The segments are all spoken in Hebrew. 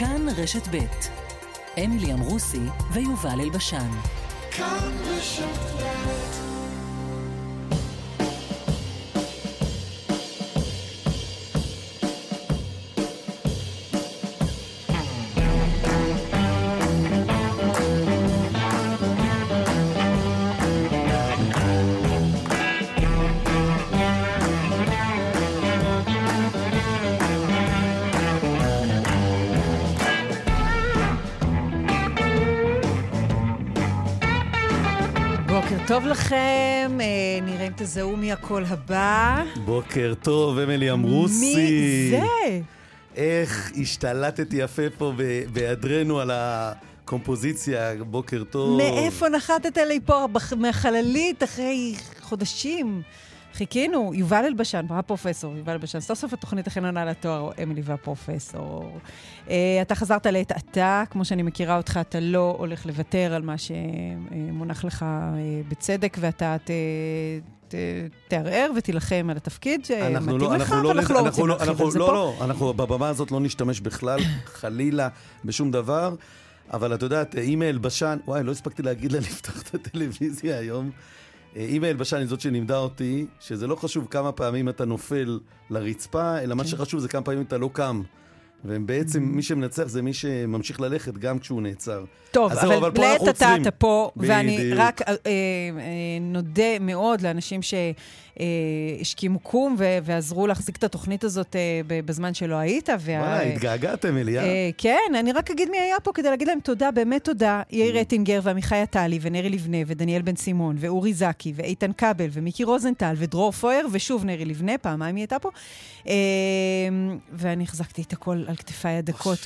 כאן רשת ב' אמילי אמרוסי ויובל אלבשן. כאן רשת טוב לכם, אה, נראה אם תזהו מי הקול הבא. בוקר טוב, אמילי אמרוסי. מי זה? איך השתלטתי יפה פה בהיעדרנו על הקומפוזיציה, בוקר טוב. מאיפה נחתת לי פה מהחללית אחרי חודשים? חיכינו, יובל אלבשן, הפרופסור, יובל אלבשן, סוף סוף התוכנית הכי עונה לתואר, אמילי והפרופסור. Uh, אתה חזרת לעת עתה, כמו שאני מכירה אותך, אתה לא הולך לוותר על מה שמונח לך uh, בצדק, ואתה ת... תערער ותילחם על התפקיד שמתאים לא, לך, אבל אנחנו לא רוצים להרחיב על זה לא, פה. לא, לא, אנחנו בבמה הזאת לא נשתמש בכלל, חלילה, בשום דבר. אבל את יודעת, אימייל בשן, וואי, לא הספקתי להגיד לה לפתוח את הטלוויזיה היום. אימא אלבשן היא זאת שלימדה אותי, שזה לא חשוב כמה פעמים אתה נופל לרצפה, אלא מה כן. שחשוב זה כמה פעמים אתה לא קם. ובעצם מי שמנצח זה מי שממשיך ללכת גם כשהוא נעצר. טוב, אבל, אבל לעת עתה אתה פה, ואני רק אה, אה, נודה מאוד לאנשים שהשכימו קום ועזרו להחזיק את התוכנית הזאת אה, בזמן שלא היית. וואי, התגעגעתם, אליה. אה, כן, אני רק אגיד מי היה פה כדי להגיד להם תודה, באמת תודה. יאיר mm. רטינגר ועמיחי עטלי ונרי לבנה ודניאל בן סימון ואורי זקי ואיתן כבל ומיקי רוזנטל ודרור פויר ושוב נרי לבנה, פעמיים היא הייתה פה. אה, ואני החזקתי את הכל על כתפיי הדקות.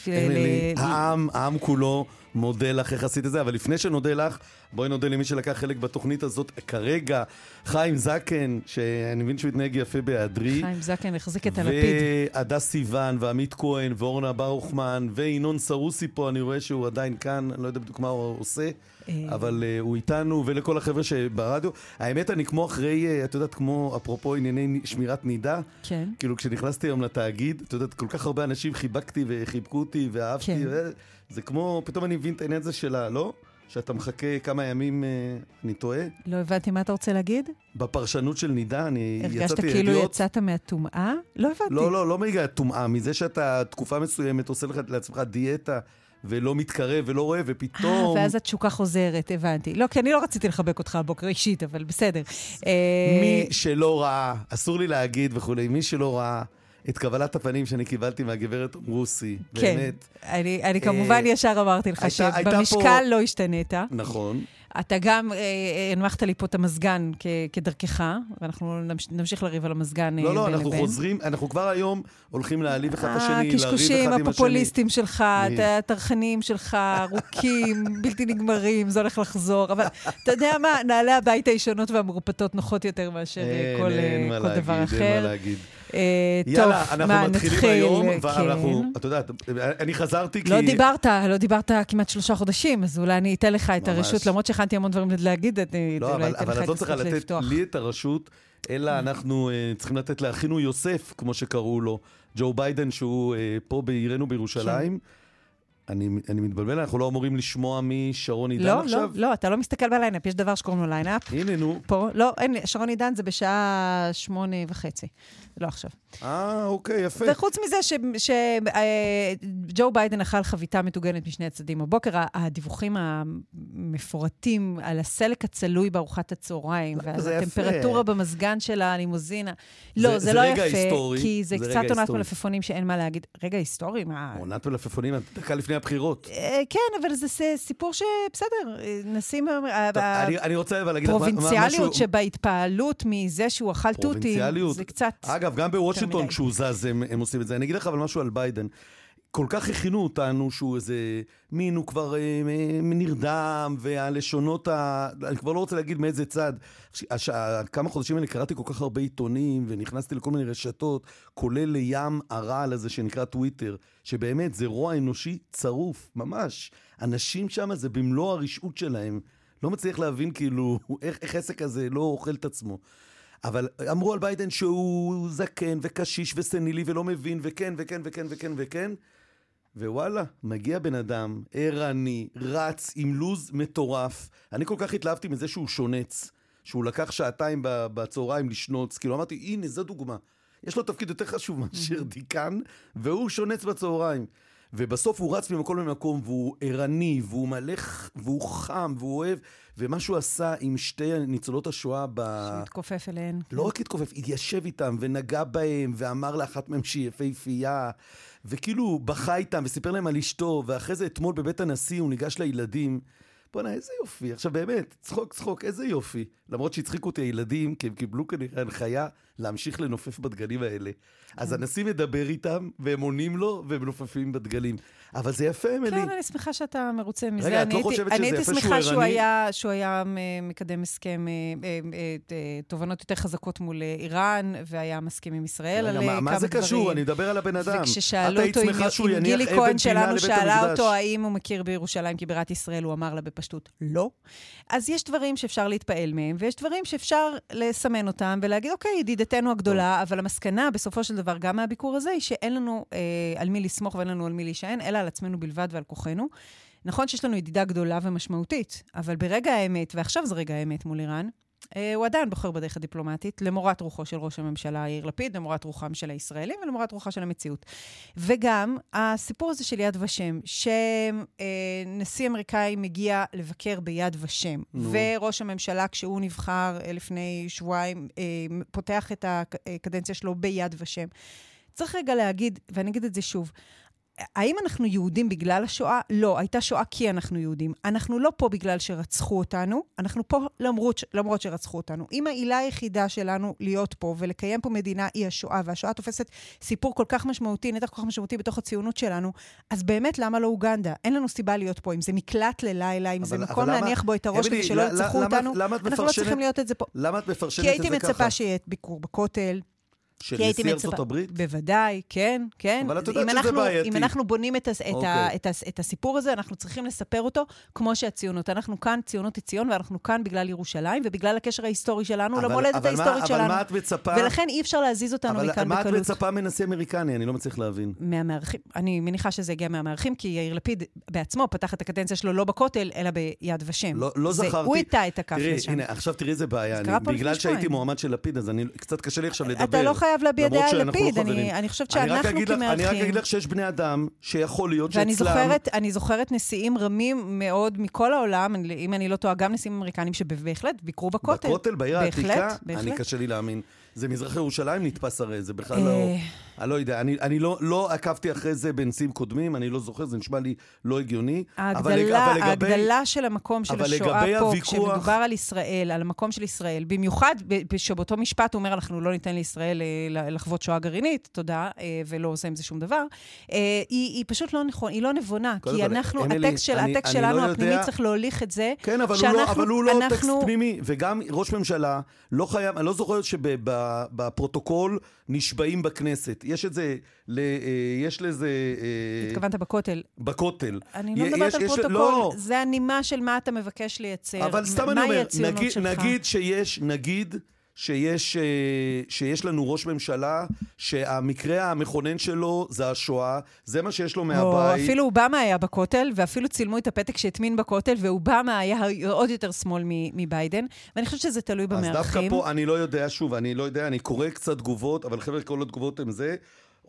העם כולו מודה לך איך עשית את זה, אבל לפני שנודה לך, בואי נודה למי שלקח חלק בתוכנית הזאת כרגע, חיים זקן, שאני מבין שהוא התנהג יפה בהיעדרי. חיים זקן החזיק את הלפיד. והדס סיוון, ועמית כהן, ואורנה ברוכמן, וינון סרוסי פה, אני רואה שהוא עדיין כאן, אני לא יודע בדיוק מה הוא עושה. אה. אבל uh, הוא איתנו, ולכל החבר'ה שברדיו. האמת, אני כמו אחרי, uh, את יודעת, כמו אפרופו ענייני שמירת נידה. כן. כאילו, כשנכנסתי היום לתאגיד, את יודעת, כל כך הרבה אנשים חיבקתי וחיבקו אותי ואהבתי. כן. זה כמו, פתאום אני מבין את העניין הזה שלה, לא? שאתה מחכה כמה ימים, uh, אני טועה? לא הבנתי מה אתה רוצה להגיד. בפרשנות של נידה, אני יצאתי הרגשת כאילו יצאת מהטומאה? לא הבנתי. לא, לא, לא מגיע טומאה, מזה שאתה תקופה מסוימת עושה לך לעצמך דיאטה. ולא מתקרב ולא רואה, ופתאום... אה, ואז התשוקה חוזרת, הבנתי. לא, כי אני לא רציתי לחבק אותך הבוקר אישית, אבל בסדר. מי שלא ראה, אסור לי להגיד וכולי, מי שלא ראה... את קבלת הפנים שאני קיבלתי מהגברת רוסי, כן. באמת. אני, אני כמובן אה, ישר אמרתי לך שבמשקל פה... לא השתנית. נכון. אתה גם אה, הנמכת לי פה את המזגן כדרכך, ואנחנו נמש, נמשיך לריב על המזגן לא, אה, לא, אנחנו לבין. חוזרים, אנחנו כבר היום הולכים להעליב אחד את השני, לריב אחד עם השני. הקשקושים הפופוליסטים שלך, הטרחנים שלך, ארוכים, בלתי נגמרים, זה הולך לחזור. אבל אתה יודע מה, נעלי הבית הישנות והמרופטות נוחות יותר מאשר כל, אין, כל להגיד, דבר אחר. אין מה להגיד. אה, יאללה, אנחנו מתחילים היום, ואנחנו, כן. את יודעת, אני חזרתי כי... לא דיברת, לא דיברת כמעט שלושה חודשים, אז אולי אני אתן לך את הרשות, למרות שהכנתי המון דברים להגיד, אני לא, אולי אתן לך את הזכות לפתוח. אבל את לא צריכה לתת לי את הרשות, אלא אנחנו uh, צריכים לתת לאחינו יוסף, כמו שקראו לו, ג'ו ביידן, שהוא פה בעירנו בירושלים. כן. אני, אני מתבלבל, אנחנו לא אמורים לשמוע משרון עידן לא, עכשיו? לא, לא, אתה לא מסתכל בליינאפ, יש דבר שקוראים לו ליינאפ. הנה, נו. פה, לא, אין, שרון עידן זה בשעה שמונה וחצי, לא עכשיו. אה, אוקיי, יפה. וחוץ מזה שג'ו אה, ביידן אכל חביתה מטוגנת משני הצדדים. הבוקר הדיווחים המפורטים על הסלק הצלוי בארוחת הצהריים, ועל הטמפרטורה במזגן של הלימוזינה. לא, זה, זה, זה לא יפה, היסטורי, כי זה, זה קצת עונת מלפפונים שאין מה להגיד. רגע היסטורי? מה... עונת מלפפונים, דקה לפני הבחירות. אה, כן, אבל זה סיפור שבסדר, נשים... אה, אני רוצה אבל להגיד לך משהו... פרובינציאליות שבהתפעלות מזה שהוא אכל תותים, זה קצת... אגב, גם בוושינגטון כשהוא זז הם עושים את זה. אני אגיד לך אבל משהו על ביידן. כל כך הכינו אותנו שהוא איזה מין, הוא כבר אה, נרדם, והלשונות ה... אני כבר לא רוצה להגיד מאיזה צד. הש... כמה חודשים האלה קראתי כל כך הרבה עיתונים, ונכנסתי לכל מיני רשתות, כולל לים הרעל הזה שנקרא טוויטר, שבאמת זה רוע אנושי צרוף, ממש. אנשים שם זה במלוא הרשעות שלהם. לא מצליח להבין כאילו איך, איך עסק הזה לא אוכל את עצמו. אבל אמרו על ביידן שהוא זקן וקשיש וסנילי ולא מבין, וכן וכן וכן וכן וכן. ווואלה, מגיע בן אדם, ערני, רץ, עם לוז מטורף. אני כל כך התלהבתי מזה שהוא שונץ, שהוא לקח שעתיים בצהריים לשנוץ, כאילו אמרתי, הנה, זו דוגמה. יש לו תפקיד יותר חשוב מאשר דיקן, והוא שונץ בצהריים. ובסוף הוא רץ ממקום למקום, והוא ערני, והוא מלך, והוא חם, והוא אוהב, ומה שהוא עשה עם שתי ניצולות השואה ב... שהוא התכופף אליהן. לא רק התכופף, התיישב איתם, ונגע בהם, ואמר לאחת מהם שהיא יפהפייה, וכאילו בכה איתם, וסיפר להם על אשתו, ואחרי זה אתמול בבית הנשיא הוא ניגש לילדים. בואנה, איזה יופי. עכשיו באמת, צחוק, צחוק, איזה יופי. למרות שהצחיקו אותי הילדים, כי הם קיבלו כנראה הנחיה להמשיך לנופף בדגלים האלה. אז כן. הנשיא מדבר איתם, והם עונים לו, והם מנופפים בדגלים. אבל זה יפה, אמילי. כן, אני שמחה שאתה מרוצה מזה. רגע, את לא חושבת שזה יפה שהוא ערני? אני הייתי שמחה שהוא היה מקדם הסכם, אה, אה, אה, תובנות יותר חזקות מול איראן, והיה מסכים עם ישראל על כמה דברים. מה זה קשור? אני מדבר על הבן אדם. וכששאלו אותו אם גילי כהן שלנו שאלה אותו האם הוא מכיר בירושלים כבירת ישראל, הוא אמר לה בפשטות, לא. אז יש דברים שאפשר להתפעל מהם, ויש דברים שאפשר לסמן אותם ולהגיד, אוקיי, ידידתנו הגדולה, אבל המסקנה בסופו של דבר, גם מהביקור הזה, היא שאין לנו אה, על מי לסמוך ואין לנו על מי להישען, אלא על עצמנו בלבד ועל כוחנו. נכון שיש לנו ידידה גדולה ומשמעותית, אבל ברגע האמת, ועכשיו זה רגע האמת מול איראן, הוא עדיין בוחר בדרך הדיפלומטית, למורת רוחו של ראש הממשלה יאיר לפיד, למורת רוחם של הישראלים ולמורת רוחה של המציאות. וגם הסיפור הזה של יד ושם, שנשיא אמריקאי מגיע לבקר ביד ושם, נו. וראש הממשלה, כשהוא נבחר אה, לפני שבועיים, אה, פותח את הקדנציה שלו ביד ושם. צריך רגע להגיד, ואני אגיד את זה שוב, האם אנחנו יהודים בגלל השואה? לא, הייתה שואה כי אנחנו יהודים. אנחנו לא פה בגלל שרצחו אותנו, אנחנו פה למרות, למרות שרצחו אותנו. אם העילה היחידה שלנו להיות פה ולקיים פה מדינה היא השואה, והשואה תופסת סיפור כל כך משמעותי, נתח כל כך משמעותי בתוך הציונות שלנו, אז באמת, למה לא אוגנדה? אין לנו סיבה להיות פה. אם זה מקלט ללילה, אם אבל, זה מקום להניח בו את הראש כדי שלא ירצחו אותנו, למה אנחנו לא צריכים להיות את זה פה. למה את מפרשנת את זה ככה? כי הייתי מצפה שיהיה ביקור בכותל. של נשיא ארצות הברית? בוודאי, כן, כן. אבל את יודעת שזה אנחנו, בעייתי. אם אנחנו בונים את, okay. את, ה, אוקיי. את, ה, את הסיפור הזה, אנחנו צריכים לספר אותו כמו שהציונות. אנחנו כאן, ציונות היא ציון, ואנחנו כאן בגלל ירושלים, ובגלל הקשר ההיסטורי שלנו למולדת ההיסטורית מה, שלנו. אבל מה את מצפה... ולכן אי אפשר להזיז אותנו מכאן בקלות. אבל מה את מצפה מנשיא אמריקני? אני לא מצליח להבין. מהמארחים. אני מניחה שזה הגיע מהמארחים, כי יאיר לפיד בעצמו פתח את הקדנציה שלו לא בכותל, אלא ביד ושם. לא, לא זה, זכרתי. הוא איתה את הכף לשם. הנה, עכשיו תראי איזה בעיה. בגלל שהייתי מועמד של לפיד, אז קצת קשה לי עכשיו לדבר. לא חייב להביע דעה לפיד, אני, אני חושבת שאנחנו כמארחים... אני רק אגיד לך שיש בני אדם שיכול להיות שאצלם... ואני זוכרת, אני זוכרת נשיאים רמים מאוד מכל העולם, אם אני לא טועה, גם נשיאים אמריקנים שבהחלט ביקרו בכותל. בכותל, בעיר העתיקה? אני קשה לי להאמין. זה מזרח ירושלים נתפס הרי, זה בכלל לא... אה. אני לא יודע, אני, אני לא, לא עקבתי אחרי זה בנשיאים קודמים, אני לא זוכר, זה נשמע לי לא הגיוני. ההגדלה, אבל, אבל לגבי, ההגדלה של המקום של השואה פה, הוויכוח... כשמדובר על ישראל, על המקום של ישראל, במיוחד שבאותו משפט הוא אומר, אנחנו לא ניתן לישראל אה, לחוות שואה גרעינית, תודה, אה, ולא עושה עם זה שום דבר, היא, היא פשוט לא נכון, היא לא נבונה, כי אנחנו, הטקסט, של, אני שלנו, לא הפנימי, יודע... צריך להוליך את זה, כן, אבל שאנחנו... הוא לא, אבל הוא לא אנחנו... טקסט פנימי, וגם ראש ממשלה לא חייב, אני לא זוכר שב... בפרוטוקול נשבעים בכנסת. יש את זה, ל, אה, יש לזה... אה, התכוונת בכותל. בכותל. אני לא מדברת על פרוטוקול, לא. זה הנימה של מה אתה מבקש לייצר. אבל סתם אני אומר, נגיד, נגיד שיש, נגיד... שיש, אה, שיש לנו ראש ממשלה שהמקרה המכונן שלו זה השואה, זה מה שיש לו מהבית. או אפילו אובמה היה בכותל, ואפילו צילמו את הפתק שהטמין בכותל, ואובמה היה עוד יותר שמאל מביידן, ואני חושבת שזה תלוי במארחים. אז דווקא פה, אני לא יודע, שוב, אני לא יודע, אני קורא קצת תגובות, אבל חבר'ה, כל התגובות הן זה.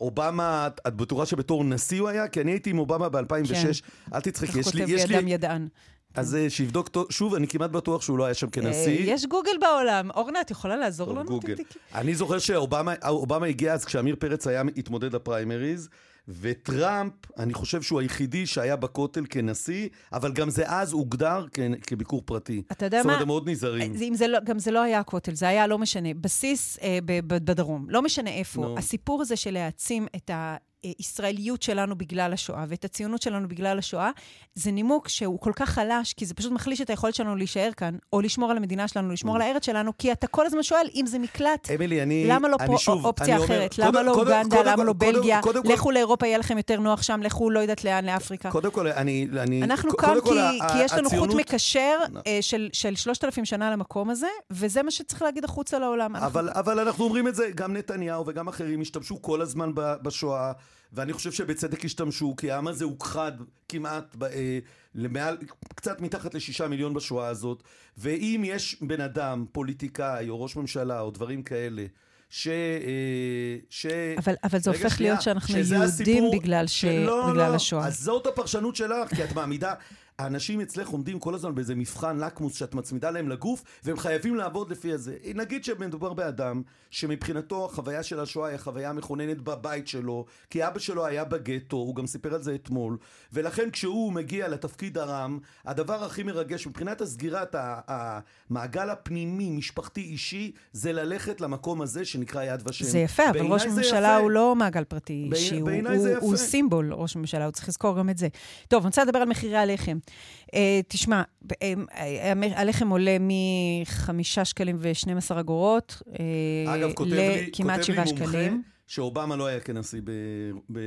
אובמה, את בטוחה שבתור נשיא הוא היה? כי אני הייתי עם אובמה ב-2006. כן. אל תצחקי, יש לי... כך כותב ידם ידען. אז אה, שיבדוק, שוב, אני כמעט בטוח שהוא לא היה שם כנשיא. אה, יש גוגל בעולם. אורנה, את יכולה לעזור לנו? גוגל. אני זוכר שאובמה הגיע אז כשעמיר פרץ היה התמודד לפריימריז, וטראמפ, אני חושב שהוא היחידי שהיה בכותל כנשיא, אבל גם זה אז הוגדר כביקור פרטי. אתה יודע מה? זאת אומרת, הם מאוד נזהרים. זה לא, גם זה לא היה הכותל, זה היה לא משנה. בסיס אה, בדרום, לא משנה איפה. No. הסיפור הזה של להעצים את ה... הישראליות שלנו בגלל השואה ואת הציונות שלנו בגלל השואה, זה נימוק שהוא כל כך חלש, כי זה פשוט מחליש את היכולת שלנו להישאר כאן, או לשמור על המדינה שלנו, לשמור על הארץ שלנו, כי אתה כל הזמן שואל אם זה מקלט. אמילי, אני... למה לא פה שוב, אופציה אחרת? למה לא אוגנדה? למה לא בלגיה? לכו לאירופה, יהיה לכם יותר נוח שם, לכו לא יודעת לאן, לאפריקה. קודם כל, אני... אנחנו כאן כי יש לנו חוט מקשר אה, של שלושת אלפים שנה למקום הזה, וזה מה שצריך להגיד החוצה לעולם. אבל אנחנו אומרים את זה, גם נתניהו וגם אחרים השתמשו כל הזמן בשואה. ואני חושב שבצדק השתמשו, כי העם הזה הוכחד כמעט אה, למעל, קצת מתחת לשישה מיליון בשואה הזאת, ואם יש בן אדם, פוליטיקאי או ראש ממשלה או דברים כאלה, ש... אה, ש... אבל, אבל זה הופך שנייה, להיות שאנחנו יהודים הסיפור, בגלל, ש... לא, בגלל לא, השואה. אז זאת הפרשנות שלך, כי את מעמידה... האנשים אצלך עומדים כל הזמן באיזה מבחן לקמוס שאת מצמידה להם לגוף, והם חייבים לעבוד לפי הזה. נגיד שמדובר באדם שמבחינתו החוויה של השואה היא החוויה המכוננת בבית שלו, כי אבא שלו היה בגטו, הוא גם סיפר על זה אתמול, ולכן כשהוא מגיע לתפקיד הרם, הדבר הכי מרגש מבחינת הסגירת המעגל הפנימי, משפחתי, אישי, זה ללכת למקום הזה שנקרא יד ושם. זה יפה, אבל ראש הממשלה הוא לא מעגל פרטי אישי, הוא, הוא, הוא סימבול, ראש הממשלה, הוא צריך לזכור גם את זה. טוב, אני רוצה לדבר על מחירי הלחם. Uh, תשמע, uh, הלחם עולה מ-5 שקלים ו-12 אגורות לכמעט 7 שקלים. אגב, כותב לי מומחה שאובמה לא היה כנשיא ב...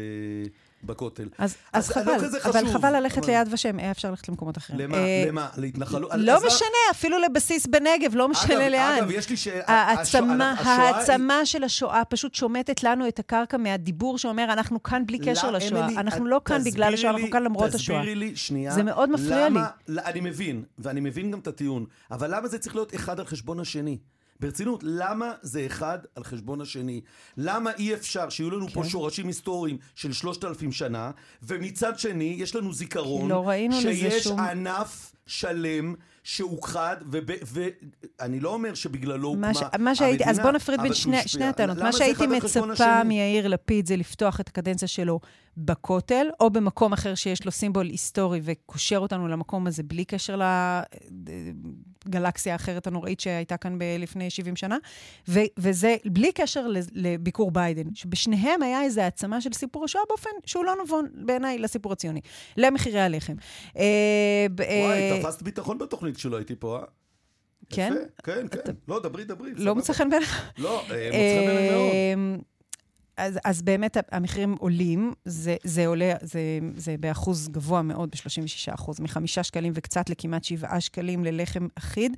בכותל. אז, אז, אז חבל, לא אבל חבל ללכת. ליד ושם, היה אפשר ללכת למקומות אחרים. למה? אה, למה? להתנחלות? לא אז משנה. אפילו לבסיס בנגב, לא משנה אגב, לאן. אגב, יש לי ש... העצמה, השואה, העצמה היא... של השואה פשוט שומטת לנו את הקרקע מהדיבור שאומר, אנחנו כאן בלי קשר לא, לשואה. אנחנו לא כאן בגלל השואה, אנחנו כאן למרות השואה. תסבירי לי, שנייה. זה מאוד מפריע למה, לי. אני מבין, ואני מבין גם את הטיעון, אבל למה זה צריך להיות אחד על חשבון השני? ברצינות, למה זה אחד על חשבון השני? למה אי אפשר שיהיו לנו כן. פה שורשים היסטוריים של שלושת אלפים שנה, ומצד שני יש לנו זיכרון לא שיש שום... ענף שלם שהוכחד, ואני לא אומר שבגללו הוקמה ש... מה שהייתי, המדינה, אז בואו נפריד בין שני, שני הטענות. מה שהייתי מצפה מיאיר לפיד זה לפתוח את הקדנציה שלו בכותל, או במקום אחר שיש לו סימבול היסטורי וקושר אותנו למקום הזה בלי קשר לגלקסיה האחרת הנוראית שהייתה כאן ב- לפני 70 שנה, ו- וזה בלי קשר לביקור ביידן, שבשניהם היה איזו העצמה של סיפור השואה באופן שהוא לא נבון בעיניי לסיפור הציוני, למחירי הלחם. אה, וואי, תפסת ביטחון בתוכנית שלא הייתי פה, אה? כן? כן, כן. לא, דברי, דברי. לא מוצא חן בעיניך? לא, אה, מוצא חן בעיניי מאוד. אז, אז באמת המחירים עולים, זה, זה עולה, זה, זה באחוז גבוה מאוד, ב-36 אחוז, מחמישה שקלים וקצת לכמעט שבעה שקלים ללחם אחיד.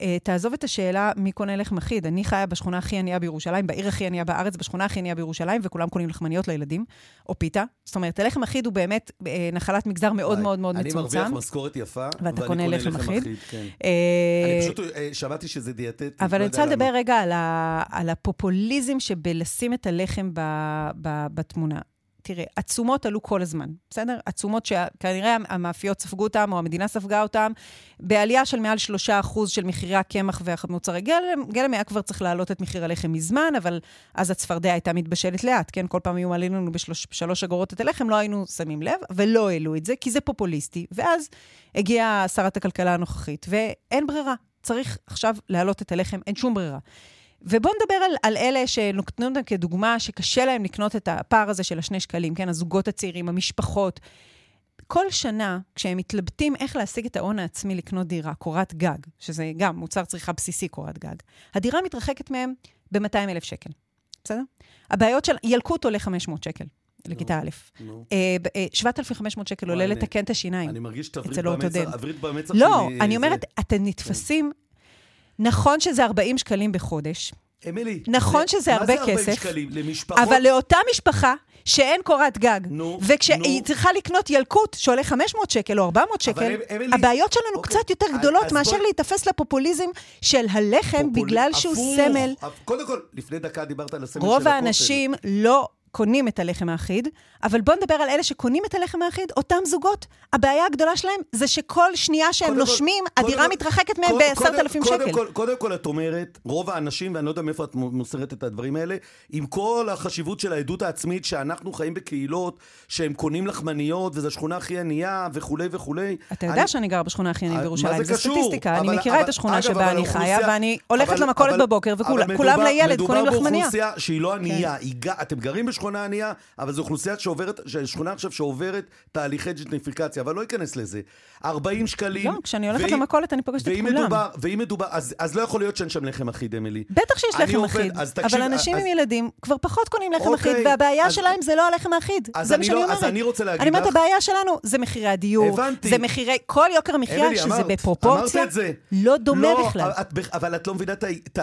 Uh, תעזוב את השאלה מי קונה לחם אחיד. אני חיה בשכונה הכי ענייה בירושלים, בעיר הכי ענייה בארץ, בשכונה הכי ענייה בירושלים, וכולם קונים לחמניות לילדים, או פיתה. זאת אומרת, הלחם אחיד הוא באמת uh, נחלת מגזר מאוד מאוד מאוד מצומצם. אני מרוויח משכורת יפה, ואתה קונה לחם אחיד. כן. Uh, אני פשוט שמעתי שזה דיאטט. אבל לא אני רוצה לדבר רגע על, הפופוליזם שבלשים את הלחם ב, ב, בתמונה. תראה, עצומות עלו כל הזמן, בסדר? עצומות שכנראה המאפיות ספגו אותן, או המדינה ספגה אותן, בעלייה של מעל 3% של מחירי הקמח ומוצרי גלם. גלם היה כבר צריך להעלות את מחיר הלחם מזמן, אבל אז הצפרדע הייתה מתבשלת לאט, כן? כל פעם היו מעלים לנו בשלוש אגורות את הלחם, לא היינו שמים לב, ולא העלו את זה, כי זה פופוליסטי. ואז הגיעה שרת הכלכלה הנוכחית, ואין ברירה. צריך עכשיו להעלות את הלחם, אין שום ברירה. ובואו נדבר על, על אלה שנותנים אותם כדוגמה, שקשה להם לקנות את הפער הזה של השני שקלים, כן? הזוגות הצעירים, המשפחות. כל שנה, כשהם מתלבטים איך להשיג את ההון העצמי לקנות דירה, קורת גג, שזה גם מוצר צריכה בסיסי, קורת גג, הדירה מתרחקת מהם ב-200 אלף שקל, בסדר? הבעיות של... ילקוט עולה 500 שקל. לכיתה א'. 7,500 אה, שקל עולה לתקן את השיניים. אני מרגיש שאת הברית במצח שלי. לא, אני אומרת, אתם נתפסים נכון שזה 40 שקלים בחודש. אמילי, נכון זה, שזה הרבה כסף. מה זה 40 שקלים? למשפחות... אבל לאותה משפחה שאין קורת גג, נו, וכשהיא צריכה לקנות ילקוט שעולה 500 שקל או 400 שקל, אמילי, הבעיות שלנו אוקיי, קצת יותר גדולות מאשר בוא... להיתפס לפופוליזם של הלחם פופול... בגלל שהוא הפוך, סמל. קודם כל, לפני דקה דיברת על הסמל של הכותל. רוב האנשים לא קונים את הלחם האחיד, אבל בואו נדבר על אלה שקונים את הלחם האחיד, אותם זוגות. הבעיה הגדולה שלהם זה שכל שנייה שהם נושמים, כל, הדירה כל, מתרחקת מהם ב-10,000 שקל. קודם כל, קודם כל את אומרת, רוב האנשים, ואני לא יודע מאיפה את מוסרת את הדברים האלה, עם כל החשיבות של העדות העצמית, שאנחנו חיים בקהילות, שהם קונים לחמניות, וזו השכונה הכי ענייה, וכולי וכולי. אתה יודע אני... שאני גרה בשכונה הכי ענייה בירושלים, זו סטטיסטיקה, אבל, אני מכירה אבל, את השכונה אגב, שבה אני חיה, ואני הולכת למכולת בבוקר, וכולם לילד קונים לחמניה. מדובר באוכלוסייה שהיא לא ענייה. אתם גרים שכונה ענייה, אבל זו אוכלוסייה שעוברת, שכונה עכשיו שעוברת תהליכי ג'נטריפיקציה, אבל לא אכנס לזה. 40 שקלים. לא, כשאני הולכת למכולת אני פוגשת את כולם. מדובר, ואם מדובר, אז, אז לא יכול להיות שאין שם לחם אחיד, אמילי. בטח שיש לחם עובד, אחיד, תקשיב, אבל אנשים אז, עם ילדים כבר פחות קונים לחם אוקיי, אחיד, והבעיה אז, שלהם זה לא הלחם האחיד. זה מה שאני לא, אומרת. אז אני רוצה להגיד לך... אני אומרת, הבעיה שלנו זה מחירי הדיור, הבנתי. זה מחירי, כל יוקר המחיה, שזה אמרת, בפרופורציה, אמרת לא דומה לא, בכלל. את, אבל את לא מבינה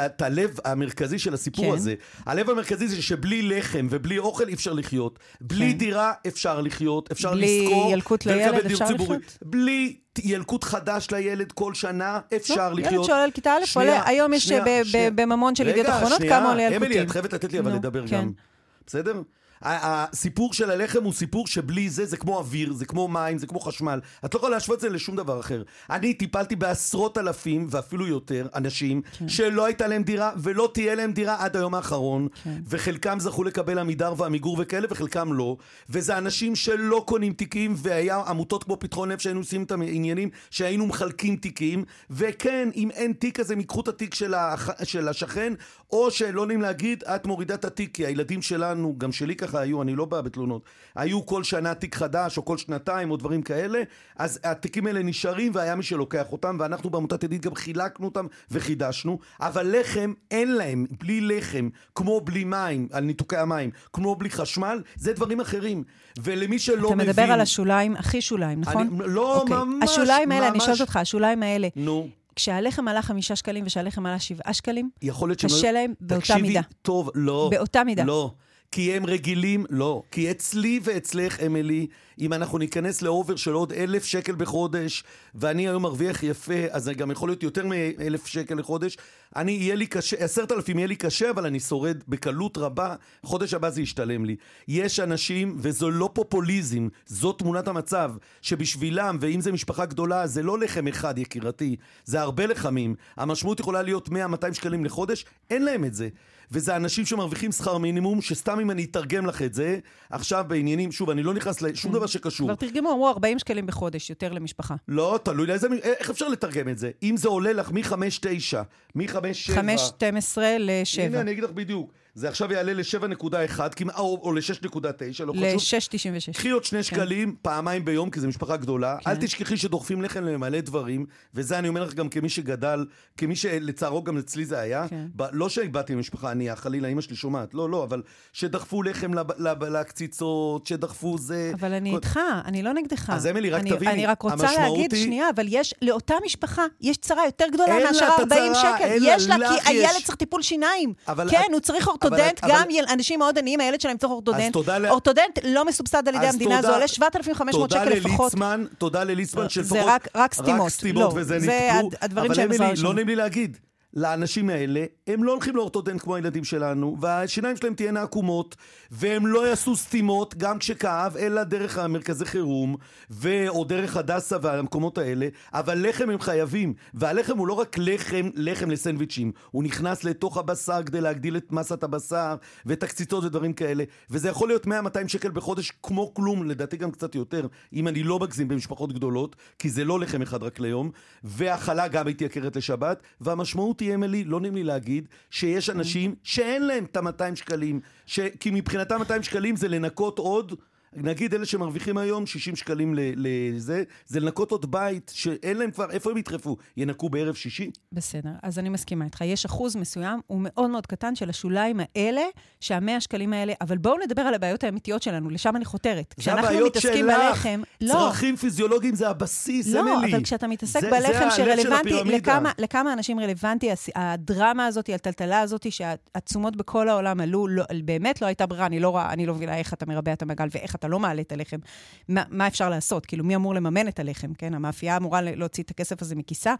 את הלב המרכזי של הסיפור כן. הזה. הלב המרכזי זה שבלי לחם ובלי אוכל אי אפשר לחיות. בלי כן. דירה אפשר לחיות, אפשר בלי לשכור. בלי ילקוט לילד אפשר ציבורי. לחיות. בלי ילקוט חדש לילד כל שנה, אפשר לא, לחיות. ילד שעולה לכיתה א', עולה, היום יש בממון של ידיעות אחרונות כמה עולה ילקוטים. אמילי, את חייבת לתת לי אבל לדבר כן. גם. בסדר? הסיפור של הלחם הוא סיפור שבלי זה, זה כמו אוויר, זה כמו מים, זה כמו חשמל. את לא יכולה להשוות את זה לשום דבר אחר. אני טיפלתי בעשרות אלפים, ואפילו יותר, אנשים, כן. שלא הייתה להם דירה, ולא תהיה להם דירה עד היום האחרון, כן. וחלקם זכו לקבל עמידר ועמיגור וכאלה, וחלקם לא. וזה אנשים שלא קונים תיקים, והיה עמותות כמו פתחון לב שהיינו עושים את העניינים, שהיינו מחלקים תיקים, וכן, אם אין תיק אז הם ייקחו את התיק של, הח... של השכן, או שלא נעים להגיד, את מורידה את התיק, כי הילדים שלנו, גם שלי ככה היו, אני לא בא בתלונות, היו כל שנה תיק חדש, או כל שנתיים, או דברים כאלה, אז התיקים האלה נשארים, והיה מי שלוקח אותם, ואנחנו בעמותת ידיד גם חילקנו אותם וחידשנו, אבל לחם, אין להם, בלי לחם, כמו בלי מים, על ניתוקי המים, כמו בלי חשמל, זה דברים אחרים. ולמי שלא אתה מבין... אתה מדבר על השוליים, הכי שוליים, נכון? אני, לא. אוקיי. ממש, השוליים האלה, ממש... אני שואלת אותך, השוליים האלה. נו. כשהלחם עלה חמישה שקלים ושהלחם עלה שבעה שקלים, יכול להיות שהם... קשה להם באותה מידה. תקשיבי טוב, לא. באותה מידה. לא. כי הם רגילים, לא. כי אצלי ואצלך, אמילי, אם אנחנו ניכנס לאובר של עוד אלף שקל בחודש, ואני היום מרוויח יפה, אז זה גם יכול להיות יותר מאלף שקל לחודש, אני, יהיה לי קשה, עשרת אלפים יהיה לי קשה, אבל אני שורד בקלות רבה, חודש הבא זה ישתלם לי. יש אנשים, וזו לא פופוליזם, זו תמונת המצב, שבשבילם, ואם זה משפחה גדולה, זה לא לחם אחד, יקירתי, זה הרבה לחמים. המשמעות יכולה להיות 100-200 שקלים לחודש, אין להם את זה. וזה אנשים שמרוויחים שכר מינימום, שסתם אם אני אתרגם לך את זה, עכשיו בעניינים, שוב, אני לא נכנס לשום דבר שקשור. כבר תרגמו, אמרו 40 שקלים בחודש, יותר למשפחה. לא, תלוי לאיזה, איך אפשר לתרגם את זה? אם זה עולה לך מ-5-9, מ-5-7... 5-12 ל-7. הנה, אני אגיד לך בדיוק. זה עכשיו יעלה ל-7.1 או, או ל-6.9, לא חשוב. ל-6.96. קחי עוד שני כן. שקלים פעמיים ביום, כי זו משפחה גדולה. כן. אל תשכחי שדוחפים לחם למלא דברים, וזה אני אומר לך גם כמי שגדל, כמי שלצערו גם אצלי זה היה. כן. ב- לא שבאתי ממשפחה ענייה, חלילה, אמא שלי שומעת, לא, לא, אבל שדחפו לחם לקציצות, שדחפו זה... אבל אני כל... איתך, אני לא נגדך. אז אמילי, רק תביני, אני רק רוצה להגיד, היא... שנייה, אבל יש, לאותה משפחה, יש צרה יותר גדולה מאשר 40 שקל. יש לה, כי הילד צריך טיפול שיניים. כן, הוא צריך אורתודנט, אבל, גם אבל... יל... אנשים מאוד עניים, הילד שלהם צריך אורתודנט. אורתודנט לא מסובסד על ידי המדינה, זה עולה 7,500 שקל לפחות. לליצמן, תודה לליצמן של לפחות... זה רק, סתימות. רק סתימות לא, וזה. הדברים שהם עזרה לא נעים לי להגיד. לאנשים האלה, הם לא הולכים לאורתודנט כמו הילדים שלנו, והשיניים שלהם תהיינה עקומות, והם לא יעשו סתימות גם כשכאב, אלא דרך המרכזי חירום, ו... או דרך הדסה והמקומות האלה, אבל לחם הם חייבים, והלחם הוא לא רק לחם, לחם לסנדוויצ'ים, הוא נכנס לתוך הבשר כדי להגדיל את מסת הבשר, ואת הקציצות ודברים כאלה, וזה יכול להיות 100-200 שקל בחודש כמו כלום, לדעתי גם קצת יותר, אם אני לא מגזים במשפחות גדולות, כי זה לא לחם אחד רק ליום, והחלה גם מתייקרת לשבת, והמשמעות היא, אמילי, לא נעים לי להגיד, שיש אנשים שאין להם את ה-200 שקלים, ש... כי מבחינתם 200 שקלים זה לנקות עוד נגיד אלה שמרוויחים היום 60 שקלים לזה, זה לנקות עוד בית שאין להם כבר, איפה הם יטרפו? ינקו בערב שישי? בסדר, אז אני מסכימה איתך. יש אחוז מסוים, הוא מאוד מאוד קטן, של השוליים האלה, שהמאה שקלים האלה, אבל בואו נדבר על הבעיות האמיתיות שלנו, לשם אני חותרת. זה הבעיות שלך, בלחם, לא. צרכים פיזיולוגיים זה הבסיס, לא, אמילי. לא, אבל כשאתה מתעסק זה, בלחם זה שרלוונטי, לכמה, לכמה אנשים רלוונטי, הדרמה הזאת, הטלטלה הזאת, שהתשומות בכל העולם עלו, לא, באמת לא הייתה ברירה, אני לא, אני לא מבינה איך אתה מרבע את המעגל ואיך אתה לא מעלה את הלחם, מה, מה אפשר לעשות? כאילו, מי אמור לממן את הלחם, כן? המאפייה אמורה להוציא את הכסף הזה מכיסה.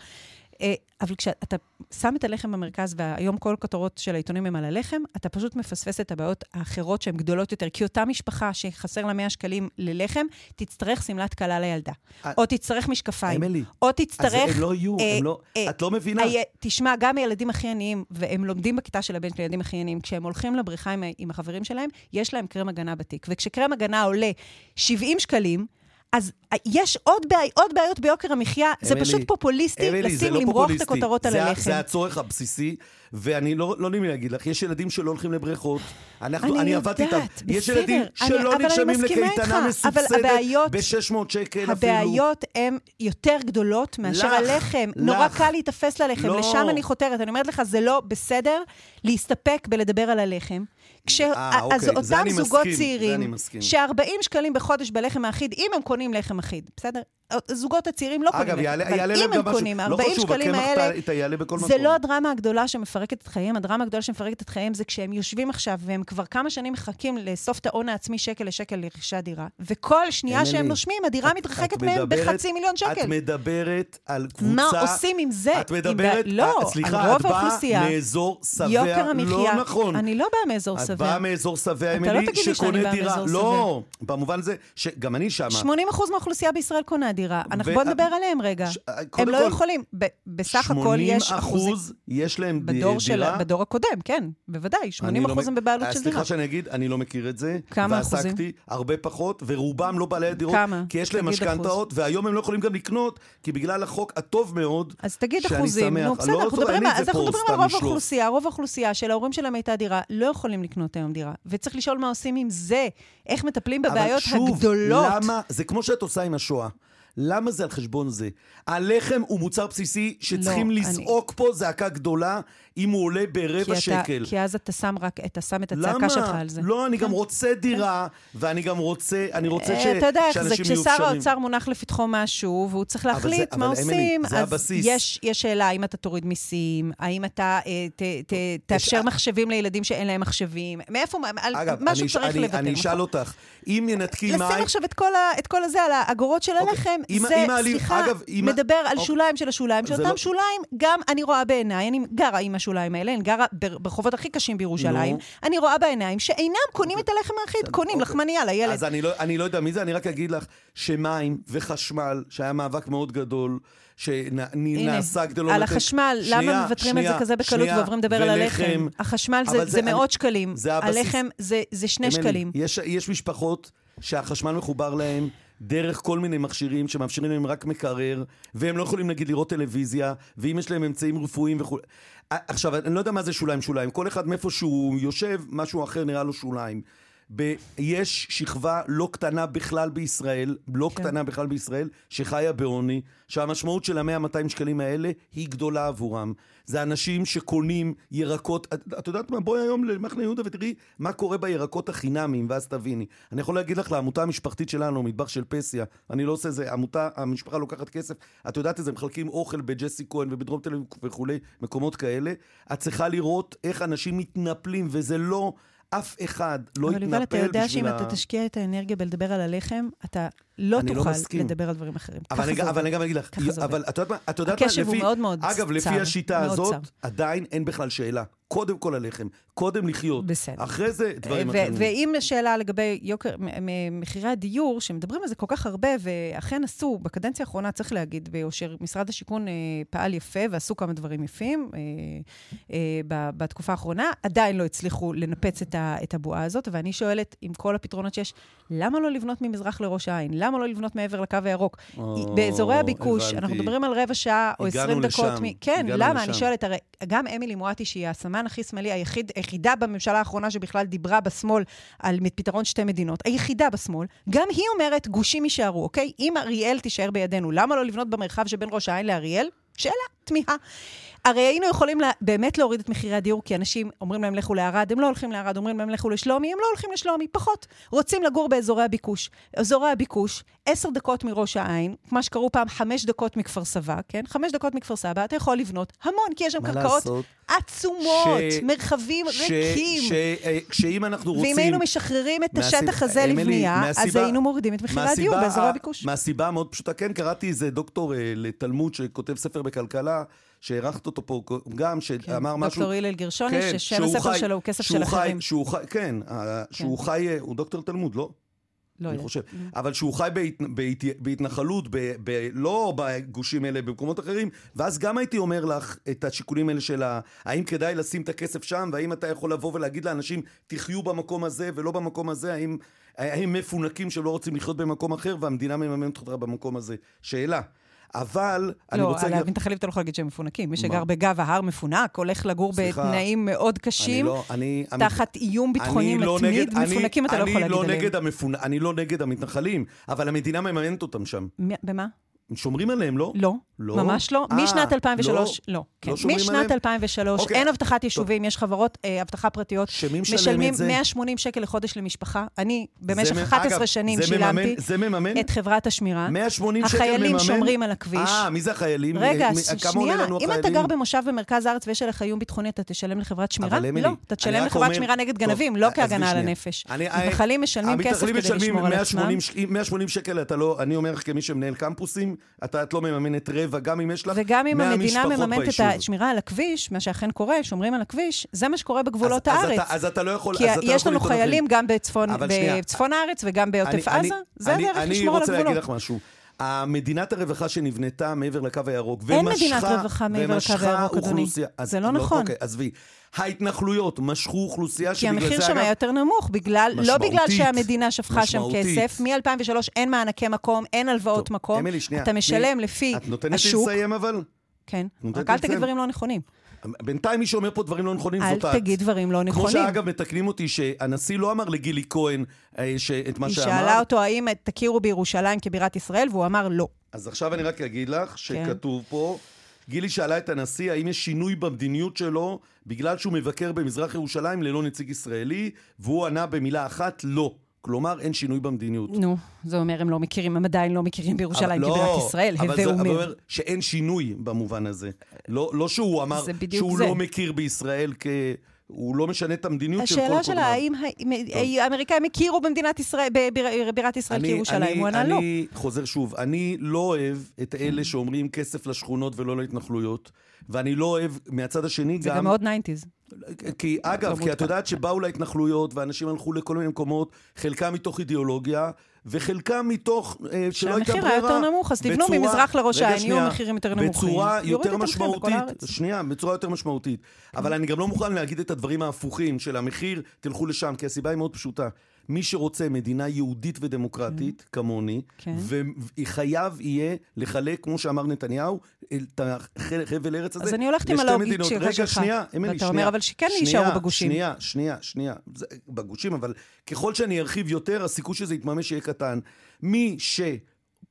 אה, אבל כשאתה שם את הלחם במרכז, והיום כל הכותרות של העיתונים הם על הלחם, אתה פשוט מפספס את הבעיות האחרות שהן גדולות יותר. כי אותה משפחה שחסר לה 100 שקלים ללחם, תצטרך שמלת כלה לילדה. אה, או תצטרך משקפיים. אמילי, או תצטרך... אז הם לא יהיו, הם לא... אה, את לא מבינה. תשמע, גם הילדים הכי עניים, והם לומדים בכיתה של הבן של ילדים הכי עניים, כשהם הולכים לבריכה עם, החברים שלהם, יש להם קרם הגנה בתיק. וכשקרם הגנה עולה 70 70 אז אה, יש עוד, בעי, עוד בעיות ביוקר המחיה, זה פשוט פופוליסטי אמילי, לשים, לא למרוח את הכותרות על הלחם. זה הצורך הבסיסי, ואני לא, לא נעים להגיד לך, יש ילדים שלא הולכים לבריכות, אנחנו, אני, אני עבדתי איתם. יש ילדים שלא אני, נרשמים לקייטנה מסובסדת ב-600 שקל אפילו. הבעיות הן יותר גדולות מאשר לך, הלחם. לך. נורא קל להיתפס ללחם, לא. לשם אני חותרת. אני אומרת לך, זה לא בסדר להסתפק בלדבר על הלחם. כש... אה, אוקיי. אז אותם זוגות מסכים, צעירים, ש-40 שקלים בחודש בלחם האחיד, אם הם קונים לחם אחיד, בסדר? הזוגות הצעירים לא קונים. אגב, יעלה, יעלה להם גם משהו, אבל אם הם קונים, 40 לא חשוב, שקלים הקמח האלה, ת- יעלה בכל מקום. זה לא הדרמה הגדולה שמפרקת את חייהם, הדרמה הגדולה שמפרקת את חייהם זה כשהם יושבים עכשיו, והם כבר כמה שנים מחכים לאסוף את ההון העצמי שקל לשקל לרכישת דירה, וכל שנייה שהם נושמים, הדירה את- מתרחקת את מהם מדברת- בחצי מיליון את שקל. מדברת על קבוצה... מה עושים עם זה? את מדברת... עם- לא, אה, סליחה, על רוב את באה האוכלוסייה. מאזור שבע, לא. נכון. אני לא באה מאזור את שבע. באה מאזור שבע, לא אמילי, לי שקונה דירה. לא, במובן זה שגם אני שמה. 80% מהאוכלוסייה בישראל קונה דירה. אנחנו בוא נדבר עליהם רגע. ש- הם קודם לא כל, יכולים. ב- בסך הכל יש 80 אחוזים. אחוז יש להם בדור, של, דירה. בדור הקודם, כן, בוודאי. 80 אני לא אחוז מק- הם בבעלות אה, של דירה. סליחה שאני אגיד, אני לא מכיר את זה. כמה אחוזים? ועסקתי הרבה פחות, ורובם לא בעלי דירות. כמה? כי יש להם משכנתאות, והיום הם לא יכולים גם לקנות, כי בגלל החוק הטוב מאוד, אז תגיד אחוזים. נו, אני בסדר, לא אנחנו מדברים על- רוב. האוכלוסייה. רוב האוכלוסייה שלהורים שלהם הייתה דירה, לא יכולים לקנות היום דירה. וצריך לשאול מה עושים עם זה. איך מטפלים בבעיות אבל שוב, הגדולות. למה, זה כמו שאת עושה עם השואה. למה זה על חשבון זה? הלחם הוא מוצר בסיסי שצריכים לא, אני- לזעוק פה זעקה גדולה אם הוא עולה כי ברבע אתה- שקל. כי אז אתה שם רק, אתה שם את הצעקה שלך על זה. לא, אני גם כן. רוצה דירה, ואני גם רוצה, אני רוצה ש... אה, אתה יודע איך זה, כששר. האוצר מונח לפתחו משהו, והוא צריך להחליט זה- מה עושים, אז הבסיס. יש, יש שאלה האם אתה תוריד מיסים, האם אתה אה, ת, ת, תאפשר יש- מחשבים לילדים שאין להם מחשבים, מאיפה, על אגב, משהו אני, צריך אני, לוותר. אני אשאל? אותך, אם ינתקי לשים מים... עכשיו את כל, ה, את כל הזה על האגורות של אוקיי, הלחם, אם- זה, אם העלים- סליחה, אגב, אם- מדבר על אוקיי. שוליים של השוליים, שאותם לא- שוליים, גם אני רואה בעיניי, אני גרה עם השוליים האלה, אני גרה בר- ברחובות הכי קשים בירושלים, נו. אני רואה בעיניים שאינם קונים את הלחם האחיד, קונים אוקיי. לחמניה לילד. אז אני לא, אני לא יודע מי זה, אני רק אגיד לך שמים וחשמל, שהיה מאבק מאוד גדול, שנעשה כדי לא על לתת... החשמל, שנייה, למה מוותרים על זה שנייה, כזה בקלות שנייה, ועוברים לדבר על. הלחם? החשמל זה, זה, זה- מאות אני- שקלים, זה הבסיס. הלחם זה, זה שני שקלים. יש, יש משפחות שהחשמל מחובר להם דרך כל מיני מכשירים שמאפשרים להם רק מקרר, והם לא יכולים נגיד לראות טלוויזיה, ואם יש להם אמצעים רפואיים וכו'. עכשיו, אני לא יודע מה זה שוליים שוליים. כל אחד מאיפה שהוא יושב, משהו אחר נראה לו שוליים. ב- יש שכבה לא קטנה בכלל בישראל, לא כן. קטנה בכלל בישראל, שחיה בעוני, שהמשמעות של ה-100-200 שקלים האלה היא גדולה עבורם. זה אנשים שקונים ירקות, את, את יודעת מה? בואי היום למחנה יהודה ותראי מה קורה בירקות החינמיים, ואז תביני. אני יכול להגיד לך, לעמותה המשפחתית שלנו, מטבח של פסיה, אני לא עושה זה, עמותה, המשפחה לוקחת כסף, את יודעת את זה, מחלקים אוכל בג'סי כהן ובדרום תל אביב וכולי, מקומות כאלה. את צריכה לראות איך אנשים מתנפלים, וזה לא... אף אחד לא אבל יתנפל יובל, אתה יודע בשביל שאם ה... אתה תשקיע את האנרגיה בלדבר על הלחם, אתה לא לא תוכל מסכים. לדבר על דברים אחרים. אבל אני, אבל. אני גם אגיד לך, אבל. את יודעת מה, את יודעת מה, הקשב הוא לפי, מאוד מאוד אגב, לפי צר, השיטה הזאת, צר. עדיין אין בכלל שאלה. קודם כל הלחם, קודם לחיות. בסדר. אחרי זה דברים ו- אחרים. ואם השאלה לגבי יוקר, מחירי הדיור, שמדברים על זה כל כך הרבה, ואכן עשו, בקדנציה האחרונה, צריך להגיד ביושר, משרד השיכון אה, פעל יפה ועשו כמה דברים יפים אה, אה, בתקופה האחרונה, עדיין לא הצליחו לנפץ את הבועה הזאת, ואני שואלת, עם כל הפתרונות שיש, למה לא לבנות ממזרח לראש העין? למה לא לבנות מעבר לקו הירוק? או, באזורי הביקוש, הבנתי. אנחנו מדברים על רבע שעה או הגענו 20 דקות לשם, מ... כן, למה? לשם. אני שואלת, הרי גם אמילי מואטי, שהיא הסמן הכי שמאלי, היחיד, היחידה בממשלה האחרונה שבכלל דיברה בשמאל על פתרון שתי מדינות, היחידה בשמאל, גם היא אומרת, גושים יישארו, אוקיי? אם אריאל תישאר בידינו, למה לא לבנות במרחב שבין ראש העין לאריאל? שאלה, תמיהה. הרי היינו יכולים לה, באמת להוריד את מחירי הדיור, כי אנשים אומרים להם לכו לערד, הם לא הולכים לערד, אומרים להם לכו לשלומי, הם לא הולכים לשלומי, פחות. רוצים לגור באזורי הביקוש. אזורי הביקוש, עשר דקות מראש העין, מה שקראו פעם חמש דקות מכפר סבא, כן? חמש דקות מכפר סבא, אתה יכול לבנות המון, כי יש שם קרקעות לעשות? עצומות, ש- מרחבים ש- ריקים. ש- אה, שאם אנחנו רוצים... ואם היינו משחררים את מהסיב- השטח הזה אמילי, לבנייה, אז מהסיבה- היינו מורידים את מחירי הדיור באזורי הביקוש. מהסיבה המאוד פשוטה, כן, קראתי איזה דוקטור אה, לתלמוד שכותב ספר בכלכלה, שהערכת אותו פה גם, שאמר משהו... כן, דוקטור הלל גרשוני, כן, ששם הספר חי- שלו הוא כסף של חי- אחרים. שהוא חי, כן, אה, שהוא חי, אה, הוא דוקטור תלמוד, לא? לא אני. חושב. אבל שהוא חי בהת... בהת... בהתנחלות, ב... ב... לא בגושים האלה, במקומות אחרים, ואז גם הייתי אומר לך את השיקולים האלה של ה... האם כדאי לשים את הכסף שם, והאם אתה יכול לבוא ולהגיד לאנשים, תחיו במקום הזה ולא במקום הזה, האם, האם מפונקים שלא רוצים לחיות במקום אחר, והמדינה מממנת אותך במקום הזה. שאלה. אבל, אני לא, רוצה על להגיד... המתנחלים אתה לא יכול להגיד שהם מפונקים. מי מה? שגר בגב ההר מפונק, הולך לגור סליחה, בתנאים מאוד אני קשים, לא, אני... תחת איום ביטחוני אני לא מתמיד, נגד- מפונקים אתה לא יכול להגיד אני לא עליהם. נגד המפונ... אני לא נגד המתנחלים, אבל המדינה מממנת אותם שם. במה? שומרים עליהם, לא? לא, לא? ממש לא. 아, אה, משנת 2003, לא. לא. כן. לא שומרים משנת עליהם? 2003, אוקיי. אין אבטחת יישובים, יש חברות אה, אבטחה פרטיות. שמי משלם משלמים את זה? 180 שקל לחודש למשפחה. אני במשך 11 אגב, שנים זה שילמתי מממן, זה מממן? את חברת השמירה. 180 שקל מממן? החיילים שומרים על הכביש. אה, מי זה החיילים? רגע, שנייה, אם אתה גר במושב במרכז הארץ ויש עליך איום ביטחוני, אתה תשלם לחברת שמירה? לא, אתה תשלם לחברת שמירה נגד גנבים, לא כהגנה על הנפש. מתנחלים משלמים כסף כדי לשמור על עצמם. 180 שקל, לא- אני אומר לך כמי שמנהל קמפוסים, את לא מממנת רבע, גם אם יש לך 100 משפחות ביישוב. וגם אם המדינה מממנת את השמירה על הכביש, מה שאכן קורה, שומרים על הכביש, זה מה שקורה בגבולות הארץ. אז אתה לא יכול... כי יש לנו חיילים גם בצפון הארץ וגם בעוטף עזה, זה הדרך לשמור על הגבולות. אני רוצה להגיד לך משהו. המדינת הרווחה שנבנתה מעבר לקו הירוק, ומשכה... אין מדינת רווחה מעבר לקו הירוק, אדוני. זה לא, לא נכון. אוקיי, עזבי. ההתנחלויות משכו אוכלוסייה שבגלל זה... כי המחיר שם היה יותר נמוך, בגלל, לא בגלל שהמדינה שפכה שם כסף. מ-2003 אין מענקי מקום, אין הלוואות מקום. אמילי, שנייה. אתה משלם לפי השוק. את נותנת לי לסיים אבל? כן, רק אל תגיד דברים לא נכונים. בינתיים מי שאומר פה דברים לא נכונים זאת את. אל תגיד דברים לא נכונים. כמו שאגב מתקנים אותי שהנשיא לא אמר לגילי כהן אה, את מה שאמר. היא שאלה אותו האם תכירו בירושלים כבירת ישראל, והוא אמר לא. אז עכשיו אני רק אגיד לך כן. שכתוב פה, גילי שאלה את הנשיא האם יש שינוי במדיניות שלו בגלל שהוא מבקר במזרח ירושלים ללא נציג ישראלי, והוא ענה במילה אחת לא. כלומר, אין שינוי במדיניות. נו, זה אומר, הם לא מכירים, הם עדיין לא מכירים בירושלים כבירת לא, ישראל, הווה אומר. אבל זה אומר שאין שינוי במובן הזה. לא, לא שהוא אמר שהוא זה. לא מכיר בישראל כ... הוא לא משנה את המדיניות של כל קודמיו. השאלה שלה, האם האמריקאים הכירו במדינת ישראל, בבירת ישראל כירושלים? הוא ענה לא. אני חוזר שוב, אני לא אוהב את אלה שאומרים כסף לשכונות ולא להתנחלויות, ואני לא אוהב מהצד השני גם... זה גם מאוד ניינטיז. כי אגב, כי את יודעת שבאו להתנחלויות, ואנשים הלכו לכל מיני מקומות, חלקם מתוך אידיאולוגיה, וחלקם מתוך, אה, שלא הייתה ברירה. שהמחיר היה יותר נמוך, אז תבנו ממזרח לראש העין, יהיו מחירים יותר נמוכים. בצורה יותר משמעותית, שנייה, בצורה יותר משמעותית. אבל אני גם לא מוכן להגיד את הדברים ההפוכים של המחיר, תלכו לשם, כי הסיבה היא מאוד פשוטה. מי שרוצה מדינה יהודית ודמוקרטית, mm. כמוני, כן. וחייב יהיה לחלק, כמו שאמר נתניהו, את החבל ארץ הזה אז אני הולכת עם הלוגית שלך. רגע, שנייה, אמילי, ואתה אומר, אבל שכן יישארו בגושים. שנייה, שנייה, שנייה. בגושים, אבל ככל שאני ארחיב יותר, הסיכוי שזה יתממש יהיה קטן. מי ש...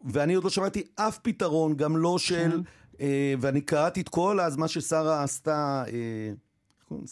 ואני עוד לא שמעתי אף פתרון, גם לא של... כן. אה, ואני קראתי את כל אז מה ששרה עשתה... אה,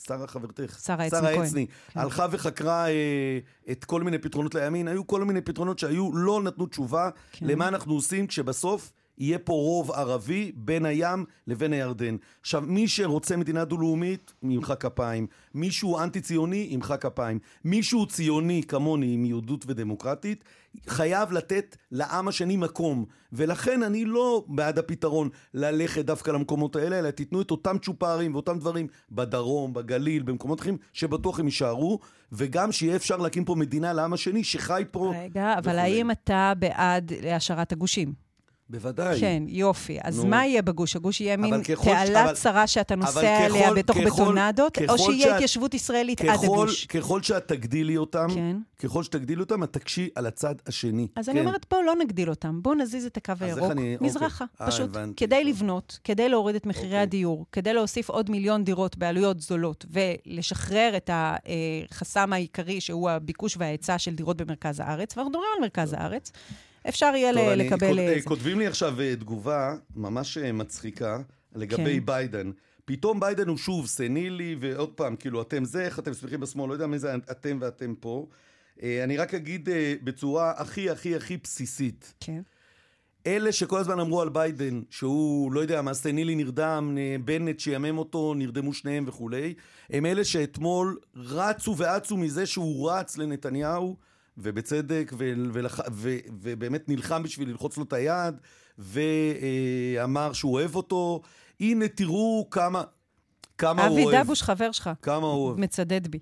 שרה חברתך, שרה. עצני, כן. הלכה וחקרה אה, את כל מיני פתרונות לימין, היו כל מיני פתרונות שהיו, לא נתנו תשובה כן. למה אנחנו עושים כשבסוף יהיה פה רוב ערבי בין הים לבין הירדן. עכשיו, מי שרוצה מדינה דו-לאומית, ימחא כפיים. מישהו אנטי-ציוני, ימחא כפיים. מישהו ציוני כמוני עם יהודות ודמוקרטית, חייב לתת לעם השני מקום. ולכן אני לא בעד הפתרון ללכת דווקא למקומות האלה, אלא תיתנו את אותם צ'ופרים ואותם דברים בדרום, בגליל, במקומות אחרים, שבטוח הם יישארו, וגם שיהיה אפשר להקים פה מדינה לעם השני שחי פה. רגע, אבל האם אתה בעד השארת הגושים? בוודאי. כן, יופי. אז נו. מה יהיה בגוש? הגוש יהיה מין תעלה אבל... צרה שאתה נוסע עליה בתוך ככל, בטונדות, ככל או שיהיה שאת, התיישבות ישראלית ככל, עד הגוש? ככל שאת תגדילי אותם, כן. ככל שתגדילי אותם, את תקשי על הצד השני. אז כן. אני אומרת, בואו לא נגדיל אותם, בואו נזיז את הקו הירוק אני, מזרחה, אוקיי. פשוט. 아, כדי לבנות, כדי להוריד את מחירי אוקיי. הדיור, כדי להוסיף עוד מיליון דירות בעלויות זולות, ולשחרר את החסם העיקרי, שהוא הביקוש וההיצע של דירות במרכז הארץ, ואנחנו מדברים על מרכז הארץ. אפשר יהיה טוב, לקבל... אני, כותבים לי עכשיו אה, תגובה ממש אה, מצחיקה לגבי כן. ביידן. פתאום ביידן הוא שוב סנילי, ועוד פעם, כאילו, אתם זה, איך אתם שמחים בשמאל, לא יודע מי זה אתם ואתם פה. אה, אני רק אגיד בצורה הכי הכי הכי בסיסית. כן. אלה שכל הזמן אמרו על ביידן, שהוא, לא יודע מה, סנילי נרדם, בנט שעמם אותו, נרדמו שניהם וכולי, הם אלה שאתמול רצו ואצו מזה שהוא רץ לנתניהו. ובצדק, ו- ולח- ו- ובאמת נלחם בשביל ללחוץ לו את היד, ואמר שהוא אוהב אותו. הנה, תראו כמה, כמה הוא אוהב. אבי דבוש, חבר שלך. כמה הוא אוהב. מצדד בי.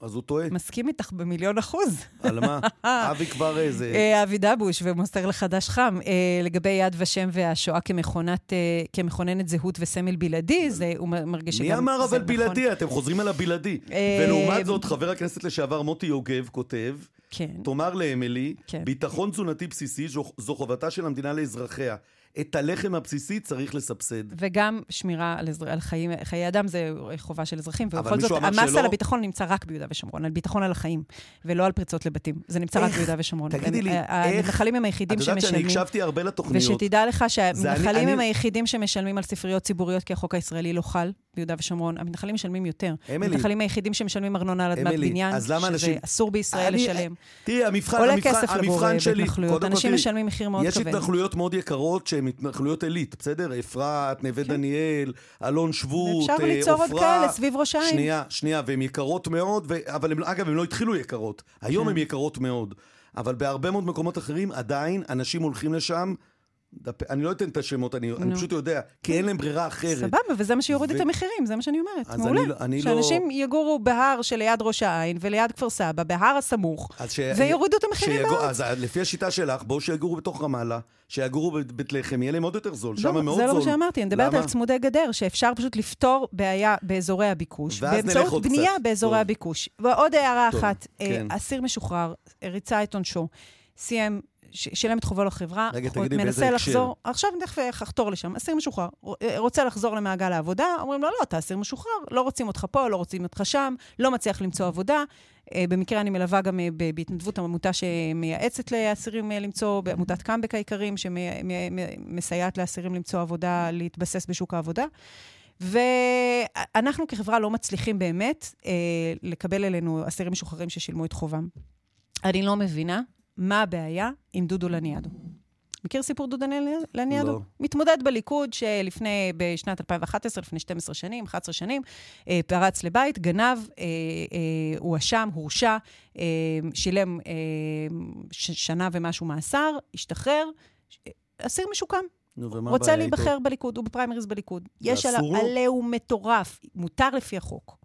אז הוא טועה. מסכים איתך במיליון אחוז. על מה? אבי כבר איזה... אה, אבי דבוש ומוסר לחדש חם. אה, לגבי יד ושם והשואה כמכונת, אה, כמכוננת זהות וסמל בלעדי, זה, הוא מרגיש שגם... מי אמר אבל בלעדי? נכון. אתם חוזרים על הבלעדי. ולעומת זאת, חבר הכנסת לשעבר מוטי יוגב כותב, כן. תאמר לאמילי, כן. ביטחון תזונתי בסיסי זו, זו חובתה של המדינה לאזרחיה. את הלחם הבסיסי צריך לסבסד. וגם שמירה על, אזר... על חיים, חיי אדם זה חובה של אזרחים, ובכל זאת, המס שלא... על הביטחון נמצא רק ביהודה ושומרון, על ביטחון על החיים, ולא על פריצות לבתים. זה נמצא איך? רק ביהודה ושומרון. תגידי לי, איך... המתנחלים הם היחידים שמשלמים... את יודעת שאני הקשבתי הרבה לתוכניות. ושתדע לך שהמתנחלים הם היחידים שמשלמים על ספריות ציבוריות, כי החוק הישראלי לא חל ביהודה ושומרון. המתנחלים משלמים יותר. אמילי. המתנחלים היחידים שמשלמים ארנונה על אדמת בניין, שזה אנשים... אסור בישראל אני... לשלם. תראי, המבחן, עולה המבחן, כסף לגור בהתנחלויות. אנשים משלמים מחיר מאוד כבד. יש התנחלויות מאוד יקרות שהן התנחלויות עילית, בסדר? אפרת, נווה כן. דניאל, אלון שבות, אפשר ליצור עוד כאלה סביב ראש העין. שנייה, שנייה, והן יקרות מאוד, ו... אבל הם, אגב, הן לא התחילו יקרות. היום הן כן. יקרות מאוד. אבל בהרבה מאוד מקומות אחרים, עדיין אנשים הולכים לשם. אני לא אתן את השמות, אני, אני פשוט יודע, כי אין להם ברירה אחרת. סבבה, וזה מה שיוריד ו... את המחירים, זה מה שאני אומרת. מעולה. אני, לא- לא- שאנשים לא... יגורו בהר שליד ראש העין וליד כפר סבא, בהר הסמוך, ש... ויורידו את המחירים שיגור... אז לפי השיטה שלך, בואו שיגורו בתוך רמאללה, שיגורו בבית לחם, יהיה להם עוד יותר זול, שם לא, מאוד זול. זה לא מה שאמרתי, אני מדברת על צמודי גדר, שאפשר פשוט לפתור בעיה באזורי הביקוש, באמצעות בנייה קצת. באזורי טוב. הביקוש. ועוד הערה אחת, אה, כן. אסיר משוחרר, ריצה את עונשו, סיים שילם את חובו לחברה, רגע, תגידי באיזה הקשר. לחזור, עכשיו אני תכף אחתור לשם, אסיר משוחרר, רוצה לחזור למעגל העבודה, אומרים לו, לא, אתה אסיר משוחרר, לא רוצים אותך פה, לא רוצים אותך שם, לא מצליח למצוא עבודה. אה, במקרה אני מלווה גם אה, בהתנדבות עמותה שמייעצת לאסירים אה, למצוא, בעמותת קאמבק העיקרים, שמסייעת לאסירים למצוא עבודה, להתבסס בשוק העבודה. ואנחנו כחברה לא מצליחים באמת אה, לקבל אלינו אסירים משוחררים ששילמו את חובם. אני לא מבינה מה הבעיה עם דודו לניאדו. מכיר סיפור דודו לניאדו? לא. מתמודד בליכוד שלפני, בשנת 2011, לפני 12 שנים, 11 שנים, אה, פרץ לבית, גנב, אה, אה, הואשם, הורשע, שילם שנה ומשהו מאסר, השתחרר, אסיר משוקם. נו, ומה רוצה להיבחר בליכוד, הוא בפריימריז בליכוד. יש עליו, עליהו מטורף, מותר לפי החוק.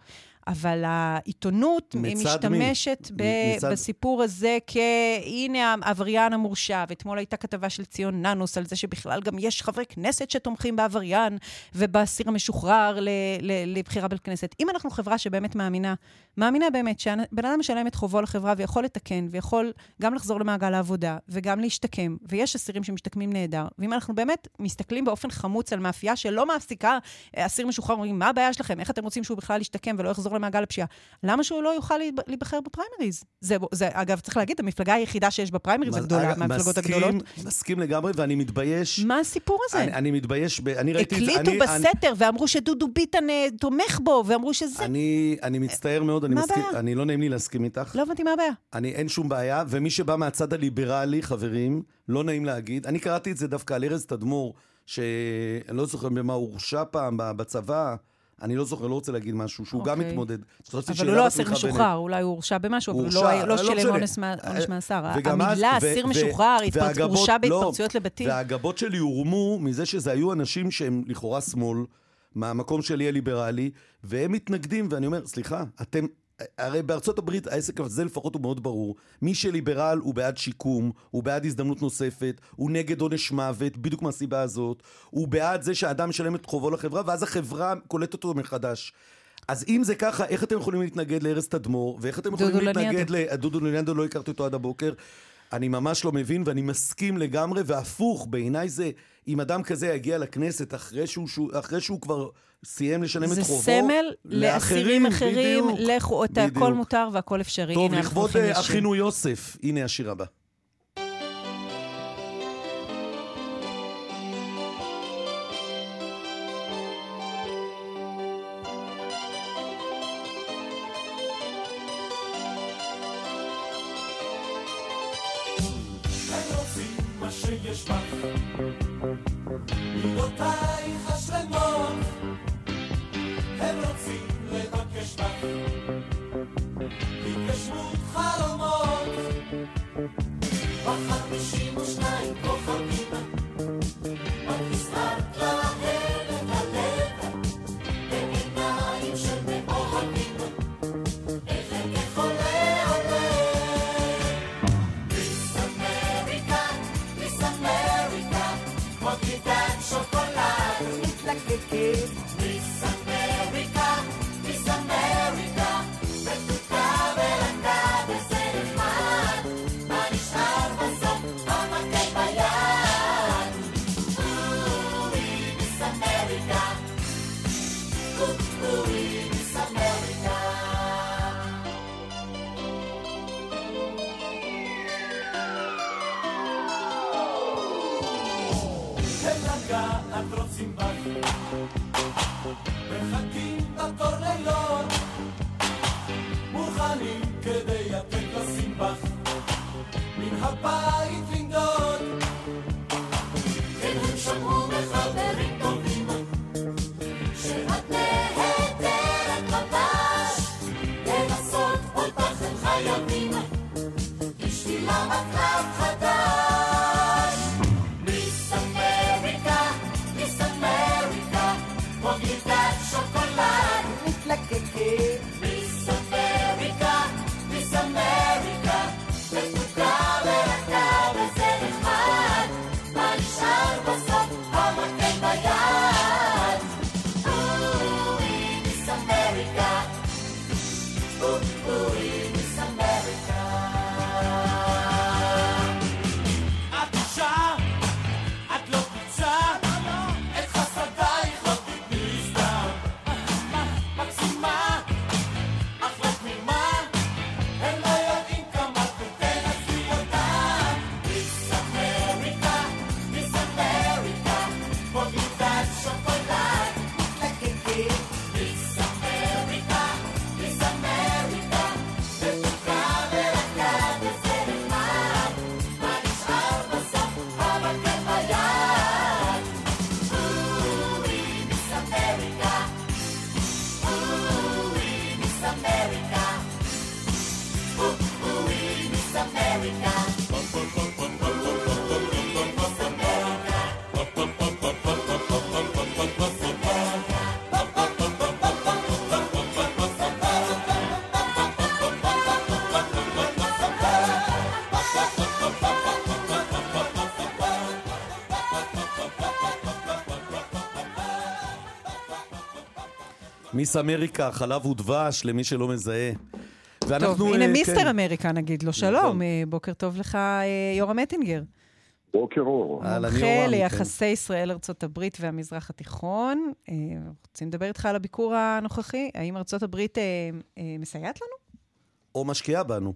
אבל העיתונות משתמשת ב- מצד... בסיפור הזה כהנה העבריין המורשע, ואתמול הייתה כתבה של ציון ננוס על זה שבכלל גם יש חברי כנסת שתומכים בעבריין ובאסיר המשוחרר ל- ל- לבחירה בכנסת. אם אנחנו חברה שבאמת מאמינה, מאמינה באמת שבן אדם משלם את חובו לחברה ויכול לתקן, ויכול גם לחזור למעגל העבודה וגם להשתקם, ויש אסירים שמשתקמים נהדר, ואם אנחנו באמת מסתכלים באופן חמוץ על מאפייה שלא מפסיקה, אסיר משוחרר אומרים, מה הבעיה שלכם? איך אתם רוצים שהוא בכלל ישתקם ולא יחזור למעגל הפשיעה. למה שהוא לא יוכל להיבחר בפריימריז? זה, זה, אגב, צריך להגיד, המפלגה היחידה שיש בפריימריז הגדולה, מהמפלגות הגדולות. מסכים לגמרי, ואני מתבייש. מה הסיפור הזה? אני, אני מתבייש, ב, אני ראיתי את זה. הקליטו בסתר אני... ואמרו שדודו ביטן אה, תומך בו, ואמרו שזה... אני, אני מצטער מאוד, אני מסכים? אני לא נעים לי להסכים איתך. לא הבנתי מה הבעיה. אני, אין שום בעיה, ומי שבא מהצד הליברלי, חברים, לא נעים להגיד. אני קראתי את זה דווקא על ארז תדמור, שאני לא זוכר במה הוא הורשע פעם בצבא. אני לא זוכר, לא רוצה להגיד משהו, שהוא. גם אוקיי. מתמודד. אבל הוא לא אסיר משוחרר, אולי הוא הורשע במשהו, אבל הוא לא, לא שילם עונש מאסר. המילה אסיר משוחרר, הורשע לא, בהתפרצויות לבתים. והגבות שלי הורמו מזה שזה היו אנשים שהם לכאורה שמאל, מהמקום שלי הליברלי, והם מתנגדים, ואני אומר, סליחה, אתם הרי בארצות הברית העסק הזה לפחות הוא מאוד ברור. מי שליברל הוא בעד שיקום, הוא בעד הזדמנות נוספת, הוא נגד עונש מוות, בדיוק מהסיבה הזאת. הוא בעד זה שהאדם משלם את חובו לחברה, ואז החברה קולטת אותו מחדש. אז אם זה ככה, איך אתם יכולים להתנגד לארז תדמור, ואיך אתם יכולים להתנגד ל... דודו לניאדו לא הכרתי אותו עד הבוקר. אני ממש לא מבין, ואני מסכים לגמרי, והפוך, בעיניי זה, אם אדם כזה יגיע לכנסת אחרי שהוא, אחרי שהוא כבר סיים לשלם את חובו. זה סמל לאסירים אחרים, לכו, את הכל מותר והכל אפשרי. טוב, לכבוד אה, אחינו יוסף, הנה השיר הבא. מיס אמריקה, חלב ודבש, למי שלא מזהה. ואנחנו, טוב, הנה uh, מיסטר כן. אמריקה נגיד לו, שלום, נכון. אה, בוקר טוב לך, uh, יורם אטינגר. בוקר אור. מומחה ליחסי ישראל-ארצות הברית והמזרח התיכון. רוצים לדבר איתך על הביקור הנוכחי? האם ארצות הברית מסייעת לנו? או משקיעה בנו?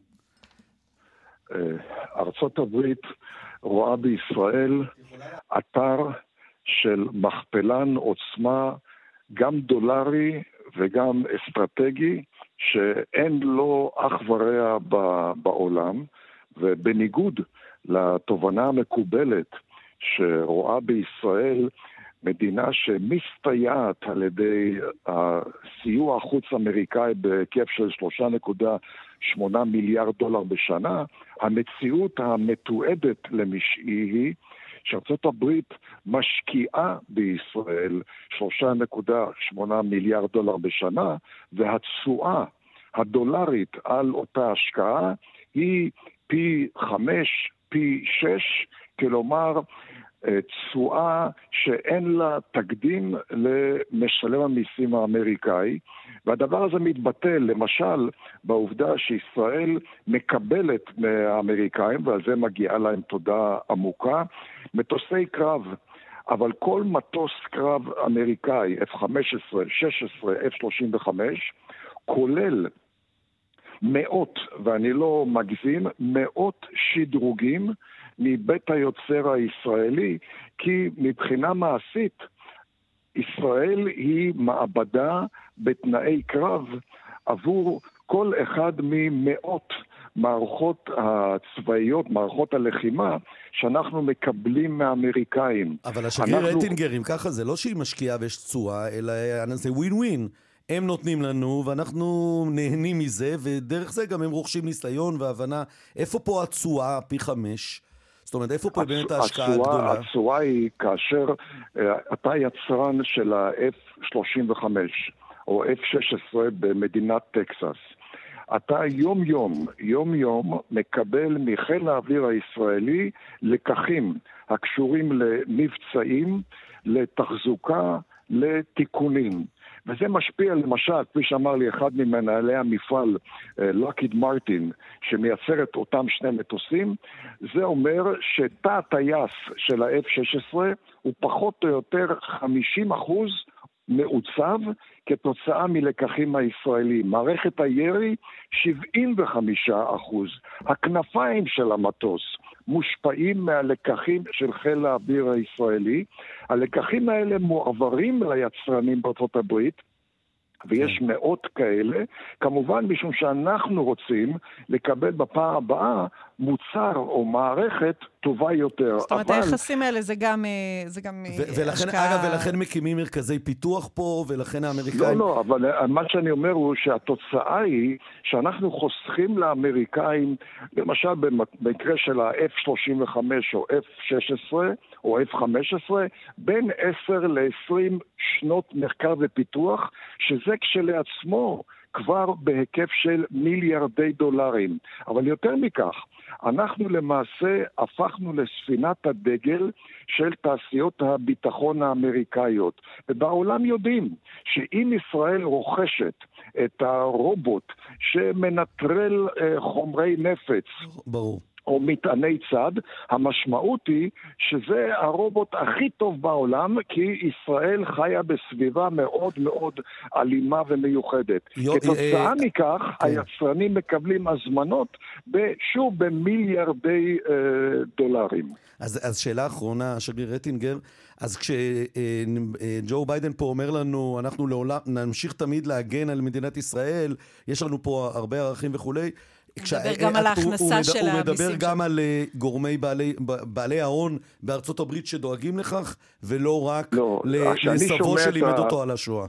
ארצות הברית רואה בישראל אתר של מכפלן עוצמה גם דולרי וגם אסטרטגי, שאין לו אח ורע בעולם, ובניגוד לתובנה המקובלת שרואה בישראל מדינה שמסתייעת על ידי הסיוע החוץ-אמריקאי בהיקף של 3.8 מיליארד דולר בשנה, המציאות המתועדת למשעי היא שארצות הברית משקיעה בישראל 3.8 מיליארד דולר בשנה, והתשואה הדולרית על אותה השקעה היא פי חמש, פי שש, כלומר תשואה שאין לה תקדים למשלם המיסים האמריקאי, והדבר הזה מתבטא למשל בעובדה שישראל מקבלת מהאמריקאים, ועל זה מגיעה להם תודה עמוקה, מטוסי קרב. אבל כל מטוס קרב אמריקאי, F-15, 16, F-35, כולל מאות, ואני לא מגזים, מאות שדרוגים מבית היוצר הישראלי, כי מבחינה מעשית, ישראל היא מעבדה בתנאי קרב עבור כל אחד ממאות מערכות הצבאיות, מערכות הלחימה, שאנחנו מקבלים מהאמריקאים. אבל השגריר אנחנו... אטינגר, אם ככה, זה לא שהיא משקיעה ויש תשואה, אלא זה ווין ווין. הם נותנים לנו, ואנחנו נהנים מזה, ודרך זה גם הם רוכשים ניסיון והבנה. איפה פה התשואה פי חמש? זאת אומרת, איפה פה באמת ההשקעה הגדולה? התשואה היא כאשר uh, אתה יצרן של ה-F-35 או F-16 במדינת טקסס. אתה יום-יום, יום-יום מקבל מחיל האוויר הישראלי לקחים הקשורים למבצעים, לתחזוקה, לתיקונים. וזה משפיע למשל, כפי שאמר לי אחד ממנהלי המפעל, לוקיד אה, מרטין, שמייצר את אותם שני מטוסים, זה אומר שתא הטייס של ה-F-16 הוא פחות או יותר 50 אחוז מעוצב כתוצאה מלקחים הישראלים. מערכת הירי, 75 אחוז. הכנפיים של המטוס מושפעים מהלקחים של חיל האוויר הישראלי. הלקחים האלה מועברים ליצרנים בארצות הברית. ויש כן. מאות כאלה, כמובן משום שאנחנו רוצים לקבל בפעם הבאה מוצר או מערכת טובה יותר. זאת אומרת, אבל... היחסים האלה זה גם, אה, זה גם ו- אה, ולכן, השקעה... אגב, ולכן מקימים מרכזי פיתוח פה, ולכן האמריקאים... לא, לא, אבל אה, מה שאני אומר הוא שהתוצאה היא שאנחנו חוסכים לאמריקאים, למשל במקרה של ה-F-35 או F-16 או F-15, בין 10 ל-20 שנות מחקר ופיתוח, שזה כשלעצמו כבר בהיקף של מיליארדי דולרים. אבל יותר מכך, אנחנו למעשה הפכנו לספינת הדגל של תעשיות הביטחון האמריקאיות. ובעולם יודעים שאם ישראל רוכשת את הרובוט שמנטרל אה, חומרי נפץ, ברור. או מטעני צד, המשמעות היא שזה הרובוט הכי טוב בעולם, כי ישראל חיה בסביבה מאוד מאוד אלימה ומיוחדת. יו, כתוצאה אה, מכך, כן. היצרנים מקבלים הזמנות, שוב, במיליארדי אה, דולרים. אז, אז שאלה אחרונה, שגריר רטינגר, אז כשג'ו אה, ביידן פה אומר לנו, אנחנו לעולם, נמשיך תמיד להגן על מדינת ישראל, יש לנו פה הרבה ערכים וכולי, מדבר גם על ההכנסה של המיסים. הוא מדבר גם על אה, גורמי בעלי ההון בארצות הברית שדואגים לכך, ולא רק לא, לסבו שלימד אותו על השואה.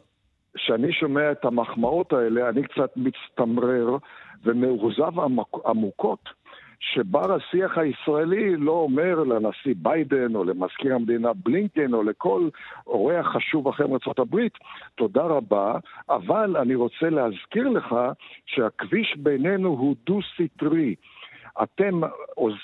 כשאני שומע את המחמאות האלה, אני קצת מצטמרר ומאוכזב עמוקות. שבר השיח הישראלי לא אומר לנשיא ביידן או למזכיר המדינה בלינקן או לכל אורח חשוב אחר מארצות הברית, תודה רבה, אבל אני רוצה להזכיר לך שהכביש בינינו הוא דו-סטרי. אתם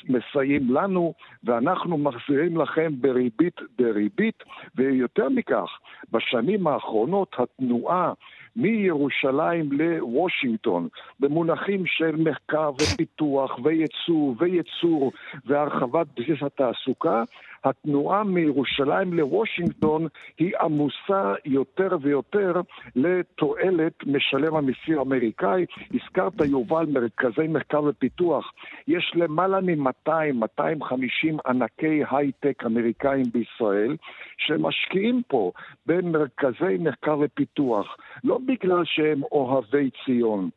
מסייעים לנו ואנחנו מחזירים לכם בריבית דריבית, ויותר מכך, בשנים האחרונות התנועה מירושלים לוושינגטון, במונחים של מחקר ופיתוח וייצוא וייצור והרחבת בסיס התעסוקה, התנועה מירושלים לוושינגטון היא עמוסה יותר ויותר לתועלת משלם המיסים האמריקאי. הזכרת, יובל, מרכזי מחקר ופיתוח. יש למעלה מ-200, 250 ענקי הייטק אמריקאים בישראל שמשקיעים פה במרכזי מחקר ופיתוח, לא בגלל שהם אוהבי ציון.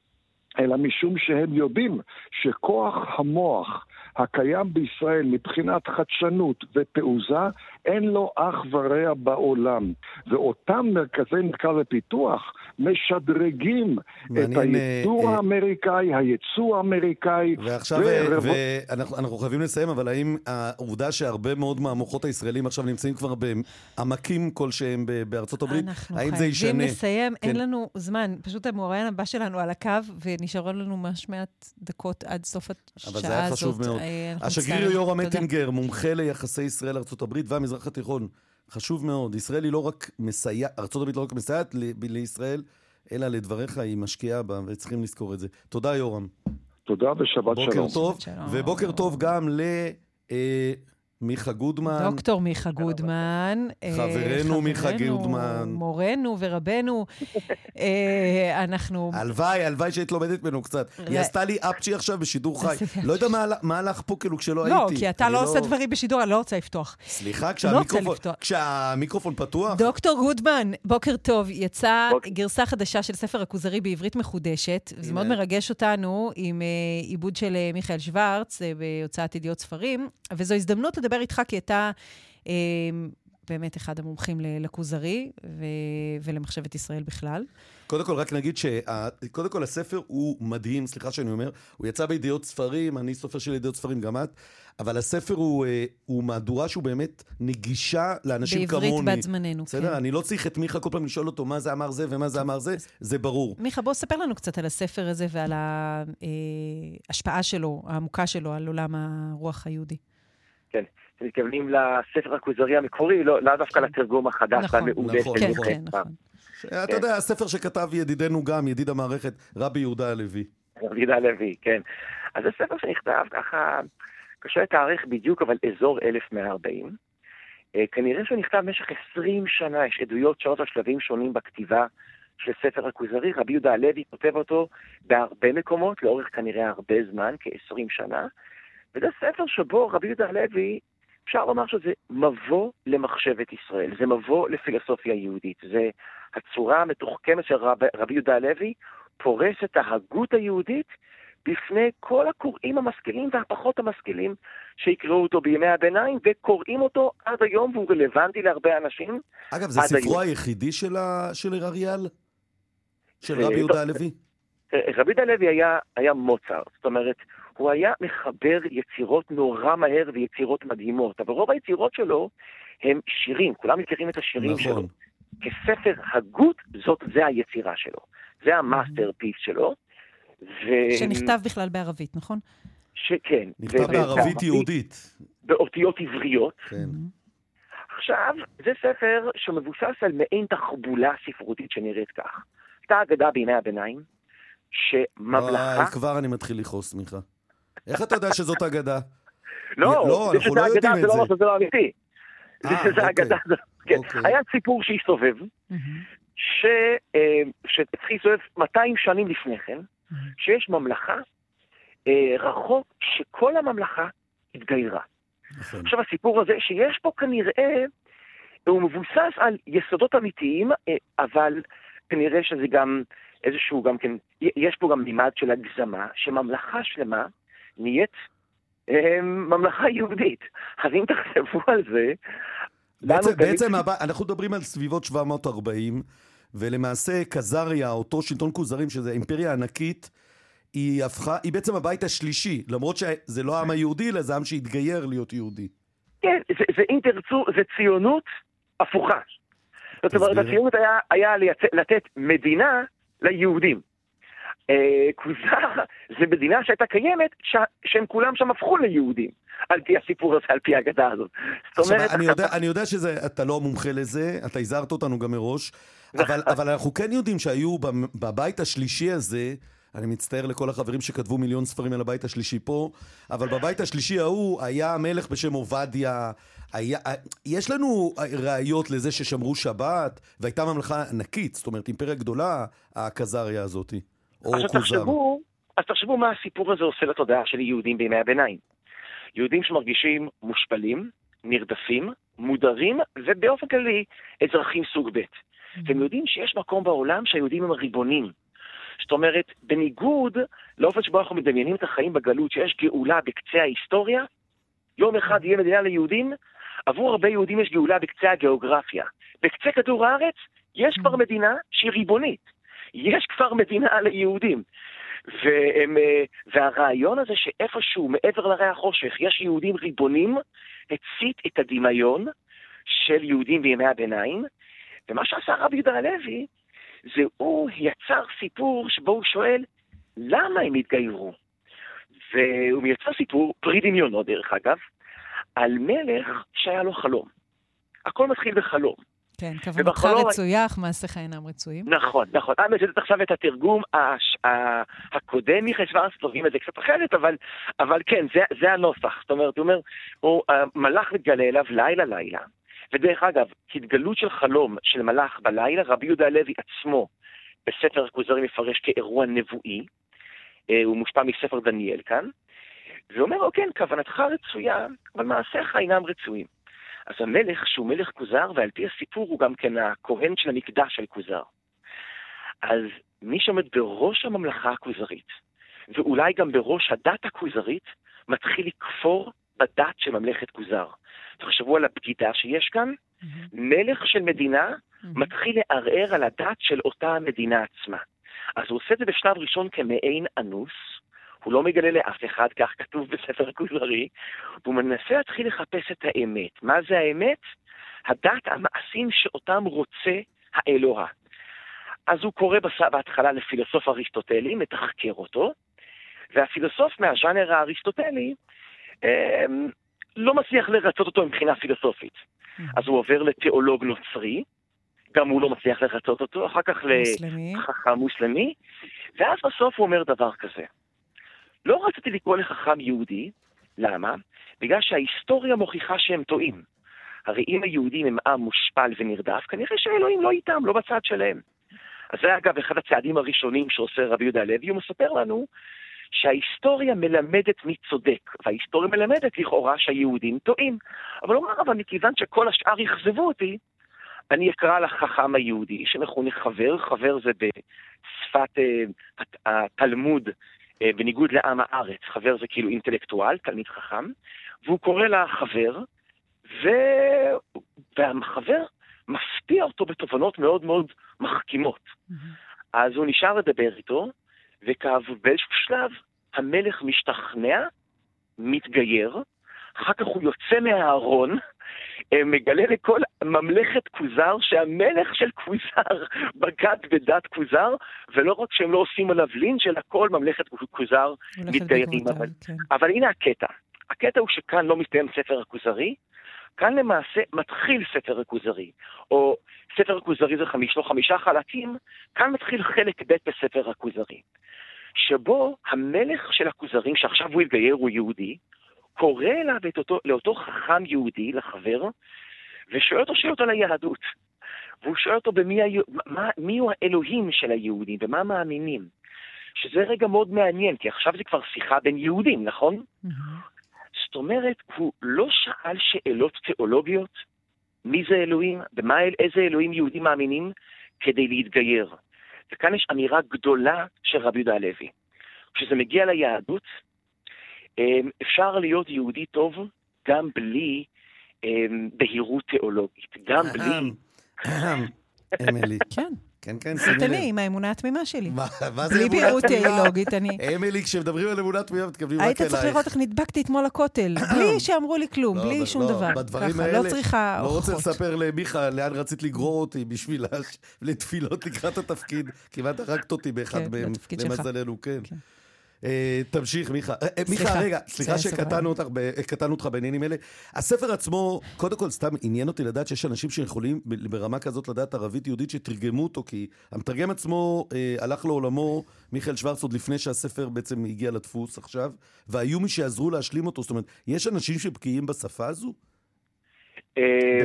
אלא משום שהם יודעים שכוח המוח הקיים בישראל מבחינת חדשנות ותעוזה, אין לו אח ורע בעולם. ואותם מרכזי מחקר ופיתוח משדרגים את הייצור אה, האמריקאי, הייצוא האמריקאי. ועכשיו, ורב... ואנחנו חייבים לסיים, אבל האם העובדה שהרבה מאוד מהמוחות הישראלים עכשיו נמצאים כבר בעמקים כלשהם בארצות הברית, האם זה ישנה? אנחנו חייבים לסיים, כן. אין לנו זמן. פשוט המוראיין הבא שלנו על הקו, ונשארו לנו ממש מעט דקות עד סוף השעה הזאת. אבל זה היה חשוב מאוד. אה, השגריר יורם אטינגר, מומחה ליחסי ישראל-ארה"ב והמזרח התיכון. חשוב מאוד. ישראל היא לא רק מסייעת, ארה"ב לא רק מסייעת לישראל, אלא לדבריך היא משקיעה בה, וצריכים לזכור את זה. תודה, יורם. תודה ושבת שלום. בוקר טוב, ובוקר טוב גם ל... אה, מיכה גודמן. דוקטור מיכה גודמן. אה, חברנו מיכה גודמן. מורנו ורבנו. אה, אנחנו... הלוואי, הלוואי שהיית לומדת ממנו קצת. היא עשתה לי אפצ'י עכשיו בשידור חי. לא יודע מה הלך פה כאילו כשלא לא, הייתי. לא, כי אתה לא עושה דברים בשידור, אני לא רוצה לפתוח. סליחה, כשהמיקרופון פתוח? דוקטור גודמן, בוקר טוב. יצאה גרסה חדשה של ספר הכוזרי בעברית מחודשת. זה מאוד מרגש אותנו עם אה, עיבוד של מיכאל שוורץ בהוצאת ידיעות ספרים, וזו הזדמנות לדבר איתך, כי אתה אה, באמת אחד המומחים לכוזרי ו- ולמחשבת ישראל בכלל. קודם כל, רק נגיד שקודם כל הספר הוא מדהים, סליחה שאני אומר, הוא יצא בידיעות ספרים, אני סופר של ידיעות ספרים, גם את, אבל הספר הוא, אה, הוא מהדורה שהוא באמת נגישה לאנשים בעברית כמוני. בעברית בת זמננו, בסדר? כן. אני לא צריך את מיכה כל פעם לשאול אותו מה זה אמר זה ומה זה אמר זה, זה ברור. מיכה, בוא ספר לנו קצת על הספר הזה ועל ההשפעה אה, שלו, העמוקה שלו על עולם הרוח היהודי. כן. מתכוונים לספר הכוזרי המקורי, לא, לא דווקא לתרגום החדש נכון, והמעובד נכון, של נכון, כן, נכון. אתה יודע, הספר שכתב ידידנו גם, ידיד המערכת, רבי יהודה הלוי. רבי יהודה הלוי, כן. אז זה ספר שנכתב ככה, קשה לתאריך בדיוק, אבל אזור 1140. אה, כנראה שהוא נכתב במשך 20 שנה, יש עדויות שונות על שלבים שונים בכתיבה של ספר הכוזרי. רבי יהודה הלוי כותב אותו בהרבה מקומות, לאורך כנראה הרבה זמן, כ-20 שנה. וזה ספר שבו רבי יהודה הלוי, אפשר לומר שזה מבוא למחשבת ישראל, זה מבוא לפילוסופיה יהודית. זה הצורה המתוחכמת של רב, רבי יהודה הלוי, פורס את ההגות היהודית בפני כל הקוראים המשכילים והפחות המשכילים שיקראו אותו בימי הביניים, וקוראים אותו עד היום, והוא רלוונטי להרבה אנשים. אגב, זה ספרו היום. היחידי של, ה... של אריאל? של רבי יהודה הלוי? רבי יהודה הלוי היה, היה מוצרט, זאת אומרת, הוא היה מחבר יצירות נורא מהר ויצירות מדהימות, אבל רוב היצירות שלו הם שירים, כולם מכירים את השירים נכון. שלו. כספר הגות, זאת, זה היצירה שלו. זה המאסטרפיס שלו. ו... שנכתב בכלל בערבית, נכון? שכן. נכתב בערבית יהודית. באותיות עבריות. כן. עכשיו, זה ספר שמבוסס על מעין תחבולה ספרותית שנראית כך. הייתה אגדה בימי הביניים, שממלכה... וואי, כבר אני מתחיל לכעוס, מיכה. איך אתה יודע שזאת אגדה? לא, לא, אנחנו לא יודעים את זה. זה לא שזה לא אמיתי. זה שזה אוקיי. אגדה. כן. אוקיי. היה סיפור שהסתובב, אה, שהתחיל להסתובב 200 שנים לפני כן, שיש ממלכה אה, רחוק שכל הממלכה התגיירה. נכון. עכשיו הסיפור הזה שיש פה כנראה, הוא מבוסס על יסודות אמיתיים, אה, אבל כנראה שזה גם איזשהו גם כן, יש פה גם מימד של הגזמה, שממלכה שלמה נהיית אה, ממלכה יהודית. אז אם תחשבו על זה, בעצם, בעצם הבא, אנחנו מדברים על סביבות 740, ולמעשה קזריה, אותו שלטון כוזרים, שזה אימפריה ענקית, היא הפכה, היא בעצם הבית השלישי, למרות שזה לא העם היהודי, אלא זה העם שהתגייר להיות יהודי. כן, זה, זה אם תרצו, זה ציונות הפוכה. זאת אומרת, הציונות היה, היה לתת מדינה ליהודים. אה, כוזר זה מדינה שהייתה קיימת, ש, שהם כולם שם הפכו ליהודים. על פי הסיפור הזה, על פי האגדה הזאת. זאת אומרת... אני יודע, אני יודע שאתה לא מומחה לזה, אתה הזהרת אותנו גם מראש, אבל, אבל אנחנו כן יודעים שהיו בבית השלישי הזה, אני מצטער לכל החברים שכתבו מיליון ספרים על הבית השלישי פה, אבל בבית השלישי ההוא היה מלך בשם עובדיה. היה, יש לנו ראיות לזה ששמרו שבת, והייתה ממלכה ענקית, זאת אומרת אימפריה גדולה, הקזריה הזאתי, או כוזר. תחשבו, אז תחשבו מה הסיפור הזה עושה לתודעה של יהודים בימי הביניים. יהודים שמרגישים מושפלים, נרדפים, מודרים, ובאופן כללי אזרחים סוג ב'. והם יודעים שיש מקום בעולם שהיהודים הם הריבונים. זאת אומרת, בניגוד לאופן שבו אנחנו מדמיינים את החיים בגלות, שיש גאולה בקצה ההיסטוריה, יום אחד יהיה מדינה ליהודים, עבור הרבה יהודים יש גאולה בקצה הגיאוגרפיה. בקצה כדור הארץ יש כבר מדינה שהיא ריבונית. יש כבר מדינה ליהודים. והם, אה, והרעיון הזה שאיפשהו מעבר לרי החושך יש יהודים ריבונים, הצית את הדמיון של יהודים בימי הביניים, ומה שעשה רבי יהודה הלוי, זה הוא יצר סיפור שבו הוא שואל, למה הם התגיירו? והוא מייצר סיפור, פרי דמיונו דרך אגב, על מלך שהיה לו חלום. הכל מתחיל בחלום. כן, כוונתך רצויה, אך מעשיך אינם רצויים. נכון, נכון. אני מצטט עכשיו את התרגום הקודם מחשבון סטובים את זה קצת אחרת, אבל, אבל כן, זה, זה הנוסח. זאת אומרת, הוא אומר, הוא, מלאך מתגלה אליו לילה-לילה, ודרך אגב, התגלות של חלום של מלאך בלילה, רבי יהודה הלוי עצמו בספר הכוזרי מפרש כאירוע נבואי, אה, הוא מושפע מספר דניאל כאן, ואומר, או אוקיי, כוונתך רצויה, אבל מעשיך אינם רצויים. אז המלך, שהוא מלך כוזר, ועל פי הסיפור הוא גם כן הכהן של המקדש של כוזר. אז מי שעומד בראש הממלכה הכוזרית, ואולי גם בראש הדת הכוזרית, מתחיל לכפור בדת של ממלכת כוזר. תחשבו על הבגידה שיש כאן. Mm-hmm. מלך של מדינה mm-hmm. מתחיל לערער על הדת של אותה המדינה עצמה. אז הוא עושה את זה בשלב ראשון כמעין אנוס, הוא לא מגלה לאף אחד, כך כתוב בספר הכוזרי, והוא מנסה להתחיל לחפש את האמת. מה זה האמת? הדת, המעשים שאותם רוצה האלוה. אז הוא קורא בהתחלה לפילוסוף אריסטוטלי, מתחקר אותו, והפילוסוף מהז'אנר האריסטוטלי אמ, לא מצליח לרצות אותו מבחינה פילוסופית. Mm-hmm. אז הוא עובר לתיאולוג נוצרי, גם הוא לא מצליח לרצות אותו, אחר כך לחכם מוסלמי, ואז בסוף הוא אומר דבר כזה: לא רציתי לקרוא לחכם יהודי, למה? בגלל שההיסטוריה מוכיחה שהם טועים. הרי אם היהודים הם עם מושפל ונרדף, כנראה שאלוהים לא איתם, לא בצד שלהם. אז זה אגב אחד הצעדים הראשונים שעושה רבי יהודה הלוי, הוא מספר לנו שההיסטוריה מלמדת מי צודק, וההיסטוריה מלמדת לכאורה שהיהודים טועים. אבל הוא אמר, אבל מכיוון שכל השאר אכזבו אותי, אני אקרא לחכם היהודי, שמכונה חבר, חבר זה בשפת uh, התלמוד, בניגוד לעם הארץ, חבר זה כאילו אינטלקטואל, תלמיד חכם, והוא קורא לה חבר, ו... והחבר מפתיע אותו בתובנות מאוד מאוד מחכימות. Mm-hmm. אז הוא נשאר לדבר איתו, ובאיזשהו שלב המלך משתכנע, מתגייר, אחר כך הוא יוצא מהארון, אה, מגלה לכל ממלכת כוזר שהמלך של כוזר בגד בדת כוזר, ולא רק שהם לא עושים עליו לינץ', אלא כל ממלכת כוזר מתגיירים. אבל, כן. אבל הנה הקטע. הקטע הוא שכאן לא מסתיים ספר הכוזרי, כאן למעשה מתחיל ספר הכוזרי, או ספר הכוזרי זה חמיש, לא חמישה חלקים, כאן מתחיל חלק ב' בספר הכוזרי, שבו המלך של הכוזרים, שעכשיו הוא התגייר, הוא יהודי, קורא אליו אותו, לאותו חכם יהודי, לחבר, ושואל אותו שאלות על היהדות. והוא שואל אותו במי ה... מה, מי הוא האלוהים של היהודים ומה מאמינים. שזה רגע מאוד מעניין, כי עכשיו זה כבר שיחה בין יהודים, נכון? Mm-hmm. זאת אומרת, הוא לא שאל שאלות תיאולוגיות, מי זה אלוהים, במה, איזה אלוהים יהודים מאמינים, כדי להתגייר. וכאן יש אמירה גדולה של רבי יהודה הלוי. כשזה מגיע ליהדות, אפשר להיות יהודי טוב גם בלי אמ, בהירות תיאולוגית, גם בלי... אמילי. כן. כן, כן, שימי לב. אני, עם האמונה התמימה שלי. מה זה אמונה תמימה? בלי בהירות תיאולוגית, אני... אמילי, כשמדברים על אמונה תמימה, מתכוונים רק אלייך. היית צריך לראות איך נדבקתי אתמול לכותל, בלי שאמרו לי כלום, לא, בלי שום לא, דבר. בדברים האלה, לא צריכה הוכחות. לא רוצה לספר למיכה לאן רצית לגרור אותי בשביל לתפילות לקראת התפקיד. כמעט הרגת אותי באחד כן, מהם, למזלנו, כן. אה, תמשיך, מיכה. אה, אה, מיכה, רגע, סליחה שקטענו אותך בעניינים אלה. הספר עצמו, קודם כל, סתם עניין אותי לדעת שיש אנשים שיכולים ברמה כזאת לדעת ערבית יהודית שתרגמו אותו, כי המתרגם עצמו הלך לעולמו, מיכאל שוורץ, עוד לפני שהספר בעצם הגיע לדפוס עכשיו, והיו מי שיעזרו להשלים אותו. זאת אומרת, יש אנשים שבקיאים בשפה הזו?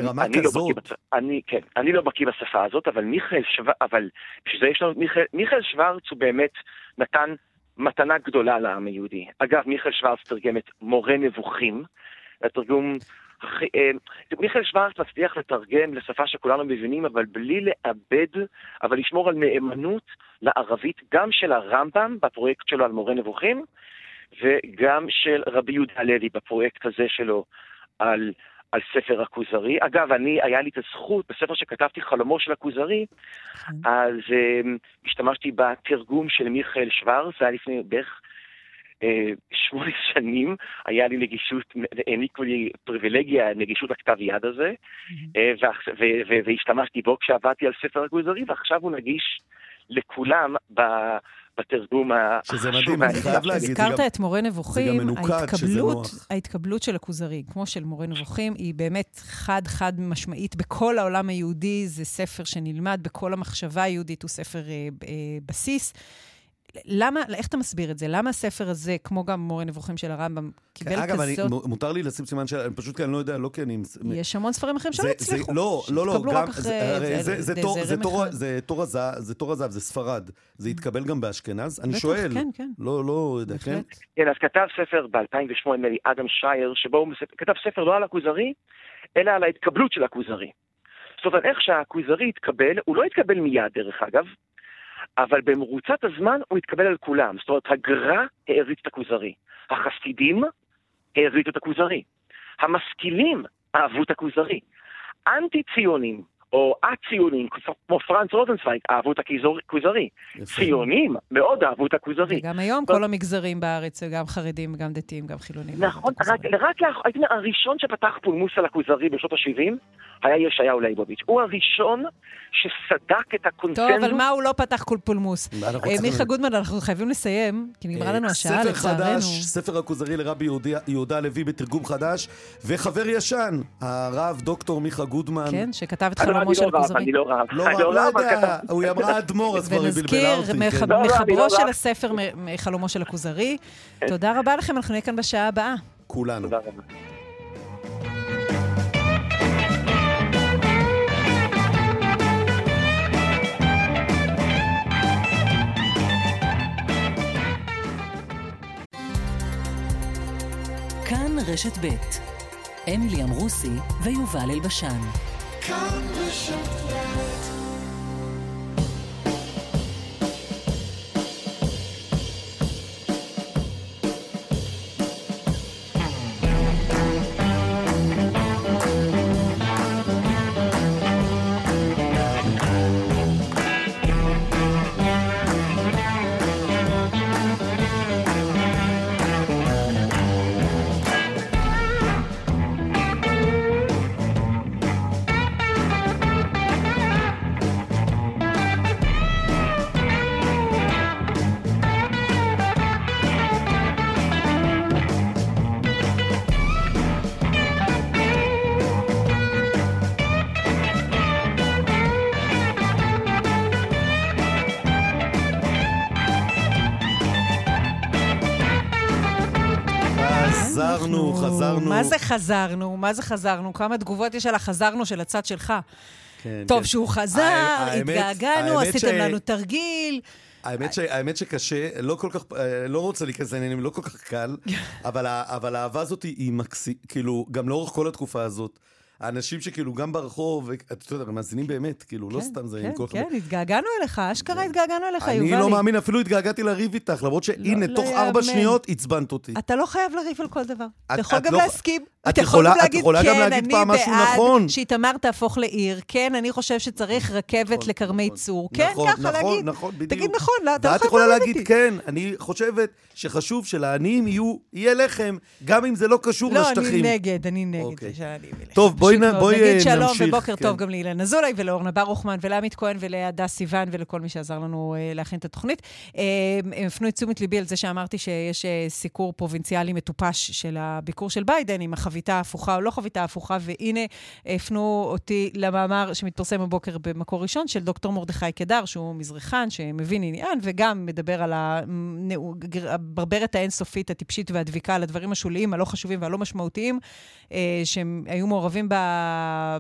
ברמה לא כזאת. אני, כן, אני לא בקיא בשפה הזאת, אבל מיכאל שוורץ, אבל בשביל זה יש לנו, מיכאל שוורץ הוא באמת נתן מתנה גדולה לעם היהודי. אגב, מיכאל שוורץ תרגם את מורה נבוכים, התרגום... אה, מיכאל שוורץ מצליח לתרגם לשפה שכולנו מבינים, אבל בלי לאבד, אבל לשמור על נאמנות לערבית, גם של הרמב"ם בפרויקט שלו על מורה נבוכים, וגם של רבי יהודה הלוי בפרויקט הזה שלו על על ספר הכוזרי. אגב, אני, היה לי את הזכות, בספר שכתבתי, חלומו של הכוזרי, כן. אז um, השתמשתי בתרגום של מיכאל שוורץ, זה היה לפני בערך uh, שמונה שנים, היה לי נגישות, העניקו לי פריבילגיה, נגישות לכתב יד הזה, uh, והשתמשתי בו כשעבדתי על ספר הכוזרי, ועכשיו הוא נגיש לכולם ב... בתרגום החשוב. שזה מדהים, אני חייב להגיד, הזכרת את מורה נבוכים, ההתקבלות, ההתקבלות של הכוזרי, כמו של מורה נבוכים, היא באמת חד-חד משמעית בכל העולם היהודי, זה ספר שנלמד בכל המחשבה היהודית, הוא ספר אה, אה, בסיס. למה, איך אתה מסביר את זה? למה הספר הזה, כמו גם מורה נבוכים של הרמב"ם, קיבל כזאת... אגב, אני, מותר לי לשים סימן של... פשוט כי אני לא יודע, לא כי אני... יש המון ספרים אחרים שלא הצליחו. לא, לא, לא, גם... זה תור הזהב, זה ספרד. זה התקבל גם באשכנז? אני שואל. כן, כן. לא, לא יודע, כן? כן, אז כתב ספר ב-2008, נדמה לי, אדם שייר, שבו הוא כתב ספר לא על הכוזרי, אלא על ההתקבלות של הכוזרי. זאת אומרת, איך שהכוזרי התקבל, הוא לא התקבל מיד, דרך אגב, אבל במרוצת הזמן הוא התקבל על כולם. זאת אומרת, הגר"א העריץ את הכוזרי, החסידים העריצו את הכוזרי, המשכילים אהבו את הכוזרי, אנטי-ציונים או א-ציונים, כמו פרנץ רוזנצוויג, אהבו את הכוזרי. ציונים מאוד אהבו את הכוזרי. וגם היום כל המגזרים בארץ, גם חרדים, גם דתיים, גם חילונים. נכון, רק הראשון שפתח פולמוס על הכוזרי בשנות ה-70, היה ישעיהו ליבוביץ'. הוא הראשון שסדק את הקונצנזוס. טוב, אבל מה הוא לא פתח כל פולמוס? אה, מיכה גודמן, אנחנו חייבים לסיים, כי נגמרה לנו השעה, לצערנו. ספר חדש, ספר הכוזרי לרבי יהודה הלוי בתרגום חדש, וחבר ישן, הרב דוקטור מיכה גודמן. כן, שכתב את מומו של כוזרי. אני לא רב, אני לא רב. לא, לא, לא יודע, הוא אמרה אדמו"ר, אז כבר היא בלבלה אותי. ונזכיר, לא מחברו של הספר מחלומו של הכוזרי. כן. תודה רבה לכם, אנחנו נהיה כאן בשעה הבאה. כולנו. תודה רבה. רשת ב' אמיליאם אמרוסי ויובל אלבשן. כאן רשת ב' מה זה חזרנו? מה זה חזרנו? כמה תגובות יש על החזרנו של הצד שלך? כן, טוב כן. שהוא חזר, התגעגענו, עשיתם ש... לנו תרגיל. האמת, ש, האמת שקשה, לא כל כך, אה, לא רוצה להיכנס לעניינים, לא כל כך קל, אבל, אבל האהבה הזאת היא מקסי, כאילו, גם לאורך כל התקופה הזאת. האנשים שכאילו גם ברחוב, אתה יודע, הם מאזינים באמת, כאילו, לא כן, סתם זה עם כל כן, כן, התגעגענו אליך, אשכרה התגעגענו אליך, יובלי. אני לא מאמין, אפילו התגעגעתי לריב איתך, למרות שהנה, לא, תוך לא ארבע שניות עצבנת אותי. אתה לא חייב לריב על כל דבר. אתה יכול גם להסכים. את יכולה גם להגיד פעם משהו נכון. כן, שאיתמר תהפוך לעיר. כן, אני חושב שצריך רכבת נכון, לכרמי נכון. צור. כן, ככה להגיד. נכון, בדיוק. תגיד נכון, לא, אתה לא יכול יכולה להגיד, כן, אני חושבת שחשוב שלעניים יהיה לחם, גם אם זה לא קשור לשטחים. לא, אני נגד, אני נגד. אוקיי. טוב, בואי נמשיך. שלום ובוקר טוב גם לאילן אזולאי ולאורנה ברוכמן ולעמית כהן ולהדס סיוון ולכל מי שעזר לנו אה, להכין את התוכנית. אה, הם הפנו את תשומת ליבי על זה שאמרתי שיש אה, סיקור פרובינציאלי מטופש של הביקור של ביידן, עם החביתה ההפוכה או לא חביתה הפוכה, והנה הפנו אותי למאמר שמתפרסם הבוקר במקור ראשון של דוקטור מרדכי קדר, שהוא מזרחן, שמבין עניין, וגם מדבר על הברברת האינסופית, הטיפשית והדביקה, על הדברים השוליים, הלא חשובים והלא משמעותיים, שהם היו מעורבים ב...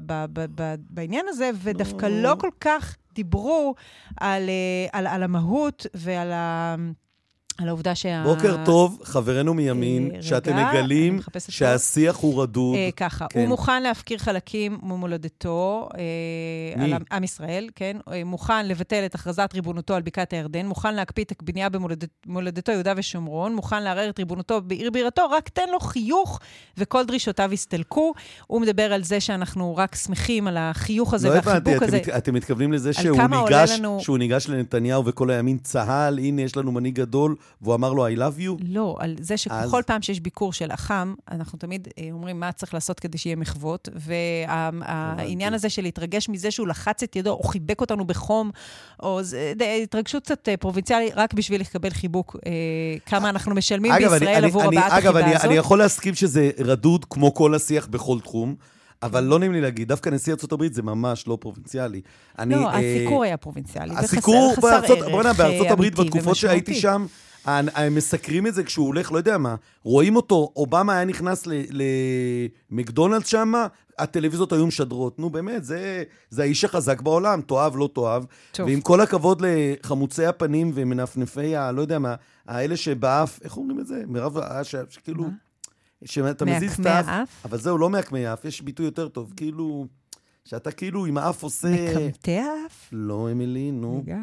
ב, ב, ב, בעניין הזה, ודווקא לא. לא כל כך דיברו על, אה, על, על המהות ועל ה... על העובדה שה... בוקר טוב, חברנו מימין, אה, שאתם מגלים שהשיח הוא רדוד. אה, ככה, כן. הוא מוכן להפקיר חלקים ממולדתו, אה, על עם ישראל, כן? אה, מוכן לבטל את הכרזת ריבונותו על בקעת הירדן, מוכן להקפיא את הבנייה במולדתו יהודה ושומרון, מוכן לערער את ריבונותו בעיר בירתו, רק תן לו חיוך וכל דרישותיו יסתלקו. הוא מדבר על זה שאנחנו רק שמחים על החיוך הזה לא והחיבוק הזה. לא הבנתי, אתם מתכוונים לזה שהוא ניגש, לנו... שהוא ניגש לנתניהו וכל הימין צהל, הנה, יש לנו מנהיג גדול. והוא אמר לו, I love you? לא, על זה שכל אז... פעם שיש ביקור של אח"ם, אנחנו תמיד אה, אומרים מה צריך לעשות כדי שיהיה מחוות, והעניין הזה של להתרגש מזה שהוא לחץ את ידו, או חיבק אותנו בחום, או זה התרגשות קצת אה, פרובינציאלי, רק בשביל לקבל חיבוק, אה, כמה אנחנו משלמים אגב, בישראל אני, עבור אני, הבעת החיבה הזאת. אגב, אני יכול להסכים שזה רדוד כמו כל השיח בכל תחום. אבל לא נעים לי להגיד, דווקא נשיא ארה"ב זה ממש לא פרובינציאלי. לא, הסיקור היה פרוביnciאלי. הסיקור בארצות, בוא'נה, בארצות הברית, בתקופות שהייתי שם, הם מסקרים את זה כשהוא הולך, לא יודע מה, רואים אותו, אובמה היה נכנס למקדונלדס שם, הטלוויזיות היו משדרות. נו באמת, זה, זה האיש החזק בעולם, תאהב, לא תאהב. טוב. ועם כל הכבוד לחמוצי הפנים ומנפנפי ה... לא יודע מה, האלה שבאף, איך אומרים את זה? מירב, אה, שכאילו... שאתה מזיז את האף. אבל זהו, לא מעקמי האף, יש ביטוי יותר טוב. כאילו, שאתה כאילו עם האף עושה... מקמטי האף? לא, אמילי, נו. רגע.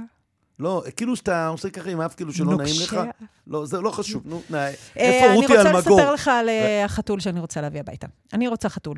לא, כאילו שאתה עושה ככה עם אף כאילו שלא נעים לך. לא, זה לא חשוב. נו, אה, איפה רותי אלמגור? אני רוצה לספר לך על אה, החתול שאני רוצה להביא הביתה. אני רוצה חתול.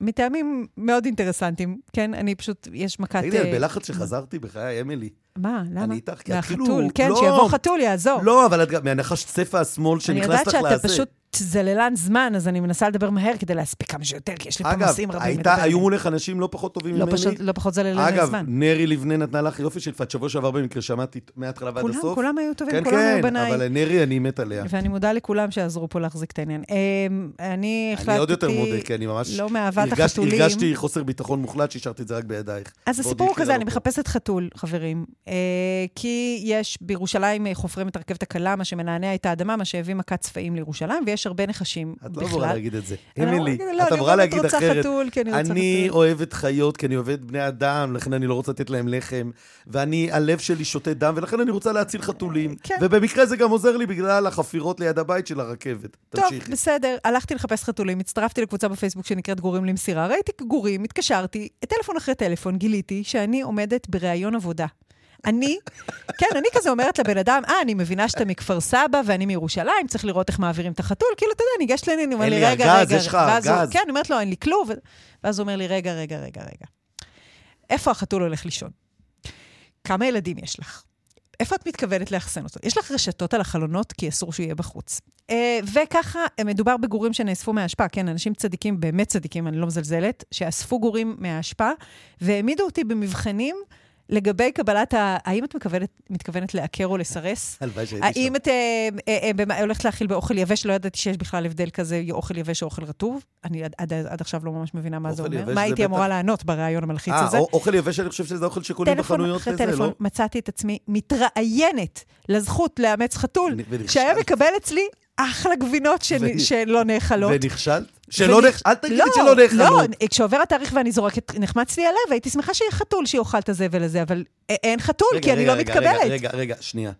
מטעמים מאוד אינטרסנטיים, כן? אני פשוט, יש מכת... תגידי, את בלחץ שחזרתי בחיי, אמילי. מה? למה? אני איתך, כי את כאילו... מהחתול, כן, לא. שיבוא חתול, יעזור. לא, אבל את גם מהנחש צפה השמאל שנכנס לך לזה. אני יודעת שאתה פשוט זללן זמן, אז אני מנסה לדבר מהר כדי להספיק כמה שיותר, כי יש לי פה נושאים רבים. אגב, היו מולך אנשים לא פחות טובים לא ממני. פשוט, לא פחות זללן זמן. אגב, נרי לבנה נתנה לך יופי של פת שבוע שעבר במקרה, שמעתי מההתחלה ועד הסוף. כולם, כולם היו טובים, כן, כולם כן, היו בניי. אבל נרי, אני מת עליה. ואני מודה לכולם שעזרו פה להחזיק את העניין. אמ, אני החלטתי... אני עוד יותר מודה, כי אני ממש... לא מאהבת החתולים. הרגשתי חוסר ביטחון מוחלט שהשארתי את זה רק בידייך. אז הסיפור הוא כזה, אני מחפשת חתול, חברים. אה, כי יש בירושלים חופרים את הרכבת הקלה, מה שמנענע את האדמה, מה שהביא מכת צפעים לירושלים, ויש יש הרבה נחשים את בכלל. לא אמורה להגיד את זה. אני לא אמילי, לא, את אני אמורה להגיד אחרת. חתול, כי אני רוצה אני חתול. אוהבת חיות, כי אני אוהבת בני אדם, לכן אני לא רוצה לתת להם לחם, ואני, הלב שלי שותה דם, ולכן אני רוצה להציל חתולים. כן. ובמקרה זה גם עוזר לי בגלל החפירות ליד הבית של הרכבת. טוב, תמשיכי. בסדר, הלכתי לחפש חתולים, הצטרפתי לקבוצה בפייסבוק שנקראת גורים למסירה, ראיתי גורים, התקשרתי, טלפון אחרי טלפון, גיליתי שאני עומדת בראיון עבודה. אני, כן, אני כזה אומרת לבן אדם, אה, אני מבינה שאתה מכפר סבא ואני מירושלים, צריך לראות איך מעבירים את החתול. כאילו, אתה יודע, ניגש לעניין, הוא אומר לי, רגע, רגע. ואז הוא-. כן, אני אומרת לו, אין לי כלום. ואז הוא אומר לי, רגע, רגע, רגע, רגע. איפה החתול הולך לישון? כמה ילדים יש לך? איפה את מתכוונת לאחסן אותו? יש לך רשתות על החלונות, כי אסור שהוא יהיה בחוץ. אה, וככה, אה, מדובר בגורים שנאספו מהאשפה, כן, אנשים צדיקים, באמת צדיקים, אני לא מזלזלת, שאספו גורים מהאשפה, והעמידו אותי במבחנים לגבי קבלת ה... האם את מתכוונת, מתכוונת לעקר או לסרס? הלוואי שהייתי שם. האם את אה, אה, אה, הולכת להאכיל באוכל יבש? לא ידעתי שיש בכלל הבדל כזה, אוכל יבש או אוכל רטוב. אני עד, עד, עד עכשיו לא ממש מבינה מה זה אומר. מה הייתי בטח- אמורה לענות בראיון המלחיץ אה, הזה? או- אוכל יבש, אני חושב שזה אוכל שקונים טלפון בחנויות אחרי לזה, טלפון, לא? מצאתי את עצמי מתראיינת לזכות לאמץ חתול. שהיה מקבל אצלי אחלה גבינות ו- שלא נאכלות. ונכשלת? שלא נאכ... אל תגידי לא, שלא נאכלות. לא, כשעובר התאריך ואני זורקת, נחמץ לי הלב, הייתי שמחה שיהיה חתול שיאכל את הזבל הזה, אבל אין חתול, רגע, כי אני רגע, לא רגע, מתקבלת. רגע, רגע, רגע, שנייה.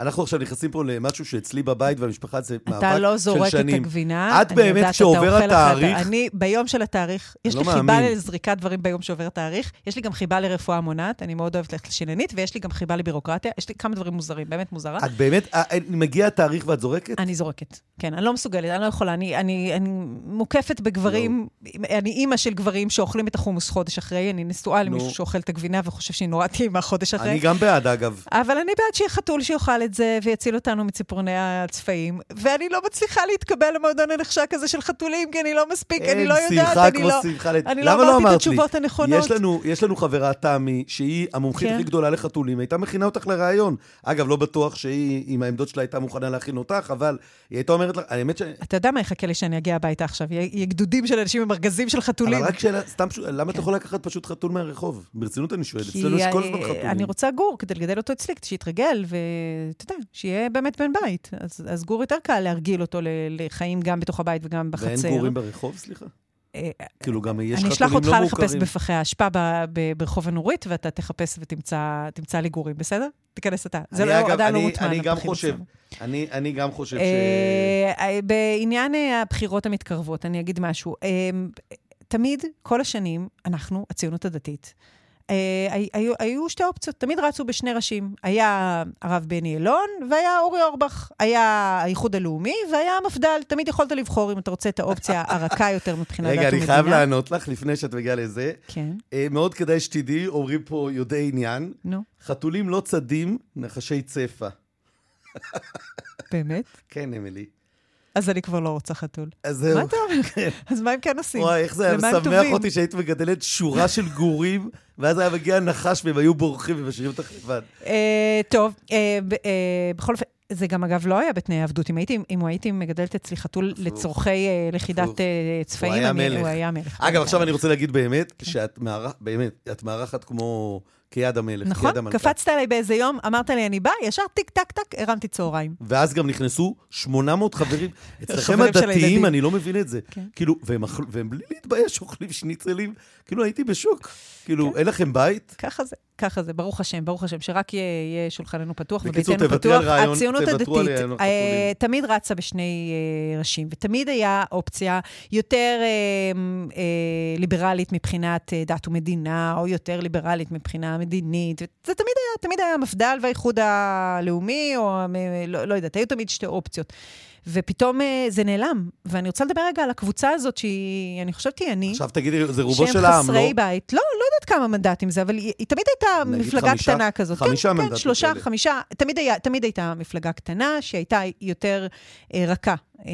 אנחנו עכשיו נכנסים פה למשהו שאצלי בבית והמשפחה זה מאבק של שנים. אתה לא זורק את הגבינה. את באמת, כשעובר התאריך- אני, ביום של התאריך, יש לא לי חיבה. לזריקת דברים ביום שעובר התאריך, יש לי גם חיבה לרפואה מונעת, אני מאוד אוהבת ללכת לשיננית, ויש לי גם חיבה לבירוקרטיה, יש לי כמה דברים מוזרים, באמת מוזרה. את באמת, אה, אה, מגיע התאריך ואת זורקת? אני זורקת. כן, אני לא מסוגלת, אני לא יכולה. אני, אני, אני מוקפת בגברים, אני אימא של גברים שאוכלים את החומוס חודש אחרי, אני נשואה למישהו. שאוכל את הגבינה וחושב שהיא נורא טעימה חודש אחרי. אני גם בעד, אגב. אבל אני בעד שיהיה חתול שיאכל את זה ויציל אותנו מציפורני הצפעים, ואני לא מצליחה להתקבל למועדון הנחשק הזה של חתולים, כי אני לא מספיק, אני לא יודעת, אני לא... לת- אני לא אמרתי את אמרת לי? התשובות הנכונות. יש לנו, יש לנו חברה, תמי, שהיא המומחית כן. הכי גדולה לחתולים, הייתה מכינה אותך לראיון. אגב, לא בטוח שהיא, עם העמדות שלה, הייתה מוכנה להכין אותך, אבל היא הייתה אומרת לך, האמת ש... אתה יודע מה יחכה לי שאני אגיע הביתה עכשיו? יהיה גדודים של אנשים עם ארגזים של חתולים. אבל רק שאלה, סתם למה את כן. יכולה לקחת פשוט חתול מהרחוב? ברצינות אני שואל, כי אצלנו יש כל הזמן חתולים. אני רוצה גור כדי לגדל אותו אצלי, כדי שיתרגל, ואתה יודע, שיהיה באמת בן בית. אז, אז גור יותר קל להרגיל אותו לחיים גם בתוך הבית וגם בחצר. ואין גורים ברחוב, סליחה? אה, כאילו, גם יש אני אשלח חתולים אותך לא לחפש מוכרים. בפחי האשפה ברחוב הנורית, ואתה תחפש ותמצא תמצא לי גורים, בסדר? תיכנס אתה. זה לא, עדיין לא מוטמן. אני גם חושב. אני אני גם חושב ש... אה, אה, בעניין אה, הבחירות המתקרבות, אני אגיד משהו. אה, תמיד, כל השנים, אנחנו, הציונות הדתית, אה, היו, היו שתי אופציות, תמיד רצו בשני ראשים. היה הרב בני אלון והיה אורי אורבך. היה האיחוד הלאומי והיה המפד"ל. תמיד יכולת לבחור אם אתה רוצה את האופציה הרכה יותר מבחינת דת רגע, ומדינה. אני חייב לענות לך לפני שאת מגיעה לזה. כן, אה, מאוד כדאי שתדעי, אומרים פה יודעי עניין, נו, חתולים לא צדים, נחשי צפה. באמת? כן, אמילי. אז אני כבר לא רוצה חתול. אז זהו. מה אתה אומר? אז מה הם כן עושים? וואי, איך זה היה משמח? אותי שהיית מגדלת שורה של גורים, ואז היה מגיע נחש והם היו בורחים ומשאירים אותך לבד. אה, טוב, אה, אה, בכל אופן, זה גם אגב לא היה בתנאי עבדות. אם הייתי, אם הייתי מגדלת אצלי חתול. לצורכי לכידת צפעים, הוא היה מלך. אגב, עכשיו כן. אני רוצה להגיד באמת, שאת את מארחת כמו כיד המלך, נכון, כיד המלכה. קפצת עליי באיזה יום, אמרת לי, אני באה, ישר טיק טק טק, הרמתי צהריים. ואז גם נכנסו 800 חברים. אצלכם הדתיים. אני לא מבין את זה. כן. כאילו, והם והם בלי להתבייש אוכלים שניצלים. כאילו, הייתי בשוק. כאילו, כן. אין לכם בית? ככה זה, ככה זה, ברוך השם, ברוך השם, שרק יהיה, יהיה שולחננו פתוח וביתנו פתוח. רעיון- הציונות הדתית אה. תמיד רצה בשני אה, ראשים, ותמיד היה אופציה יותר אה, אה, ליברלית מבחינת אה, דת ומדינה, או יותר ליברלית מבחינה מדינית. זה תמיד היה, תמיד היה המפד"ל והאיחוד הלאומי, או המ- לא, לא יודעת, היו תמיד שתי אופציות. ופתאום אה, זה נעלם. ואני רוצה לדבר רגע על הקבוצה הזאת, שהיא, אני חושבת, היא אני. עכשיו תגידי, זה רובו שהם של העם, לא? חסרי בית. לא, לא כמה מנדטים זה, אבל היא, היא תמיד הייתה מפלגה חמישה- קטנה כזאת. חמישה כן, מנדטים כן, שלושה, כאלה. חמישה. תמיד, היה, תמיד הייתה מפלגה קטנה, שהייתה יותר אה, רכה. אה,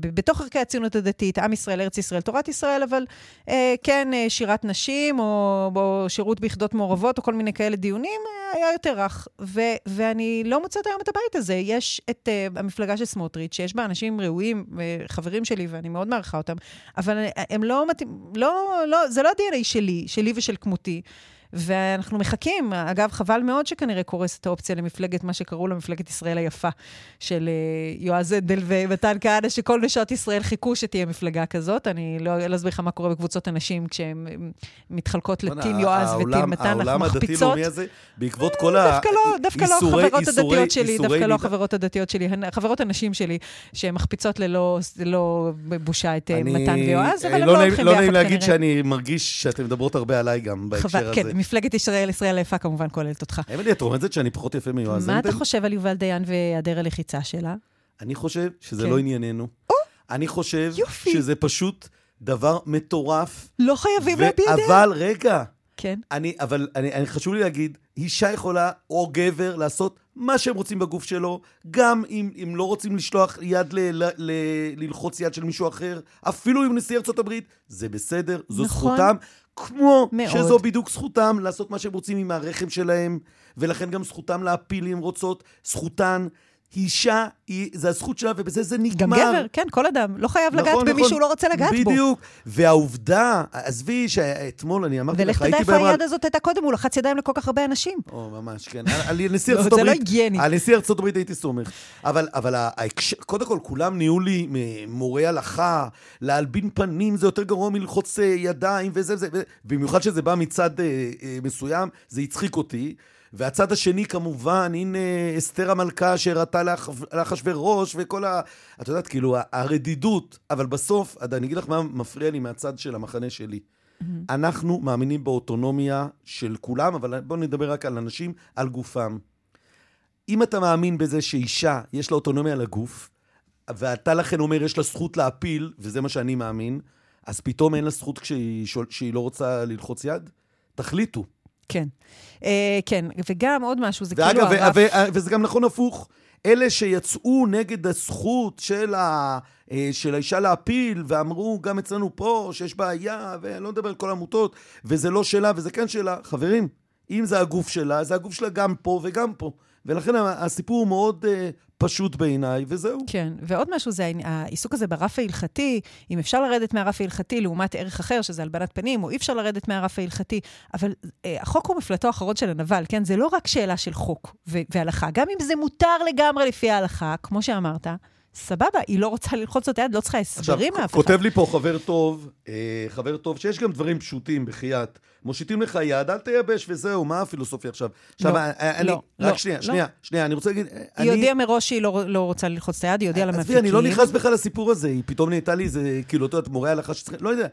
בתוך ערכי הציונות הדתית, עם ישראל, ארץ ישראל, תורת ישראל, אבל אה, כן, אה, שירת נשים, או, או שירות ביחידות מעורבות, או כל מיני כאלה דיונים, היה יותר רך. ו, ואני לא מוצאת היום את הבית הזה. יש את אה, המפלגה של סמוטריץ', שיש בה אנשים ראויים, חברים שלי, ואני מאוד מעריכה אותם, אבל הם לא מתאים, לא, לא, זה לא ה-DNA שלי, שלי ושל כמותי. ואנחנו מחכים. אגב, חבל מאוד שכנראה קורסת האופציה למפלגת, מה שקראו לה מפלגת ישראל היפה, של uh, יועז הנדל ומתן כהנא, שכל נשות ישראל חיכו שתהיה מפלגה כזאת. אני לא, לא אסביר לך מה קורה בקבוצות הנשים כשהן מתחלקות לטים יועז וטים מתן, אנחנו מחפיצות. בעקבות כל ה... דווקא לא, דווקא לא החברות הדתיות שלי, דווקא לא החברות הדתיות שלי, החברות הנשים שלי, שהן מחפיצות ללא, בושה את אה, מתן ויועז, אבל הם לא, לא הולכים ביחד כנראה. לא נעים להגיד שאני מרגיש שאתן מדברות הרבה עליי גם בהקשר הזה. מפלגת ישראל, ישראל היפה כמובן כוללת אותך. אמילי, את רומזת שאני פחות יפה מיועז מה אתה חושב על יובל דיין והיעדר הלחיצה שלה? אני חושב שזה כן. לא ענייננו. אני חושב שזה פשוט דבר מטורף. לא חייבים להביע דעה. אבל, רגע. כן. אני, אבל אני, אני, חשוב לי להגיד, אישה יכולה, או גבר, לעשות מה שהם רוצים בגוף שלו, גם אם, אם לא רוצים לשלוח יד ל, ל, ל, ללחוץ יד של מישהו אחר, אפילו עם נשיא ארצות הברית, זה בסדר, זו נכון. זכותם. כמו מאוד. שזו בדיוק זכותם לעשות מה שהם רוצים עם הרחם שלהם, ולכן גם זכותם להפיל אם רוצות, זכותן. אישה, היא, זה הזכות שלה, ובזה זה נגמר. גם גבר, כן, כל אדם. לא חייב לגעת נכון, במי נכון, שהוא לא רוצה לגעת בדיוק. בו. בדיוק. והעובדה, עזבי שאתמול אני אמרתי לך, הייתי... ולך תדע איפה היד הזאת הייתה קודם, הוא לחץ ידיים לכל כך הרבה אנשים. או, ממש, כן. על נשיא ארצות הברית... זה לא היגייני. על נשיא ארצות הברית הייתי סומך. אבל, אבל ההקשר, קודם כל, כולם נהיו לי מורי הלכה, להלבין פנים זה יותר גרוע מלחוץ אה, ידיים וזה וזה, במיוחד שזה בא מצד אה, אה, מסוים, זה הצחיק אותי. והצד השני כמובן, הנה אסתר המלכה שהראתה לאחשוורוש וכל ה... את יודעת, כאילו, הרדידות. אבל בסוף, אני אגיד לך מה מפריע לי מהצד של המחנה שלי. Mm-hmm. אנחנו מאמינים באוטונומיה של כולם, אבל בואו נדבר רק על אנשים, על גופם. אם אתה מאמין בזה שאישה, יש לה אוטונומיה על הגוף, ואתה לכן אומר, יש לה זכות להפיל, וזה מה שאני מאמין, אז פתאום אין לה זכות כשהיא, כשהיא לא רוצה ללחוץ יד? תחליטו. כן. Uh, כן, וגם עוד משהו, זה ואגב, כאילו הרף... וזה גם נכון הפוך. אלה שיצאו נגד הזכות של, ה, אה, של האישה להפיל, ואמרו גם אצלנו פה שיש בעיה, ואני לא מדבר על כל העמותות, וזה לא שלה וזה כן שלה, חברים, אם זה הגוף שלה, זה הגוף שלה גם פה וגם פה. ולכן הסיפור הוא מאוד uh, פשוט בעיניי, וזהו. כן, ועוד משהו זה העיסוק הזה ברף ההלכתי, אם אפשר לרדת מהרף ההלכתי לעומת ערך אחר, שזה הלבנת פנים, או אי אפשר לרדת מהרף ההלכתי, אבל uh, החוק הוא מפלטו האחרון של הנבל, כן? זה לא רק שאלה של חוק והלכה. גם אם זה מותר לגמרי לפי ההלכה, כמו שאמרת, סבבה, היא לא רוצה ללחוץ את היד, לא צריכה הסברים מאף אחד. כותב לי פה חבר טוב, אה, חבר טוב, שיש גם דברים פשוטים, בחייאת. מושיטים לך יד, אל תייבש וזהו, מה הפילוסופיה עכשיו? עכשיו, לא, אני, לא, רק לא, שנייה, לא. שנייה, שנייה, אני רוצה להגיד... היא אני... הודיעה מראש שהיא לא, לא רוצה ללחוץ את היד, היא הודיעה למפיקים. עזבי, אני לא נכנס בכלל לסיפור הזה, היא פתאום נהייתה לי איזה, כאילו, אתה יודע, מורה הלכה שצריך, לא יודע.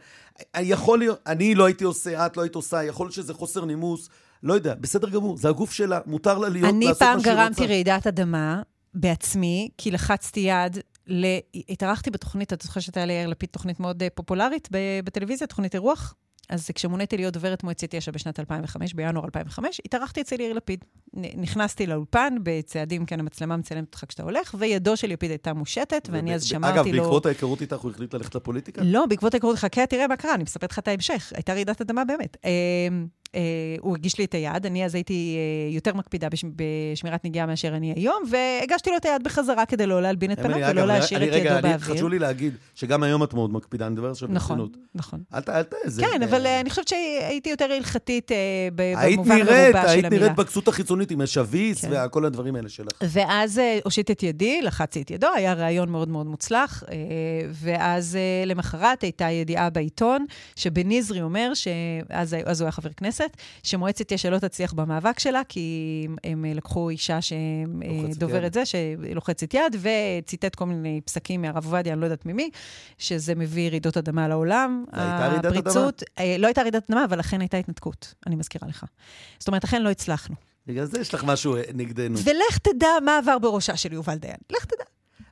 יכול להיות, אני לא הייתי עושה, את לא היית עושה, יכול להיות שזה חוסר נימוס, לא יודע, בסדר גמור, זה הגוף שלה, מותר לה להיות, לעשות מה שהיא רוצה. אני פעם גרמתי רעידת אדמה בעצמי, כי לחצתי יד ל... התארחתי בתוכנית, את זוכרת שהייתה ליאיר לפיד תוכנית מאוד אה, פופולרית בטלוויזיה, תוכנית אירוח? אז כשמוניתי להיות דוברת מועצת יש"ע בשנת 2005, בינואר 2005, התארחתי אצל יאיר לפיד. נכנסתי לאולפן בצעדים, כן, המצלמה מצלמת אותך כשאתה הולך, וידו של לפיד הייתה מושטת, ואני אז שמרתי לו... אגב, בעקבות ההיכרות איתך הוא החליט ללכת לפוליטיקה? לא, בעקבות ההיכרות, חכה, תראה מה קרה, אני מספרת לך את ההמשך. הייתה רעידת אדמה באמת. אה, הוא הגיש לי את היד, אני אז הייתי אה, יותר מקפידה בש, בשמירת נגיעה מאשר אני היום, והגשתי לו את היד בחזרה כדי לא להלבין את פניו ולא להשאיר את ידו רגע, באוויר. חשוב לי להגיד שגם היום את מאוד מקפידה, אני מדבר עכשיו נכון, ברצינות. נכון, נכון. אל ת... כן, אבל אה, אני חושבת שהייתי יותר הלכתית במובן מרובה של המילה. היית נראית בכסות החיצונית עם השביס כן. וכל הדברים האלה שלך. ואז הושיט את ידי, לחצתי את ידו, היה ראיון מאוד מאוד מוצלח, ואז למחרת הייתה ידיעה בעיתון, שבניזרי אומר, שאז הוא היה חבר כנסת, הכנסת, שמועצת יש"ע לא תצליח במאבק שלה, כי הם לקחו אישה שדוברת זה, שלוחצת יד, וציטט כל מיני פסקים מהרב עובדיה, אני לא יודעת ממי, שזה מביא רעידות אדמה לעולם. הייתה רעידת אדמה? אה, לא הייתה רעידת אדמה, אבל אכן הייתה התנתקות, אני מזכירה לך. זאת אומרת, אכן לא הצלחנו. בגלל זה יש לך משהו נגדנו. ולך תדע מה עבר בראשה של יובל דיין. לך תדע.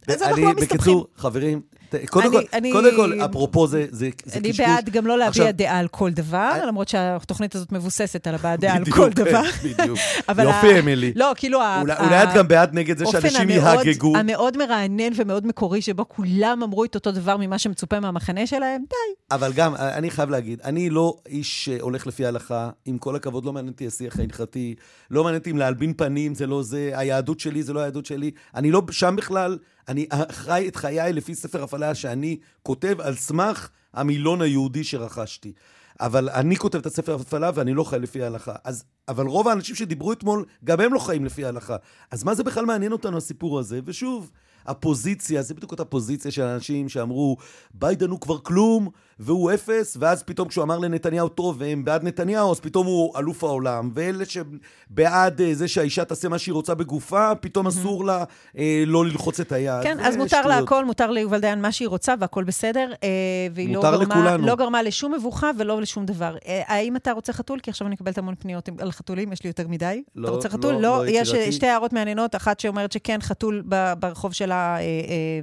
אז אנחנו לא מסתבכים. בקיצור, חברים, קודם, כל, אני, קודם כל, אפרופו זה, קשקוש. אני בעד גם לא להביע דעה על כל דבר. למרות שהתוכנית הזאת מבוססת על הבעת דעה על כל דבר. בדיוק, יופי, אמילי. לא, כאילו... אולי, את גם בעד נגד זה שאנשים יהגגו. המאוד מרענן ומאוד מקורי, שבו כולם אמרו את אותו דבר ממה שמצופה מהמחנה שלהם, די. אבל גם, אני חייב להגיד, אני לא איש שהולך לפי ההלכה, עם כל הכבוד, לא מעניין אותי השיח ההלכתי, לא מעניין אותי אם להלבין פנים זה לא זה, היהדות שלי זה לא היהדות שלי. אני לא שם בכלל... אני חי את חיי לפי ספר הפעלה שאני כותב על סמך המילון היהודי שרכשתי. אבל אני כותב את הספר הפעלה ואני לא חי לפי ההלכה. אז, אבל רוב האנשים שדיברו אתמול, גם הם לא חיים לפי ההלכה. אז מה זה בכלל מעניין אותנו, הסיפור הזה? ושוב, הפוזיציה, זה בדיוק אותה פוזיציה של אנשים שאמרו, ביידן הוא כבר כלום, והוא אפס, ואז פתאום כשהוא אמר לנתניהו טוב, והם בעד נתניהו, אז פתאום הוא אלוף העולם. ואלה שבעד אה, זה שהאישה תעשה מה שהיא רוצה בגופה, פתאום אסור לה אה, לא ללחוץ את היד. כן, אז מותר לה הכל, מותר ליובל דיין מה שהיא רוצה, והכל בסדר. אה, והיא לא גרמה, לא גרמה לשום מבוכה ולא לשום דבר. אה, האם אתה רוצה חתול? כי עכשיו אני מקבלת המון פניות על חתולים, יש לי יותר מדי. לא, אתה רוצה חתול? לא, לא, לא יש שתי הערות מעניינות, אחת שאומרת שכן, חתול ברחוב שלה אה, אה,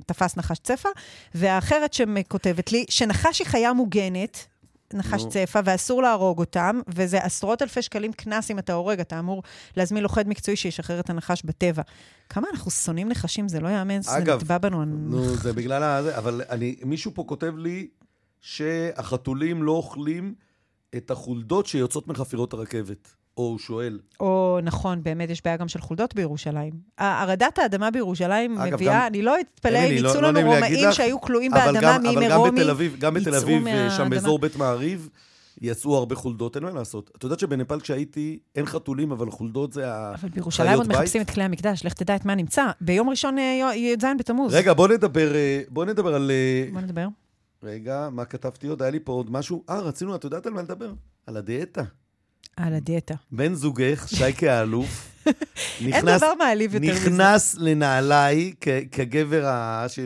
תפס נחש צפה, והאחרת שכותבת לי, שנחש היא חיה מוגנת, נחש no. צפה, ואסור להרוג אותם, וזה עשרות אלפי שקלים קנס אם אתה הורג, אתה אמור להזמין לוכד מקצועי שישחרר את הנחש בטבע. כמה אנחנו שונאים נחשים, זה לא יאמן, זה נטבע בנו. נו, זה בגלל ה... אבל אני, מישהו פה כותב לי שהחתולים לא אוכלים את החולדות שיוצאות מחפירות הרכבת. או הוא שואל. או נכון, באמת יש בעיה גם של חולדות בירושלים. הרעדת האדמה בירושלים אגב, מביאה, גם, אני לא אתפלא אם יצאו לא, לנו לא רומאים שהיו כלואים באדמה ממרומי, אבל גם בתל אביב, גם בתל אביב, שם באזור בית מעריב, יצאו הרבה חולדות, אין מה לעשות. את יודעת שבנפאל כשהייתי, אין חתולים, אבל חולדות זה החיות בית. אבל בירושלים עוד מחפשים את כלי המקדש, לך תדע את מה נמצא. ביום ראשון אה, י"ז בתמוז. רגע, בוא נדבר, אה, בוא נדבר על... אה, בוא נדבר. רגע, מה כתבתי עוד? היה לי פה עוד משהו. אה, רצינו, את יודעת על מה לדבר? על הדיאטה. על הדיאטה. בן זוגך, שייקה האלוף, אין דבר מעליב יותר מזה. נכנס לנעליי כגבר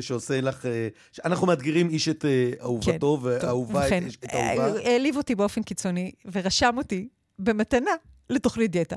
שעושה לך... אה, אנחנו מאתגרים איש את אה, אהובתו, כן, ואהובה את אהובה. אה, העליב אותי באופן קיצוני, ורשם אותי במתנה לתוכנית דיאטה.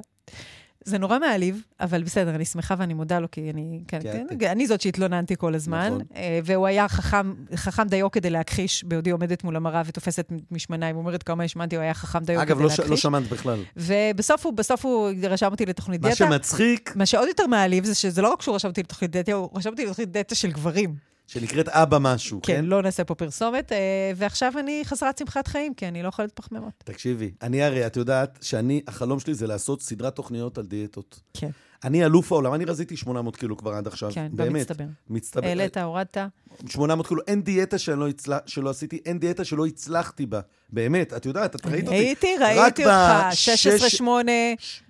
זה נורא מעליב, אבל בסדר, אני שמחה ואני מודה לו, כי אני, כן, כן, כן, אני זאת שהתלוננתי כל הזמן. נכון. אה, והוא היה חכם, חכם דיו כדי להכחיש, בעודי עומדת מול המראה ותופסת משמניים, אומרת כמה השמנתי, הוא היה חכם דיו כדי להכחיש. אגב, לא שמנת בכלל. ובסוף הוא, בסוף הוא רשם אותי לתוכנית דיאטה. מה שמצחיק... מה שעוד יותר מעליב זה שזה לא רק שהוא רשם אותי לתוכנית דיאטה, הוא רשם אותי לתוכנית דיאטה של גברים. שנקראת אבא משהו, כן? כן, לא נעשה פה פרסומת. אה, ועכשיו אני חסרת שמחת חיים, כי אני לא אוכלת פחמימות. תקשיבי, אני הרי, את יודעת שאני, החלום שלי זה לעשות סדרת תוכניות על דיאטות. כן. אני אלוף העולם, אני רזיתי 800 קילו כבר עד עכשיו. כן, באמת. במצטבר. מצטבר. העלית, הורדת. 800 קילו, אין דיאטה שלא, הצלה, שלא עשיתי, אין דיאטה שלא הצלחתי בה. באמת, את יודעת, את ראית אותי. הייתי, ראיתי אותך, 16-8.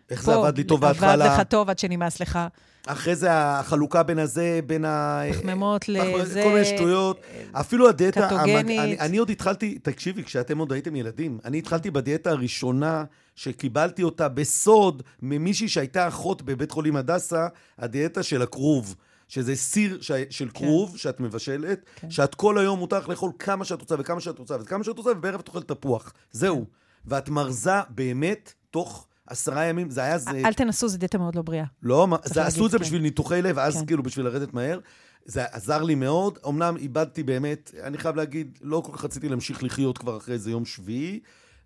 איך זה עבד לי טוב בהתחלה. עבד לך טוב עד שנמאס לך. אחרי זה החלוקה בין הזה, בין ה... פחמימות לזה... כל מיני שטויות. אפילו הדיאטה... קטוגנית. אני, אני עוד התחלתי, תקשיבי, כשאתם עוד הייתם ילדים, אני התחלתי בדיאטה הראשונה שקיבלתי אותה בסוד ממישהי שהייתה אחות בבית חולים הדסה, הדיאטה של הכרוב. שזה סיר ש... של כן. כרוב שאת מבשלת, כן. שאת כל היום מותר לך לאכול כמה שאת רוצה וכמה שאת רוצה וכמה שאת רוצה, ובערב את אוכלת תפוח. זהו. ואת מרזה באמת תוך... עשרה ימים, זה היה זה... אל תנסו, זו דיאטה מאוד לא בריאה. לא, זה, עשו את זה כן. בשביל ניתוחי לב, אז כן. כאילו בשביל לרדת מהר. זה עזר לי מאוד. אמנם איבדתי באמת, אני חייב להגיד, לא כל כך רציתי להמשיך לחיות כבר אחרי איזה יום שביעי.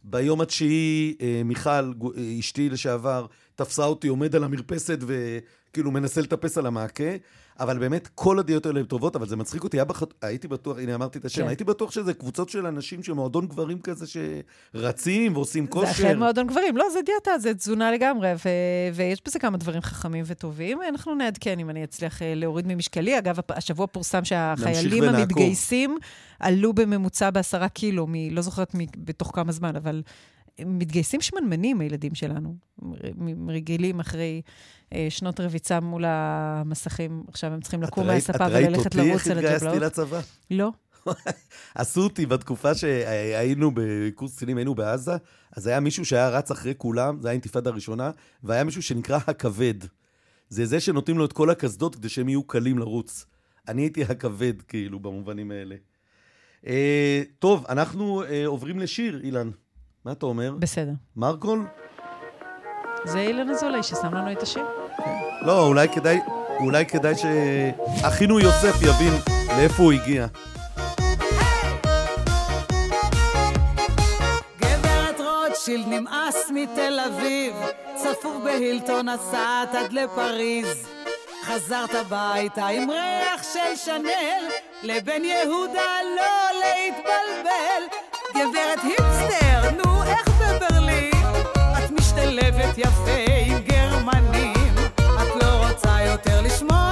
ביום התשיעי, אה, מיכל, אה, אשתי לשעבר, תפסה אותי עומד על המרפסת וכאילו מנסה לטפס על המעקה. אבל באמת, כל הדיאטות האלה הן טובות, אבל זה מצחיק אותי. בח... הייתי בטוח, הנה אמרתי את השם, כן. הייתי בטוח שזה קבוצות של אנשים שמועדון גברים כזה שרצים ועושים כושר. זה אכן מועדון גברים, לא, זה דיאטה, זה תזונה לגמרי, ו... ויש בזה כמה דברים חכמים וטובים. אנחנו נעדכן אם אני אצליח אה, להוריד ממשקלי. אגב, השבוע פורסם שהחיילים המתגייסים עלו בממוצע בעשרה קילו, מ... לא זוכרת מ... בתוך כמה זמן, אבל מתגייסים שמנמנים, הילדים שלנו. רגילים אחרי אה, שנות רביצה מול המסכים, עכשיו הם צריכים לקום מהספה וללכת לרוץ על הג'בלאות. את ראית אותי איך התגייסתי לצבא? לא. עשו אותי בתקופה שהיינו בקורס קצינים, היינו בעזה, אז היה מישהו שהיה רץ אחרי כולם, זו הייתה אינתיפאדה הראשונה, והיה מישהו שנקרא הכבד. זה זה שנותנים לו את כל הקסדות כדי שהם יהיו קלים לרוץ. אני הייתי הכבד, כאילו, במובנים האלה. אה, טוב, אנחנו אה, עוברים לשיר, אילן. מה אתה אומר? בסדר. מרקול? זה אילן אזולאי ששם לנו את השיר. לא, אולי כדאי, אולי כדאי שאחינו יוסף יבין לאיפה הוא הגיע. רוטשילד נמאס מתל אביב, צפוף בהילטון נסעת עד לפריז. חזרת הביתה עם ריח של שנל, לבן יהודה לא להתבלבל. גברת היפסטר, נו איך בברלין? את משתלבת יפה עם גרמנים, את לא רוצה יותר לשמוע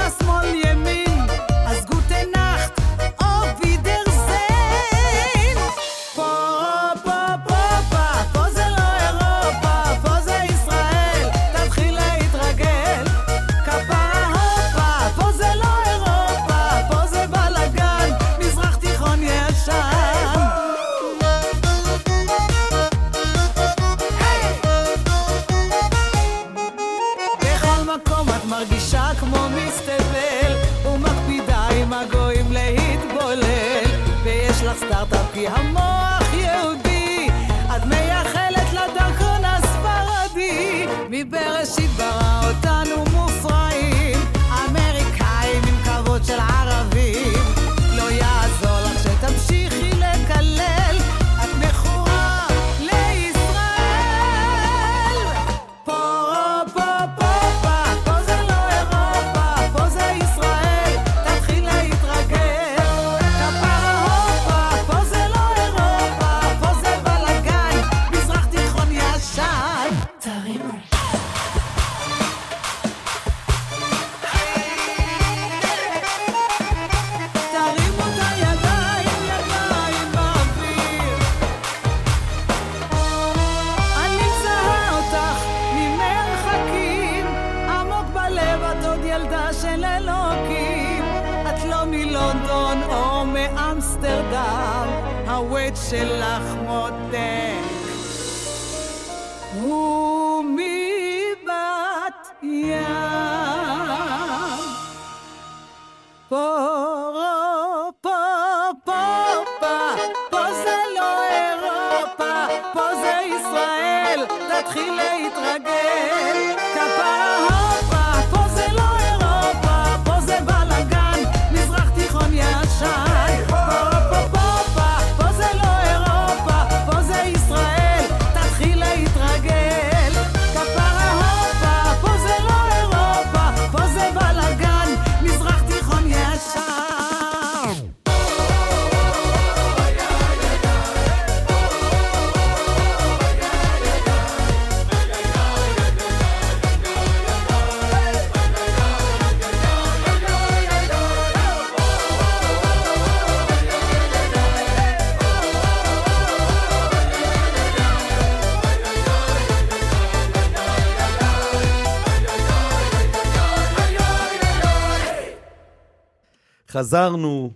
חזרנו.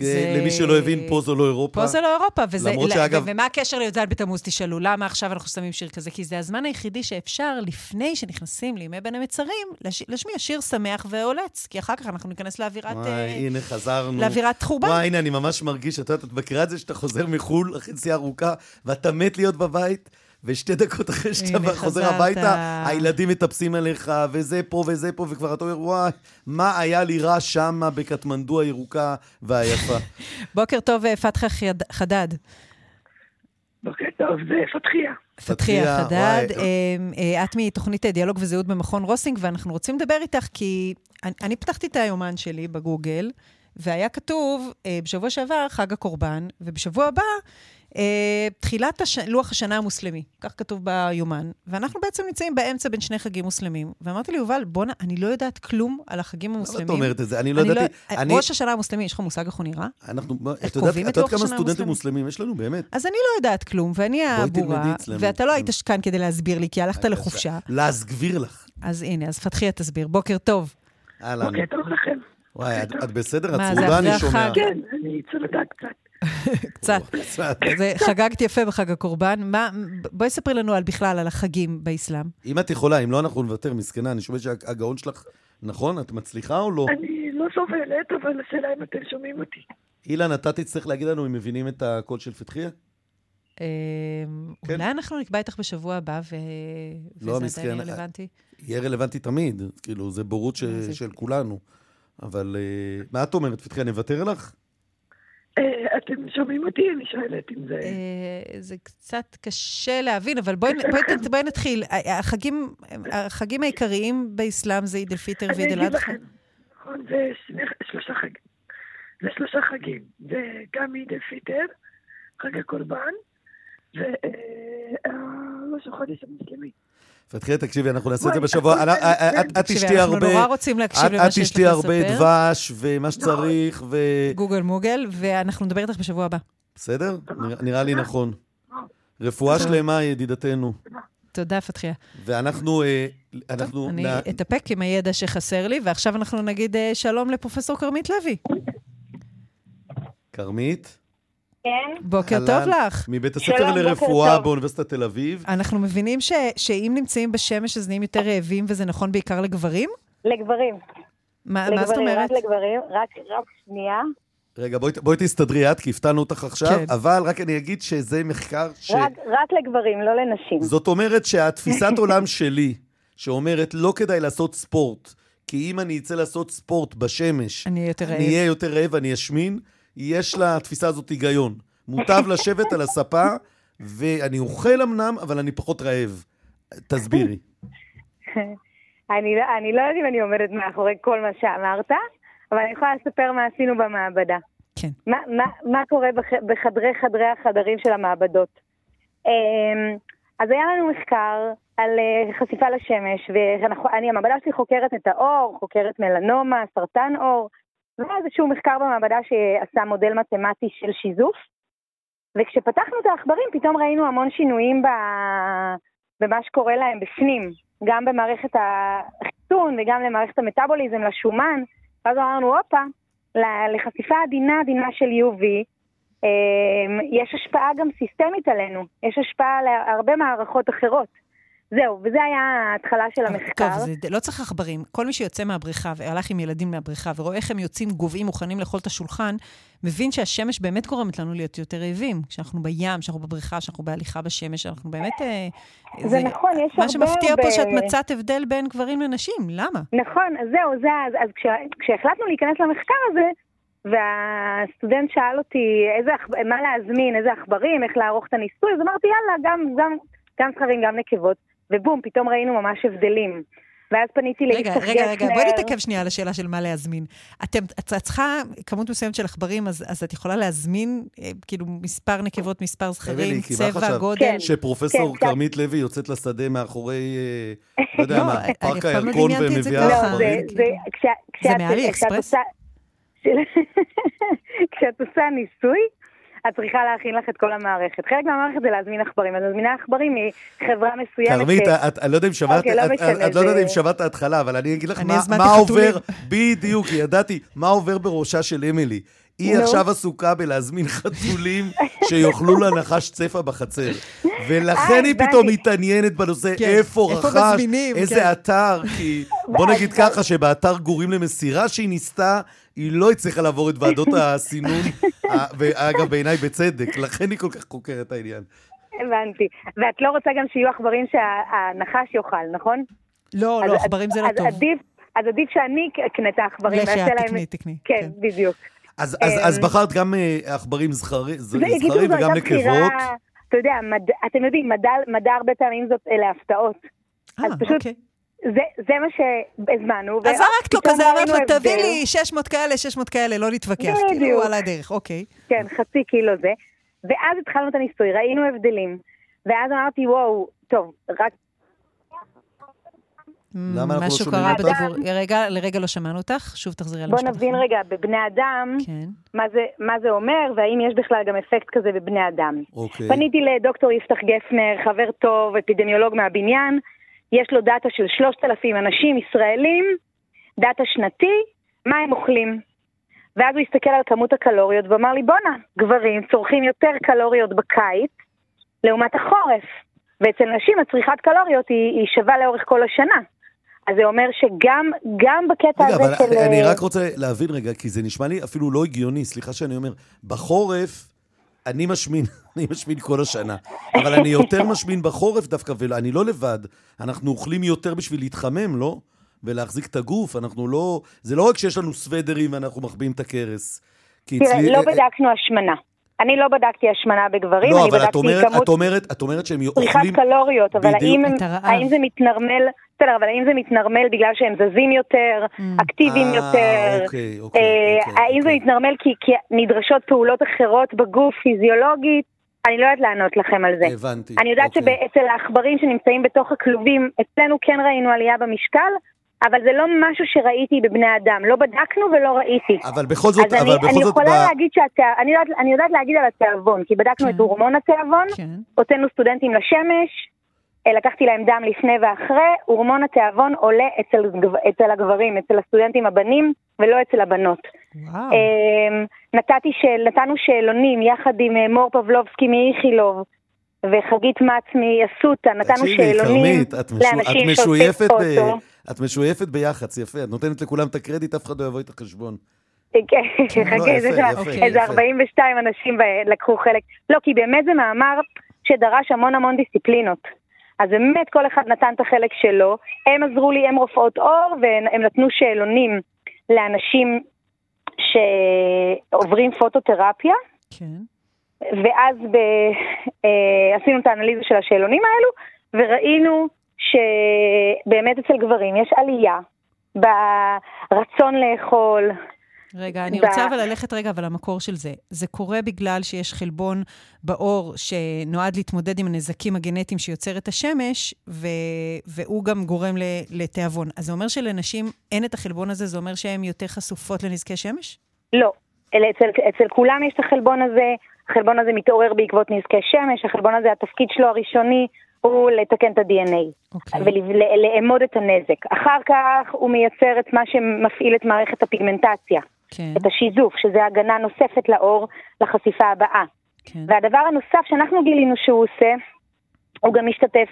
זה... למי שלא הבין, פה זו לא אירופה. פה זה לא אירופה. וזה, למרות שאגב... ומה הקשר לי"ז בתמוז, תשאלו? למה עכשיו אנחנו שמים שיר כזה? כי זה הזמן היחידי שאפשר, לפני שנכנסים לימי בין המצרים, לש... להשמיע שיר שמח ועולץ. כי אחר כך אנחנו ניכנס לאווירת... וואי, uh... הנה, חזרנו. לאווירת חורבן. וואי, הנה, אני ממש מרגיש, את יודעת, את מכירה את זה שאתה חוזר מחו"ל, אחרי נסיעה ארוכה, ואתה מת להיות בבית? ושתי דקות אחרי שאתה חוזר הביתה, הילדים מטפסים עליך, וזה פה וזה פה, וכבר אתה אומר, וואי, מה היה לי רע שמה בקטמנדו הירוקה והיפה. בוקר טוב, אה, פתחה חדד. בוקר טוב, זה פתחיה. פתחיה חדד, אה, אה, את מתוכנית דיאלוג וזהות במכון רוסינג, ואנחנו רוצים לדבר איתך כי אני פתחתי את היומן שלי בגוגל, והיה כתוב בשבוע שעבר חג הקורבן, ובשבוע הבא אה, תחילת הש... לוח השנה המוסלמי, כך כתוב ביומן, ואנחנו בעצם נמצאים באמצע בין שני חגים מוסלמים. ואמרתי לי, יובל, בואנה, אני לא יודעת כלום על החגים המוסלמים. למה את אומרת את זה? אני לא ידעתי... לא... אני... ראש השנה המוסלמי, יש לך מושג איך הוא נראה? אנחנו... את יודעת, את יודעת כמה סטודנטים מוסלמים יש לנו, באמת? אז אני לא יודעת כלום, ואני הבורה, ואתה לא היית כאן כדי להסביר לי, כי הלכת לחופשה. להסגביר לך. אז הנה, אז פתחי את תסביר. בוקר טוב. אהלן. בוקר טוב לכם. וואי, את בסדר? את צרודה, אני שומע. כן, אני צרודה קצת. קצת. חגגת יפה בחג הקורבן. מה, בואי ספרי לנו על בכלל על החגים באסלאם. אם את יכולה, אם לא, אנחנו נוותר, מסכנה. אני שומע שהגאון שלך, נכון? את מצליחה או לא? אני לא סובלת, אבל השאלה אם אתם שומעים אותי. אילן, אתה תצטרך להגיד לנו אם מבינים את הקול של פתחיה? אמ, כן. אולי אנחנו נקבע איתך בשבוע הבא, לא, וזה עדיין רלוונטי. יהיה רלוונטי תמיד, כאילו, זה בורות של כולנו. אבל אה, מה את אומרת, פתחיה, נוותר לך? אה, אתם שומעים אותי? אני שואלת אם זה... אה, זה קצת קשה להבין, אבל בואי, בואי, בואי נתחיל. החגים, החגים העיקריים באסלאם זה עיד אל-פיטר ועיד אל-אדחא. נכון, זה שלושה חגים. זה שלושה חגים. זה גם עיד אל-פיטר, חג הקורבן, וראש החודש המוסלמי. פתחייה, תקשיבי, אנחנו נעשה את זה בשבוע. את תשתי הרבה... אנחנו נורא רוצים להקשיב למה שיש לך לספר. את תשתי הרבה דבש ומה שצריך, ו... גוגל מוגל, ואנחנו נדבר איתך בשבוע הבא. בסדר? נראה לי נכון. רפואה שלמה, ידידתנו. תודה, פתחיה. ואנחנו... אה, אנחנו... אני אתאפק עם הידע שחסר לי, ועכשיו אנחנו נגיד אה, שלום לפרופסור כרמית לוי. כרמית? כן. בוקר טוב לך. מבית הספר לרפואה באוניברסיטת תל אביב. אנחנו מבינים ש, שאם נמצאים בשמש אז נהיים יותר רעבים, וזה נכון בעיקר לגברים? לגברים. מה, לגברים, מה זאת אומרת? רק לגברים, רק, רק שנייה. רגע, בואי, בואי תסתדרי את, כי הפתענו אותך עכשיו, כן. אבל רק אני אגיד שזה מחקר ש... רק, רק לגברים, לא לנשים. זאת אומרת שהתפיסת עולם שלי, שאומרת לא כדאי לעשות ספורט, כי אם אני אצא לעשות ספורט בשמש, אני אהיה יותר רעב, אני אשמין, יש לתפיסה הזאת היגיון. מוטב לשבת על הספה, ואני אוכל אמנם, אבל אני פחות רעב. תסבירי. אני, לא, אני לא יודעת אם אני עומדת מאחורי כל מה שאמרת, אבל אני יכולה לספר מה עשינו במעבדה. כן. מה, מה, מה קורה בח, בחדרי חדרי החדרים של המעבדות. אמ, אז היה לנו מחקר על אה, חשיפה לשמש, ואני, המעבדה שלי חוקרת את האור, חוקרת מלנומה, סרטן עור, והיה איזשהו מחקר במעבדה שעשה מודל מתמטי של שיזוף, וכשפתחנו את העכברים פתאום ראינו המון שינויים ב... במה שקורה להם בפנים, גם במערכת החיסון וגם למערכת המטאבוליזם, לשומן, ואז אמרנו, הופה, לחשיפה עדינה עדינה של UV, יש השפעה גם סיסטמית עלינו, יש השפעה על הרבה מערכות אחרות. זהו, וזה היה ההתחלה של המחקר. טוב, זה לא צריך עכברים. כל מי שיוצא מהבריכה והלך עם ילדים מהבריכה ורואה איך הם יוצאים גוועים מוכנים לאכול את השולחן, מבין שהשמש באמת גורמת לנו להיות יותר רעבים. כשאנחנו בים, כשאנחנו בבריכה, כשאנחנו בהליכה בשמש, אנחנו באמת... אה, זה, זה נכון, יש הרבה... מה שמפתיע פה שאת מצאת הבדל בין גברים לנשים, למה? נכון, אז זהו, זה, אז, אז כשה, כשהחלטנו להיכנס למחקר הזה, והסטודנט שאל אותי איזה, מה להזמין, איזה עכברים, איך לערוך את הניסוי, אז אמרתי, יאללה, גם, גם, גם זכרים, גם נקבות. ובום, פתאום ראינו ממש הבדלים. ואז פניתי ליפתח גפנר. רגע, רגע, בואי נתעכב שנייה על השאלה של מה להזמין. אתם, את צריכה כמות מסוימת של עכברים, אז, אז את יכולה להזמין, אה, כאילו, מספר נקבות, מספר זכרים, צבע, גודל. כן, שפרופסור כן, כרמית לוי יוצאת לשדה מאחורי, אה, לא יודע מה, פארק הירקון ומביאה עכברים? זה מאלי אקספרס? כשאת עושה ניסוי, את צריכה להכין לך את כל המערכת. חלק מהמערכת זה להזמין עכברים. אז מזמינה עכברים מחברה מסוימת. כרמית, אני לא יודע אם שמעת, את לא יודעת אם שמעת ההתחלה, אבל אני אגיד לך מה עובר, בדיוק, ידעתי, מה עובר בראשה של אמילי. היא עכשיו עסוקה בלהזמין חתולים שיאכלו לה נחש צפה בחצר. ולכן אה, היא פתאום מתעניינת בנושא כן, איפה רכש, איזה כן. אתר, כי בוא נגיד ככה, שבאתר גורים למסירה שהיא ניסתה, היא לא הצליחה לעבור את ועדות הסינון, ואגב, בעיניי בצדק, לכן היא כל כך חוקרת העניין. הבנתי. ואת לא רוצה גם שיהיו עכברים שהנחש יאכל, נכון? לא, לא, עכברים זה לא טוב. אז עדיף שאני אקנה את העכברים. לכי, תקני, תקני. כן, כן. בדיוק. אז, אז, אז אמ, בחרת גם אה, עכברים זכרים וגם נקבות? אתה יודע, מד, אתם יודעים, מדע, הרבה פעמים זאת, אלה הפתעות. אה, אוקיי. זה, זה מה שהזמנו. אז זרקת לו כזה, אמרת לו, תביא לי 600 כאלה, 600 כאלה, לא להתווכח. כאילו, על הדרך, אוקיי. כן, חצי קילו זה. ואז התחלנו את הניסוי, ראינו הבדלים. ואז אמרתי, וואו, טוב, רק למה אנחנו לא שומעים אותך? בדיבור... רגע, לרגע לא שמענו אותך, שוב תחזרי על המשפט. בוא נבין רגע, בבני אדם, כן. מה, זה, מה זה אומר, והאם יש בכלל גם אפקט כזה בבני אדם. אוקיי. פניתי לדוקטור יפתח גפנר, חבר טוב, אפידמיולוג מהבניין, יש לו דאטה של 3,000 אנשים ישראלים, דאטה שנתי, מה הם אוכלים. ואז הוא הסתכל על כמות הקלוריות ואמר לי, בואנה, גברים צורכים יותר קלוריות בקיץ לעומת החורף. ואצל נשים הצריכת קלוריות היא, היא שווה לאורך כל השנה. אז זה אומר שגם גם בקטע רגע, הזה של... רגע, אבל אני רק רוצה להבין רגע, כי זה נשמע לי אפילו לא הגיוני, סליחה שאני אומר, בחורף אני משמין, אני משמין כל השנה, אבל אני יותר משמין בחורף דווקא, ואני לא לבד, אנחנו אוכלים יותר בשביל להתחמם, לא? ולהחזיק את הגוף, אנחנו לא... זה לא רק שיש לנו סוודרים ואנחנו מחביאים את הכרס. תראה, אצלי... לא בדקנו השמנה. אני לא בדקתי השמנה בגברים, לא, אני בדקתי את אומרת, כמות... את אומרת, את אומרת שהם אוכלים... צריכת קלוריות, אבל האם, האם זה מתנרמל... בסדר, אבל האם זה מתנרמל בגלל שהם זזים יותר, mm. אקטיביים אה, יותר? אוקיי, אוקיי, אה, אוקיי. האם זה מתנרמל כי, כי נדרשות פעולות אחרות בגוף פיזיולוגית? אני לא יודעת לענות לכם על זה. הבנתי. אני יודעת אוקיי. שאצל העכברים שנמצאים בתוך הכלובים, אצלנו כן ראינו עלייה במשקל, אבל זה לא משהו שראיתי בבני אדם. לא בדקנו ולא ראיתי. אבל בכל זאת, אבל אני, בכל אני זאת... יכולה ב... להגיד שהתא... אני, יודעת, אני יודעת להגיד על התיאבון, כי בדקנו כן. את הורמון התיאבון, כן. הוצאנו סטודנטים לשמש, אה, לקחתי להם דם לפני ואחרי, הורמון התיאבון עולה אצל, אצל הגברים, אצל הסטודנטים הבנים, ולא אצל הבנות. וואו. אמ, נתתי של, נתנו שאלונים יחד עם אה, מור פבלובסקי מאיכילוב, וחגית מצ מאסותא, נתנו שאלונים לאנשים שעושים פוטו. את משויפת ביח"צ, יפה, את נותנת לכולם את הקרדיט, אף אחד לא יבוא איתך חשבון. כן, חכה, לא, איזה 42 אנשים לקחו חלק. לא, כי באמת זה מאמר שדרש המון המון דיסציפלינות. אז באמת כל אחד נתן את החלק שלו. הם עזרו לי, הם רופאות עור, והם נתנו שאלונים לאנשים שעוברים פוטותרפיה. כן. ואז ב, אה, עשינו את האנליזה של השאלונים האלו, וראינו שבאמת אצל גברים יש עלייה ברצון לאכול, רגע, אני רוצה אבל ללכת רגע אבל למקור של זה. זה קורה בגלל שיש חלבון בעור שנועד להתמודד עם הנזקים הגנטיים שיוצר את השמש, ו... והוא גם גורם לתיאבון. אז זה אומר שלנשים אין את החלבון הזה, זה אומר שהן יותר חשופות לנזקי שמש? לא. אצל, אצל כולם יש את החלבון הזה, החלבון הזה מתעורר בעקבות נזקי שמש, החלבון הזה, התפקיד שלו הראשוני הוא לתקן את ה-DNA. Okay. אוקיי. ולאמוד את הנזק. אחר כך הוא מייצר את מה שמפעיל את מערכת הפיגמנטציה. כן. את השיזוף, שזה הגנה נוספת לאור לחשיפה הבאה. כן. והדבר הנוסף שאנחנו גילינו שהוא עושה, הוא גם משתתף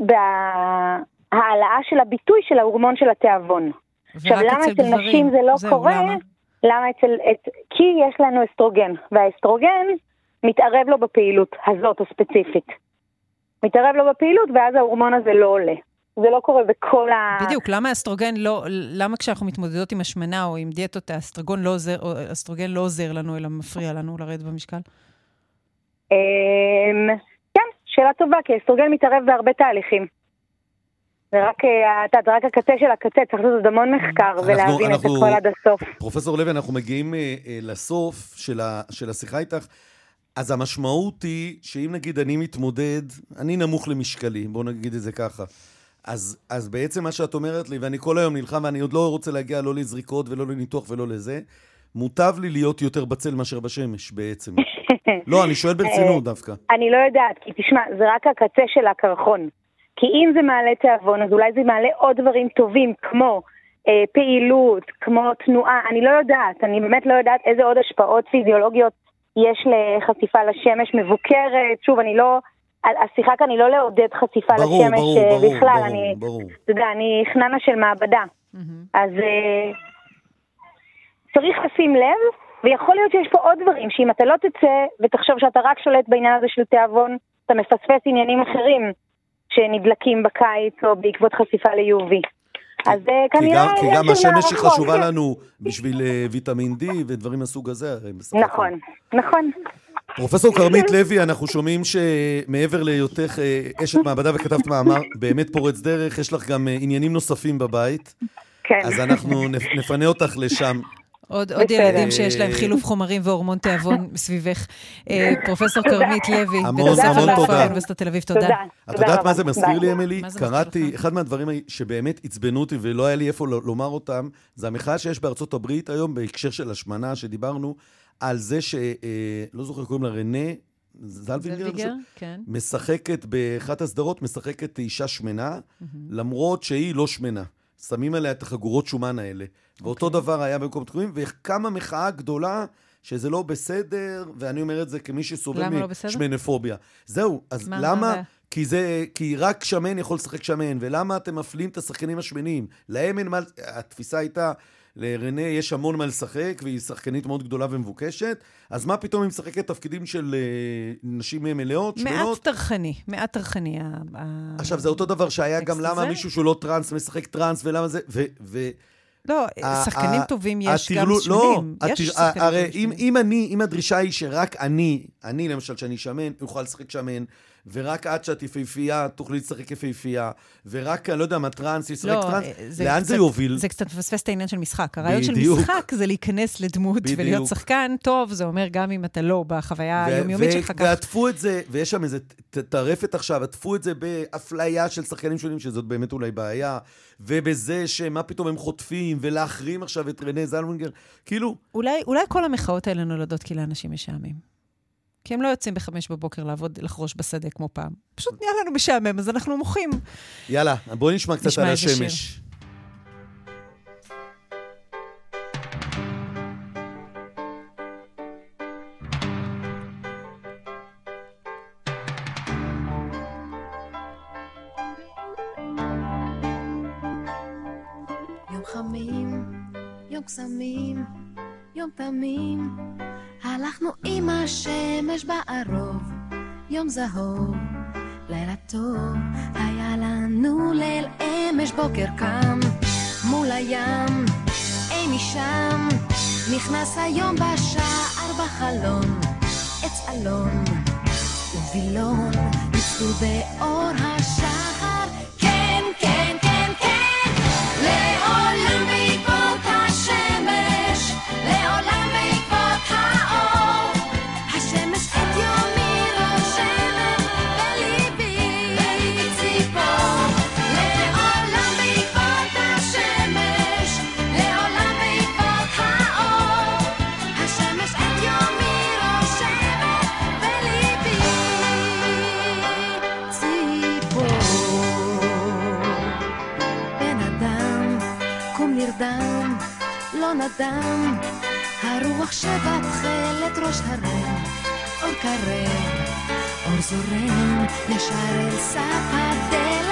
בהעלאה של הביטוי של ההורמון של התיאבון. עכשיו, למה אצל גברים. נשים זה לא זהו, קורה? למה? למה אצל... את, כי יש לנו אסטרוגן, והאסטרוגן מתערב לו בפעילות הזאת הספציפית. מתערב לו בפעילות, ואז ההורמון הזה לא עולה. זה לא קורה בכל ה... בדיוק, למה האסטרוגן לא... למה כשאנחנו מתמודדות עם השמנה או עם דיאטות, האסטרוגן לא עוזר, האסטרוגן לא עוזר לנו, אלא מפריע לנו לרדת במשקל? אמ, כן, שאלה טובה, כי האסטרוגן מתערב בהרבה תהליכים. זה רק, אתה יודע, רק הקצה של הקצה, צריך לעשות עוד המון מחקר ולהבין את הכל עד הסוף. פרופסור לוי, אנחנו מגיעים אה, אה, לסוף של, ה, של השיחה איתך. אז המשמעות היא שאם נגיד אני מתמודד, אני נמוך למשקלי, בואו נגיד את זה ככה. אז, אז בעצם מה שאת אומרת לי, ואני כל היום נלחם, ואני עוד לא רוצה להגיע לא לזריקות ולא לניתוח ולא לזה, מוטב לי להיות יותר בצל מאשר בשמש בעצם. לא, אני שואל ברצינות דווקא. אני לא יודעת, כי תשמע, זה רק הקצה של הקרחון. כי אם זה מעלה תיאבון, אז אולי זה מעלה עוד דברים טובים, כמו אה, פעילות, כמו תנועה, אני לא יודעת, אני באמת לא יודעת איזה עוד השפעות פיזיולוגיות יש לחשיפה לשמש מבוקרת. שוב, אני לא... השיחה כאן היא לא לעודד חשיפה ברור, לשמש ברור, אה, ברור, בכלל, ברור, אני, ברור. אתה יודע, אני חננה של מעבדה. Mm-hmm. אז אה, צריך לשים לב, ויכול להיות שיש פה עוד דברים, שאם אתה לא תצא ותחשוב שאתה רק שולט בעניין הזה של תיאבון, אתה מפספס עניינים אחרים שנדלקים בקיץ או בעקבות חשיפה ל-UV. אז אה, כנראה... כי גם השמש היא חשובה כן. לנו בשביל אה, ויטמין D ודברים מהסוג הזה. נכון, נכון. פרופסור כרמית לוי, אנחנו שומעים שמעבר להיותך אה, אשת מעבדה וכתבת מאמר באמת פורץ דרך, יש לך גם עניינים נוספים בבית. כן. אז אנחנו נפנה אותך לשם. עוד, עוד ילדים שיש להם חילוף חומרים והורמון תיאבון סביבך. פרופסור כרמית לוי, המון המון תודה. באוניברסיטת תל אביב, תודה. את יודעת מה זה מזכיר לי, אמילי? קראתי, אחד מהדברים שבאמת עצבנו אותי ולא היה לי איפה לומר אותם, זה המחאה שיש בארצות הברית היום בהקשר של השמנה, שדיברנו על זה ש... לא זוכר איך קוראים לה, רנה זלווינגר, כן. משחקת באחת הסדרות, משחקת אישה שמנה, למרות שהיא לא שמנה. שמים עליה את החגורות שומן האלה. ואותו okay. אוקיי. דבר היה במקום תקועים, וקמה מחאה גדולה שזה לא בסדר, ואני אומר את זה כמי שסובל לא משמנפוביה. זהו, אז מה, למה? מה כי, זה, כי רק שמן יכול לשחק שמן, ולמה אתם מפלים את השחקנים השמנים? להם אין מה... התפיסה הייתה, לרנה יש המון מה לשחק, והיא שחקנית מאוד גדולה ומבוקשת, אז מה פתאום היא משחקת תפקידים של uh, נשים מלאות, שמנות? מעט טרחני, מעט טרחני. עכשיו, זה אותו דבר שהיה גם למה? מישהו שהוא לא טראנס משחק טראנס, ולמה זה... ו, ו, לא, שחקנים טובים יש גם. לא, יש שחקנים הרי אם אני, אם הדרישה היא שרק אני, אני למשל, שאני שמן, אוכל לשחק שמן, ורק את שאת יפהפייה, תוכלי לשחק יפהפייה, ורק, אני לא יודע מה, טראנס, ישחק לא, טראנס, זה לאן קצת, זה יוביל? זה קצת מפספס את העניין של משחק. הרעיון בדיוק. של משחק זה להיכנס לדמות בדיוק. ולהיות שחקן טוב, זה אומר גם אם אתה לא בחוויה היומיומית שלך כך. ועטפו את זה, ויש שם איזה טרפת עכשיו, עטפו את זה באפליה של שחקנים שונים, שזאת באמת אולי בעיה, ובזה שמה פתאום הם חוטפים, ולהחרים עכשיו את רנה זלמונגר, כאילו... אולי, אולי כל המחאות האלה נולדות כי לאנשים משעמם. כי הם לא יוצאים בחמש בבוקר לעבוד, לחרוש בשדה כמו פעם. פשוט נהיה לנו משעמם, אז אנחנו מוחים. יאללה, בואי נשמע קצת נשמע על השמש. שיר. יום חמים, יום קסמים, יום תמים. הלכנו עם השמש בערוב, יום זהוב, לילה טוב, היה לנו ליל אמש בוקר קם, מול הים, אי משם, נכנס היום בשער בחלון, עץ אלון ובילון, ניצלו באור השחר, אדם, הרוח שבתכלת ראש הרם, אור קרב, אור זורם, ישר אל סף הדלת,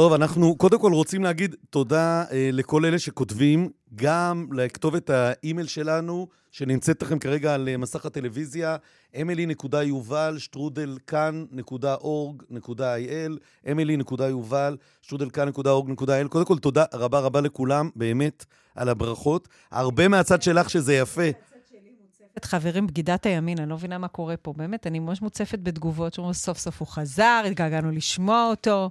טוב, אנחנו קודם כל רוצים להגיד תודה אה, לכל אלה שכותבים, גם לכתובת האימייל שלנו, שנמצאת לכם כרגע על אה, מסך הטלוויזיה, emily.יובל, כאן.org.il. קודם כל, תודה רבה רבה לכולם, באמת, על הברכות. הרבה מהצד שלך שזה יפה. את חברים, בגידת הימין, אני לא מבינה מה קורה פה. באמת, אני ממש מוצפת בתגובות שאומרים, סוף סוף הוא חזר, התגעגענו לשמוע אותו.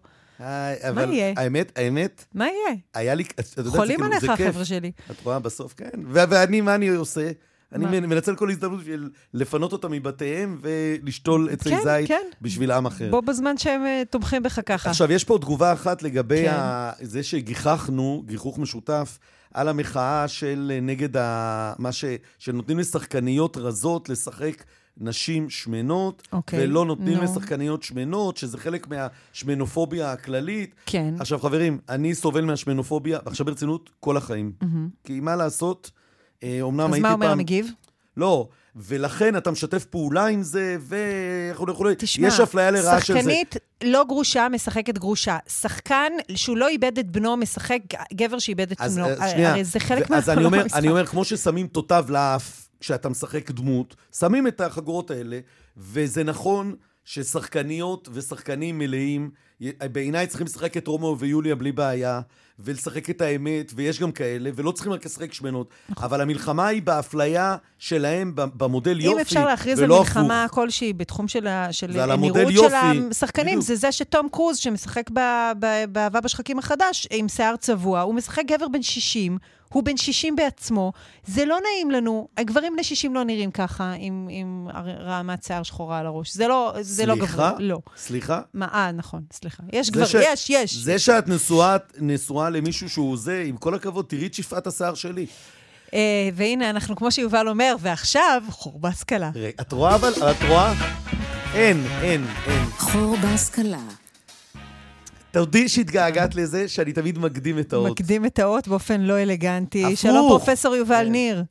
אבל יהיה? האמת, האמת, מה יהיה? היה לי, חולים כאילו, עליך. החבר'ה שלי. את רואה, בסוף, כן. ואני, מה אני עושה? אני מה? מנצל כל הזדמנות בשביל לפנות אותם מבתיהם ולשתול עצי כן, זית כן. בשביל עם אחר. בו בזמן שהם אה, תומכים בך ככה. עכשיו, יש פה תגובה אחת לגבי כן. ה... זה שגיחכנו, גיחוך משותף, על המחאה של אה, נגד ה... מה ש... שנותנים לשחקניות רזות לשחק נשים שמנות, אוקיי, ולא נותנים נו. לשחקניות שמנות, שזה חלק מהשמנופוביה הכללית. כן. עכשיו, חברים, אני סובל מהשמנופוביה, ועכשיו ברצינות, כל החיים. כי מה לעשות, אה, אומנם אז הייתי מה פעם... אומר המגיב? לא, ולכן אתה משתף פעולה עם זה, וכולי וכולי. תשמע, יש אפליה לרעה של זה. שחקנית לא גרושה משחקת גרושה. שחקן שהוא לא איבד את בנו משחק גבר שאיבד את אז בנו. אה, שנייה. הרי זה חלק ו- אז. אני אומר, כמו ששמים תותב לאף כשאתה משחק דמות, שמים את החגורות האלה, וזה נכון ששחקניות ושחקנים מלאים, בעיניי צריכים לשחק את רומאו ויוליה בלי בעיה, ולשחק את האמת, ויש גם כאלה, ולא צריכים רק לשחק שמנות. אבל המלחמה היא באפליה שלהם במודל יופי, אם אפשר להכריז על ולא מלחמה הפוך. כלשהי בתחום של, של הנראות יופי. של השחקנים. זה זה שתום קרוז, שמשחק באהבה בשחקים החדש, עם שיער צבוע, הוא משחק גבר בן 60, הוא בן 60 בעצמו. זה לא נעים לנו, הגברים בני 60 לא נראים ככה, עם, עם רעמת שיער שחורה על הראש. זה לא, זה לא סליחה? גברי, לא. סליחה? מה, אה, נכון, סליחה. יש גברים, ש- יש, יש. זה שאת נשואה, למישהו שהוא זה, עם כל הכבוד, תראי את שפעת השיער שלי. אה, והנה, אנחנו, כמו שיובל אומר, ועכשיו, חורבה השכלה. תראה, את רואה אבל, את רואה? אין, אין, אין. חור בהשכלה. תודי שהתגעגעת לזה שאני תמיד מקדים את האות. מקדים את האות באופן לא אלגנטי. הפוך. שלום, פרופסור יובל כן. ניר.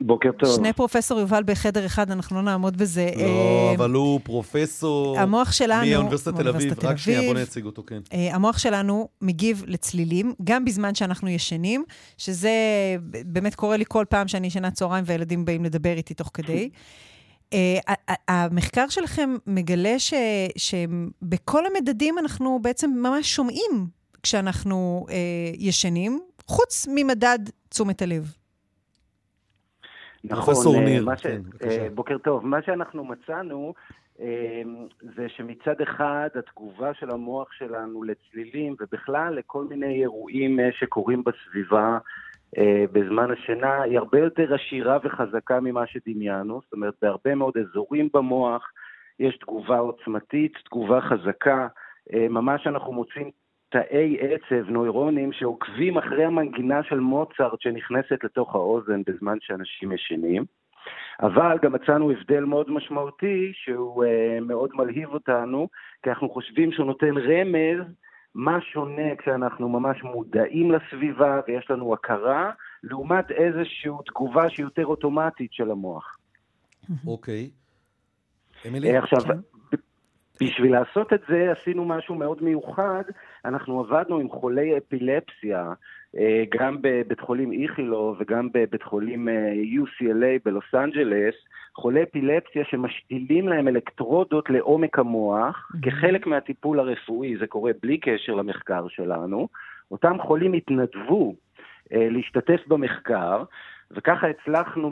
בוקר טוב. שני פרופסור יובל בחדר אחד, אנחנו לא נעמוד בזה. לא, אה, אבל הוא פרופסור... המוח שלנו... מאוניברסיטת תל אביב. רק שנייה, בוא. נציג אותו, כן. אה, המוח שלנו מגיב לצלילים, גם בזמן שאנחנו ישנים, שזה באמת קורה לי כל פעם שאני ישנה צהריים והילדים באים לדבר איתי תוך כדי. אה, ה- המחקר שלכם מגלה ש- שבכל המדדים אנחנו בעצם ממש שומעים כשאנחנו אה, ישנים, חוץ ממדד תשומת הלב. נכון, פרופסור אה, ניר, ש... כן, בבקשה. אה, בוקר טוב. מה שאנחנו מצאנו אה, זה שמצד אחד התגובה של המוח שלנו לצלילים ובכלל לכל מיני אירועים שקורים בסביבה בזמן השינה היא הרבה יותר עשירה וחזקה ממה שדמיינו. זאת אומרת, בהרבה מאוד אזורים במוח יש תגובה עוצמתית, תגובה חזקה. ממש אנחנו מוצאים תאי עצב, נוירונים, שעוקבים אחרי המנגינה של מוצרט שנכנסת לתוך האוזן בזמן שאנשים ישנים. אבל גם מצאנו הבדל מאוד משמעותי, שהוא uh, מאוד מלהיב אותנו, כי אנחנו חושבים שהוא נותן רמז מה שונה כשאנחנו ממש מודעים לסביבה ויש לנו הכרה, לעומת איזושהי תגובה שהיא יותר אוטומטית של המוח. אוקיי. אמילי? אה, עכשיו, בשביל לעשות את זה עשינו משהו מאוד מיוחד, אנחנו עבדנו עם חולי אפילפסיה, אה, גם בבית חולים איכילוב וגם בבית חולים אה, UCLA בלוס אנג'לס, חולי אפילפסיה שמשתילים להם אלקטרודות לעומק המוח, כחלק מהטיפול הרפואי, זה קורה בלי קשר למחקר שלנו. אותם חולים התנדבו אה, להשתתף במחקר, וככה הצלחנו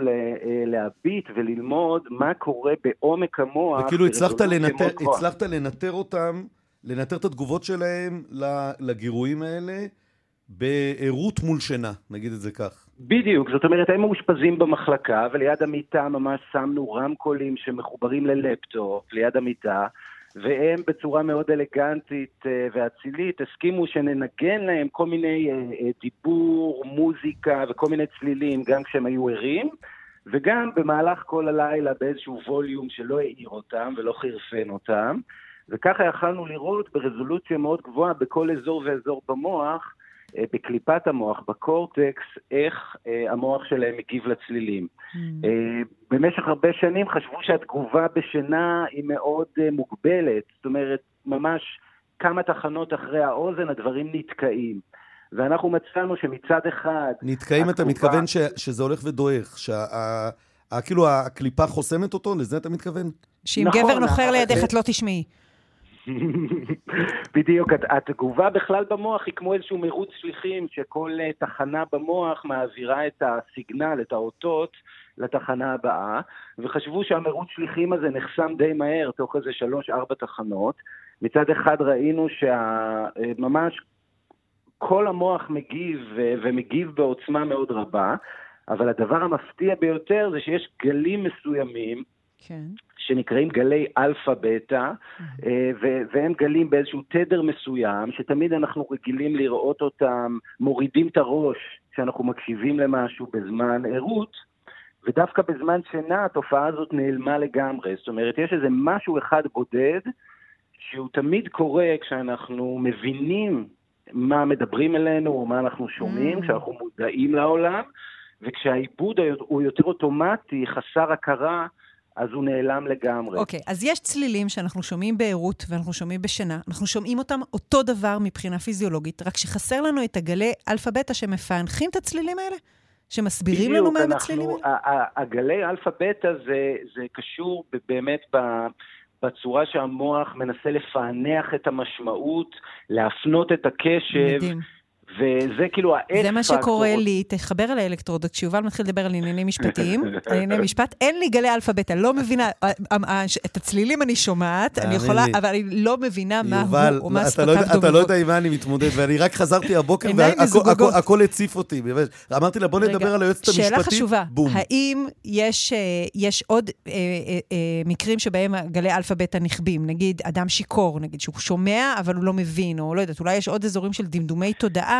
להביט וללמוד מה קורה בעומק המוח. וכאילו הצלחת לנטר. הצלחת לנטר אותם, לנטר את התגובות שלהם לגירויים האלה בערות מול שינה, נגיד את זה כך. בדיוק, זאת אומרת, הם מאושפזים במחלקה, וליד המיטה ממש שמנו רמקולים שמחוברים ללפטופ, ליד המיטה, והם בצורה מאוד אלגנטית אה, ואצילית הסכימו שננגן להם כל מיני אה, אה, דיבור, מוזיקה וכל מיני צלילים, גם כשהם היו ערים, וגם במהלך כל הלילה באיזשהו ווליום שלא העיר אותם ולא חירפן אותם, וככה יכלנו לראות ברזולוציה מאוד גבוהה בכל אזור ואזור במוח, בקליפת המוח, בקורטקס, איך אה, המוח שלהם מגיב לצלילים. אה, במשך הרבה שנים חשבו שהתגובה בשינה היא מאוד אה, מוגבלת, זאת אומרת, ממש כמה תחנות אחרי האוזן הדברים נתקעים. ואנחנו מצאנו שמצד אחד... נתקעים, אתה התגובה- מתכוון ש, שזה הולך ודועך, שכאילו הקליפה חוסמת אותו? לזה אתה מתכוון? שאם נכון, גבר נוחר לידך את לא תשמעי. בדיוק, הת- התגובה בכלל במוח היא כמו איזשהו מירוץ שליחים, שכל אה, תחנה במוח מעבירה את הסיגנל, את האותות, לתחנה הבאה, וחשבו שהמירוץ שליחים הזה נחסם די מהר, תוך איזה שלוש-ארבע תחנות. מצד אחד ראינו שממש כל המוח מגיב, אה, ומגיב בעוצמה מאוד רבה, אבל הדבר המפתיע ביותר זה שיש גלים מסוימים כן. שנקראים גלי אלפא-בטא, אה, והם גלים באיזשהו תדר מסוים, שתמיד אנחנו רגילים לראות אותם מורידים את הראש כשאנחנו מקשיבים למשהו בזמן ערות, ודווקא בזמן שינה התופעה הזאת נעלמה לגמרי. זאת אומרת, יש איזה משהו אחד בודד, שהוא תמיד קורה כשאנחנו מבינים מה מדברים אלינו או מה אנחנו שומעים, Mm. כשאנחנו מודעים לעולם, וכשהעיבוד הוא יותר אוטומטי, חסר הכרה, אז הוא נעלם לגמרי. אוקיי, אז יש צלילים שאנחנו שומעים בערות ואנחנו שומעים בשינה. אנחנו שומעים אותם אותו דבר מבחינה פיזיולוגית, רק שחסר לנו את הגלי אלפא-בטא שמפענחים את הצלילים האלה? שמסבירים לנו מה הם הצלילים האלה? הגלי אלפא-בטא זה, זה קשור באמת ב... בצורה שהמוח מנסה לפענח את המשמעות, להפנות את הקשב, מדהים. וזה כאילו ה-X זה מה שקורה פקטור. לי, תחבר על האלקטרודות, כשיובל מתחיל לדבר על עניינים משפטיים, על ענייני משפט, אין לי גלי אלפא-בטא, לא מבינה, אה, אה, את הצלילים אני שומעת, אני יכולה. אבל אני לא מבינה מה הוא, או מה אתה לא, שפתיו אתה לא. יודע עם מה אני מתמודד, ואני רק חזרתי הבוקר, והכל הציף אותי. אמרתי לה, בוא נדבר על היועצת המשפטית. שאלה חשובה. האם יש, אה, יש עוד אה, אה, אה, מקרים שבהם גלי אלפא-בטא נכבים? נגיד, אדם שיכור, נגיד, שהוא שומע אבל הוא לא מבין, או לא יודעת, אולי יש עוד אזורים של דמדומי תודעה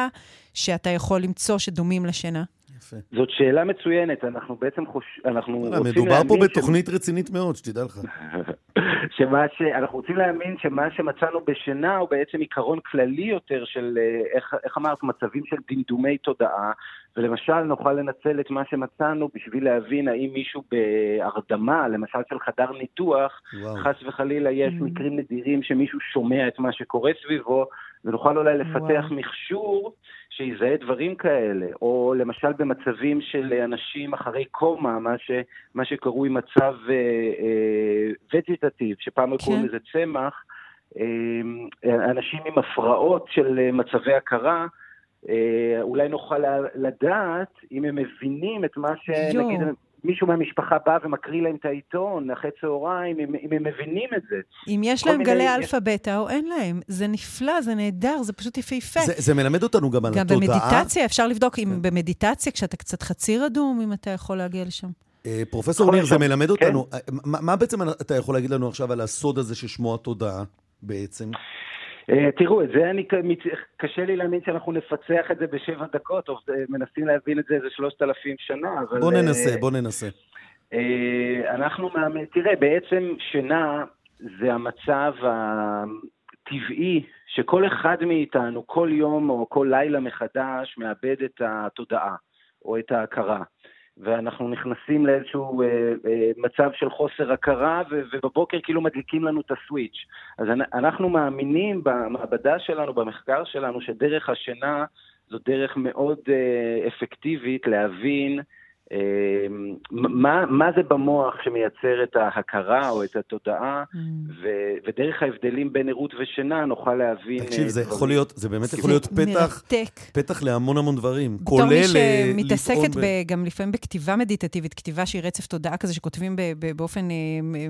שאתה יכול למצוא שדומים לשינה? יפה. זאת שאלה מצוינת, אנחנו בעצם חוש... אנחנו וואלה, רוצים מדובר פה להאמין ש- בתוכנית רצינית מאוד, שתדע לך. שמה ש... אנחנו רוצים להאמין שמה שמצאנו בשינה הוא בעצם עיקרון כללי יותר של, אה, איך, איך אמרת, מצבים של דמדומי תודעה, ולמשל נוכל לנצל את מה שמצאנו בשביל להבין האם מישהו בהרדמה, למשל של חדר ניתוח, וואו. חס וחלילה יש Mm. מקרים נדירים שמישהו שומע את מה שקורה סביבו, ונוכל אולי לפתח וואו. מכשור שיזהה דברים כאלה, או למשל במצבים של אנשים אחרי קומה, מה, ש, מה שקרוי מצב אה, אה, וג'טטיב, שפעם היו קוראים כן. לזה צמח, אה, אנשים עם הפרעות של אה, מצבי הכרה, אה, אולי נוכל לדעת אם הם מבינים את מה. שנגיד מישהו מהמשפחה בא ומקריא להם את העיתון אחרי צהריים, אם, אם הם מבינים את זה. אם יש להם מיני- גלי אלפא-בטא או אין להם, זה נפלא, זה נהדר, זה פשוט יפהפה. זה, זה מלמד אותנו גם על גם התודעה. במדיטציה, אפשר לבדוק אם כן. במדיטציה, כשאתה קצת חציר אדום, אם אתה יכול להגיע לשם. אה, פרופסור ניר, זה. מלמד כן. אותנו, אה, מה, מה בעצם אתה יכול להגיד לנו עכשיו על הסוד הזה ששמו התודעה, בעצם? אה, תראו, את זה אני, קשה לי להאמין שאנחנו נפצח את זה בשבע דקות, או אה, מנסים להבין את זה איזה שלושת אלפים שנה, אבל... בוא אה, ננסה, בוא ננסה. אנחנו מאמן... תראה, בעצם שינה זה המצב הטבעי שכל אחד מאיתנו, כל יום או כל לילה מחדש, מאבד את התודעה או את ההכרה. ואנחנו נכנסים לאיזשהו אה, אה, מצב של חוסר הכרה, ו- ובבוקר כאילו מדליקים לנו את הסוויץ'. אז אנ- אנחנו מאמינים במעבדה שלנו, במחקר שלנו, שדרך השינה זו דרך מאוד אה, אפקטיבית להבין מה, מה זה במוח שמייצר את ההכרה או את התודעה, Mm. ו- ודרך ההבדלים בין ערות ושינה נוכל להבין... תקשיב, אה, זה דברים. יכול להיות, זה באמת יכול זה להיות פתח, מרתק. פתח להמון המון דברים. בתור מי כולל אה, שמתעסקת ב- ב- גם לפעמים בכתיבה מדיטטיבית, כתיבה שהיא רצף תודעה כזה, שכותבים ב- ב- באופן אה,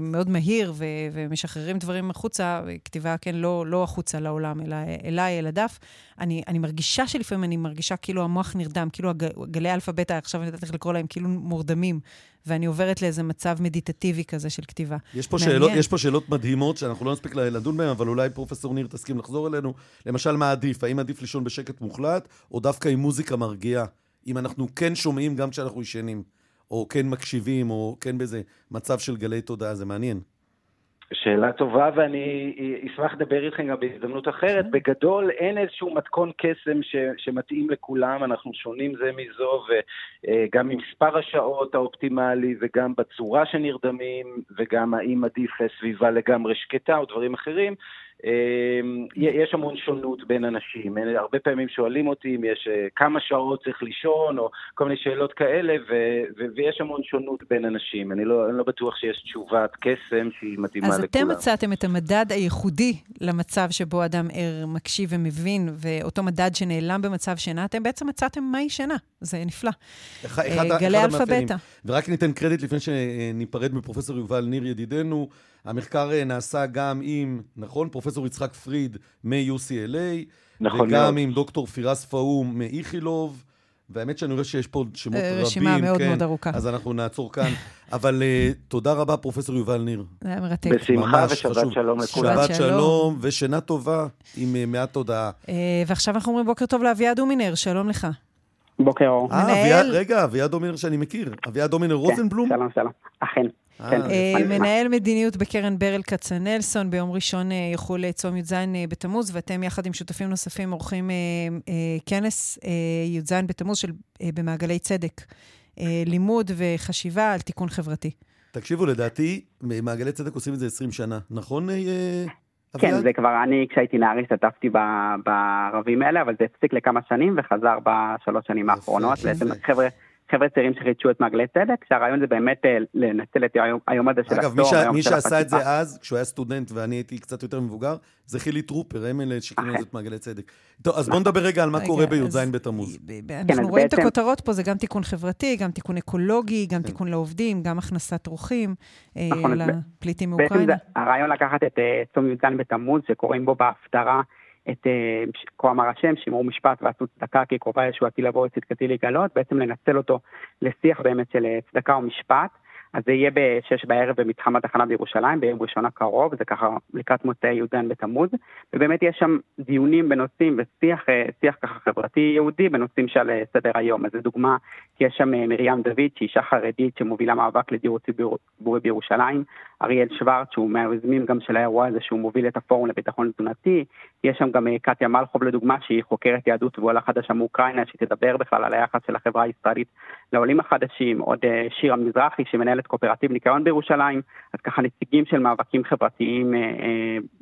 מאוד מהיר ו- ומשחררים דברים החוצה, כתיבה, כן, לא, לא החוצה לעולם, אלא אליי, אל הדף. אני, אני מרגישה שלפעמים אני מרגישה כאילו המוח נרדם, כאילו הג, גלי אלפא-בטא, עכשיו אני יודעת איך לקרוא להם, כאילו מורדמים, ואני עוברת לאיזה מצב מדיטטיבי כזה של כתיבה. יש פה, מעניין. שאלות, יש פה שאלות מדהימות שאנחנו לא נספיק לדון בהן, אבל אולי פרופסור ניר תסכים לחזור אלינו. למשל, מה עדיף? האם עדיף לישון בשקט מוחלט, או דווקא עם מוזיקה מרגיעה? אם אנחנו כן שומעים גם כשאנחנו ישנים, או כן מקשיבים, או כן באיזה מצב של גלי תודעה, זה מעניין. שאלה טובה, ואני אשמח לדבר איתכם גם בהזדמנות אחרת. בגדול, אין איזשהו מתכון קסם ש, שמתאים לכולם, אנחנו שונים זה מזו, וגם ממספר השעות האופטימלי, וגם בצורה שנרדמים, וגם האם עדיף סביבה לגמרי שקטה או דברים אחרים. אמ, יש המון שונות בין אנשים. הרבה פעמים שואלים אותי אם יש אה, כמה שעות צריך לישון, או כל מיני שאלות כאלה, ו- ו- ויש המון שונות בין אנשים. אני לא, אני לא בטוח שיש תשובת קסם שהיא מתאימה אז לכולם. אתם מצאתם את המדד הייחודי למצב שבו אדם ער, מקשיב ומבין, ואותו מדד שנעלם במצב שינה, אתם בעצם מצאתם מהי שינה. זה נפלא. אחד, אה, אחד, גלי אחד אלפא. בטא. ורק ניתן קרדיט לפני שניפרד מפרופסור יובל ניר ידידנו. המחקר אה, נעשה גם עם, נכון, פרופסור יצחק פריד מ-UCLA, נכון וגם מאוד. עם דוקטור פיראס פאהום מאיכילוב. והאמת שאני רואה שיש פה עוד שמות אה, רבים. רשימה מאוד כן, מאוד ארוכה. אז אנחנו נעצור כאן. אבל אה, תודה רבה, פרופסור יובל ניר. זה היה מרתק. בשמחה ושבת חשוב. שלום לכולם. שבת שבת שלום. שלום ושינה טובה עם אה, מעט תודעה. אה, ועכשיו אנחנו אומרים בוקר טוב לאביעד הומינר, שלום לך. בוקר אור. אה, רגע, אביעד דומינר שאני מכיר. אביעד דומינר רוזנבלום? שלום, שלום. אכן. אה, כן. אה. מנהל מדיניות בקרן ברל כצנלסון, ביום ראשון אה, יחול צום י"ז בתמוז, ואתם יחד עם שותפים נוספים עורכים כנס י"ז בתמוז של, במעגלי צדק. לימוד וחשיבה על תיקון חברתי. תקשיבו, לדעתי, מעגלי צדק עושים את זה 20 שנה. נכון, כן? זה כבר אני, כשהייתי נער, השתתפתי בערבים האלה, אבל זה הפסיק לכמה שנים וחזר בשלוש שנים האחרונות. בעצם חבר'ה... חבר'ה צעירים שחידשו את מעגלי צדק, שהרעיון זה באמת אה, לנצל את היום, היום הזה של אגב, הסטור, מי, ש... היום מי של שעשה את זה החשיפה. אז, כשהוא היה סטודנט ואני הייתי קצת יותר מבוגר, זה חילי טרופר, הם אלה שכינו אכן. את מעגלי צדק. טוב, אז בואו נדבר רגע על מה רגע, קורה בי"ז בתמוז. כן, אנחנו רואים את בעצם- הכותרות פה, זה גם תיקון חברתי, גם תיקון אקולוגי, גם כן. תיקון לעובדים, גם הכנסת אורחים אה, נכון, לפליטים בעצם מאוקראינה. זה הרעיון לקחת את אה, צום י"ז בתמוז, שקוראים בו בהפטרה את אה, כה אמר השם, שמרו משפט ועשו צדקה, כי קרובה ישועתי לבוא וצדקתי לגלות, בעצם לנצל אותו לשיח באמת של אה, צדקה ומשפט. אז זה יהיה בשש בערב במתחם התחנה בירושלים, ביום ראשון הקרוב, זה ככה לקראת מוצאי י"ז בתמוז, ובאמת יש שם דיונים בנושאים ושיח אה, שיח ככה חברתי יהודי בנושאים שעל אה, סדר היום. אז לדוגמה, יש שם אה, מרים דוד, שהיא אישה חרדית שמובילה מאבק לדיור ציבור- ציבורי בירושלים, אריאל שוורץ, שהוא מהיוזמים גם של האירוע הזה, שהוא מוביל את הפורום לביטחון תזונתי, יש שם גם קטיה מלכוב לדוגמה, שהיא חוקרת יהדות ועולה חדשה מאוקראינה, שתדבר בכלל על היחס של החברה הישראלית לעולים החדשים, עוד שירה מזרחי, שמנהלת קואופרטיב ניקיון בירושלים, אז ככה נציגים של מאבקים חברתיים אה,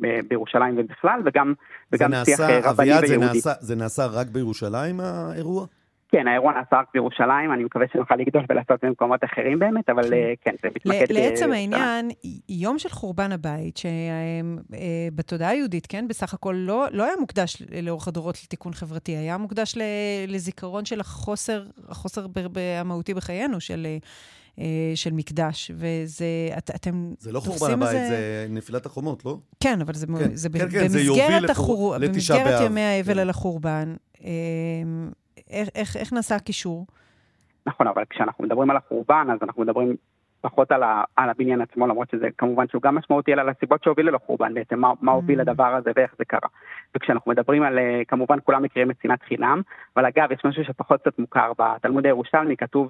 אה, בירושלים ובכלל, וגם, וגם שיח נעשה, אה, רבני אביעד, זה ויהודי. נעשה, זה נעשה רק בירושלים, האירוע? כן, האירוע נעשה רק בירושלים, אני מקווה שנוכל לגדול ולעשות במקומות אחרים באמת, אבל אה, כן, זה מתמקד לעצם. העניין, יום של חורבן הבית, שבתודעה היהודית, כן, בסך הכל לא, לא היה מוקדש לאורך הדורות לתיקון חברתי, היה מוקדש לזיכרון של החוסר, החוסר המהותי בחיינו, של, של מקדש. וזה, את, אתם זה לא חורבן תופסים הבית, איזה- זה נפילת החומות, לא? כן, אבל זה, כן, זה, כן, כן, זה יוביל במסגרת, לחור- החור... במסגרת. ימי האבל כן. על החורבן, אה, איך, איך, איך נעשה הקישור? נכון, אבל כשאנחנו מדברים על החורבן, אז אנחנו מדברים פחות על, ה, על הבניין עצמו, למרות שזה כמובן שהוא גם משמעותי, אלא על הסיבות שהובילו לחורבן בעצם, מה, מה הוביל לדבר הזה ואיך זה קרה. וכשאנחנו מדברים על, אה, כמובן כולם מכירים את שנאת חינם, אבל אגב, יש משהו שפחות קצת מוכר בתלמוד הירושלמי, כתוב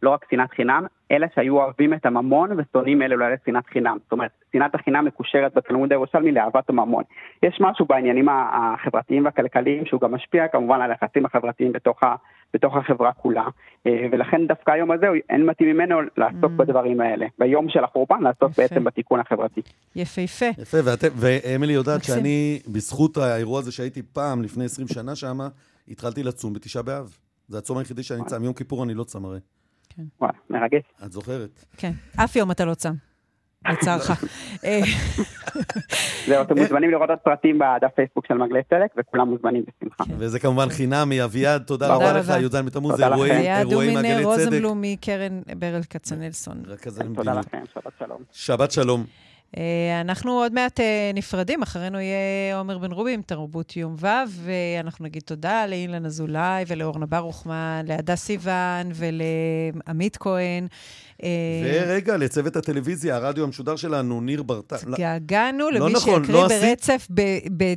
שלא רק שנאת חינם, אלא שהיו אוהבים את הממון ושונאים אלו לאלה שנאת חינם. זאת אומרת, שנאת החינם מקושרת בתלמוד הירושלמי לאהבת הממון. יש משהו בעניינים החברתיים והכלכליים שהוא גם משפיע כמובן על היחסים החברתיים בתוך, ה, בתוך החברה כולה, אה, ולכן דווקא היום הזה אין מתאים ממנו לעסוק Mm. בדברים האלה. ביום של החורבן לעסוק יפה. בעצם בתיקון החברתי. יפהפה. יפה, ואת, ואמילי יודעת מקסים. שאני, בזכות האירוע הזה שהייתי פעם, לפני 20 שנה שם, התחלתי לצום בתשעה באב. זה הצום היחידי שאני צם. יום כיפור אני לא צם הרי. וואלה, מרגש. את זוכרת? כן. אף יום אתה לא צם. לצערך. אה, זהו, אתם מוזמנים לראות עוד פרטים בדף פייסבוק של מגלי צדק, וכולם מוזמנים בשמחה. וזה כמובן חינמי. אביעד, תודה תודה רבה לך, רבה. י"ז בתמוז, תודה אירועים, לכם. היה אירועים דומין צדק. רוזנבלום מקרן ברל כצנלסון. תודה לכם, שבת שלום. שבת שלום. אה, אנחנו עוד מעט אה, נפרדים, אחרינו יהיה עומר בן רובי עם תרבות יום ו', ואנחנו נגיד תודה לאילן אזולאי ולאורנה ברוכמן, להדס סיוון ולעמית כהן. אה, ורגע, לצוות הטלוויזיה, הרדיו המשודר שלנו, ניר ברטל. התגעגענו לא למי נכון, שיקריא לא ברצף,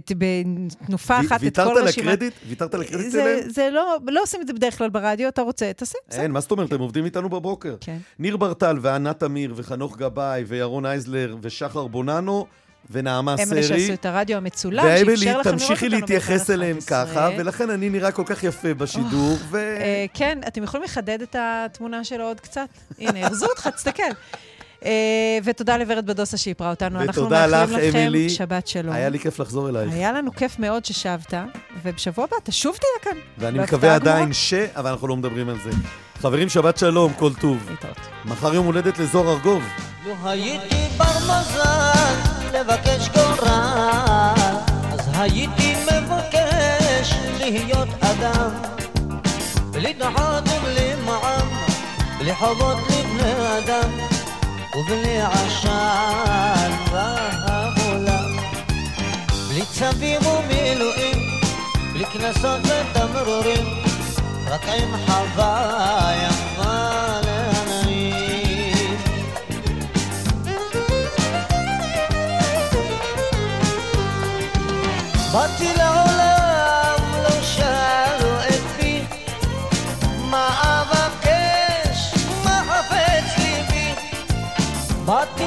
בתנופה אחת את ויתרת כל על רשימת... הקרדיט? ויתרת על הקרדיט שלהם? זה לא, לא עושים את זה בדרך כלל ברדיו, אתה רוצה, תעשה. בסדר. אין, מה זאת אומרת? הם עובדים איתנו בבוקר. כן. ניר ברטל וענת תמיר וחנוך גבאי וירון אייזלר ושחר בוננו ונעמה הם סרי. אלה שעשו את הרדיו המצולם, ואמילי, שאפשר לכם לראות תמשיכי אותנו להתייחס בכאן אליהם 11. ככה, ולכן אני נראה כל כך יפה בשידור, ו... אה, כן, אתם יכולים לחדד את התמונה שלו עוד קצת? הנה, הרזו אותך, תסתכל. אה, ותודה לוורד בדוסה שאיפרה אותנו. אנחנו ותודה לך, מאחלים לכם אמילי. שבת שלום. היה לי כיף לחזור אלייך. היה לנו כיף מאוד ששבת, ובשבוע הבא תשוב תהיה כאן. ואני מקווה. עדיין ש... אבל אנחנו לא מדברים על זה. חברים, שבת שלום, כל טוב. להתראות. מחר יום הולדת לזוהר ארגוב. לו הייתי בר מזל לבקש גורל, אז הייתי מבקש להיות אדם, בלי דחות ובלי מע"מ, בלי חובות לבני אדם, ובלי עשן בעולם. בלי צווים ומילואים, בלי קנסות ותמרורים, רק עם חווה יפה באתי לעולם, לא שאלו את פי, מה אבקש, מה חפץ ליבי. באתי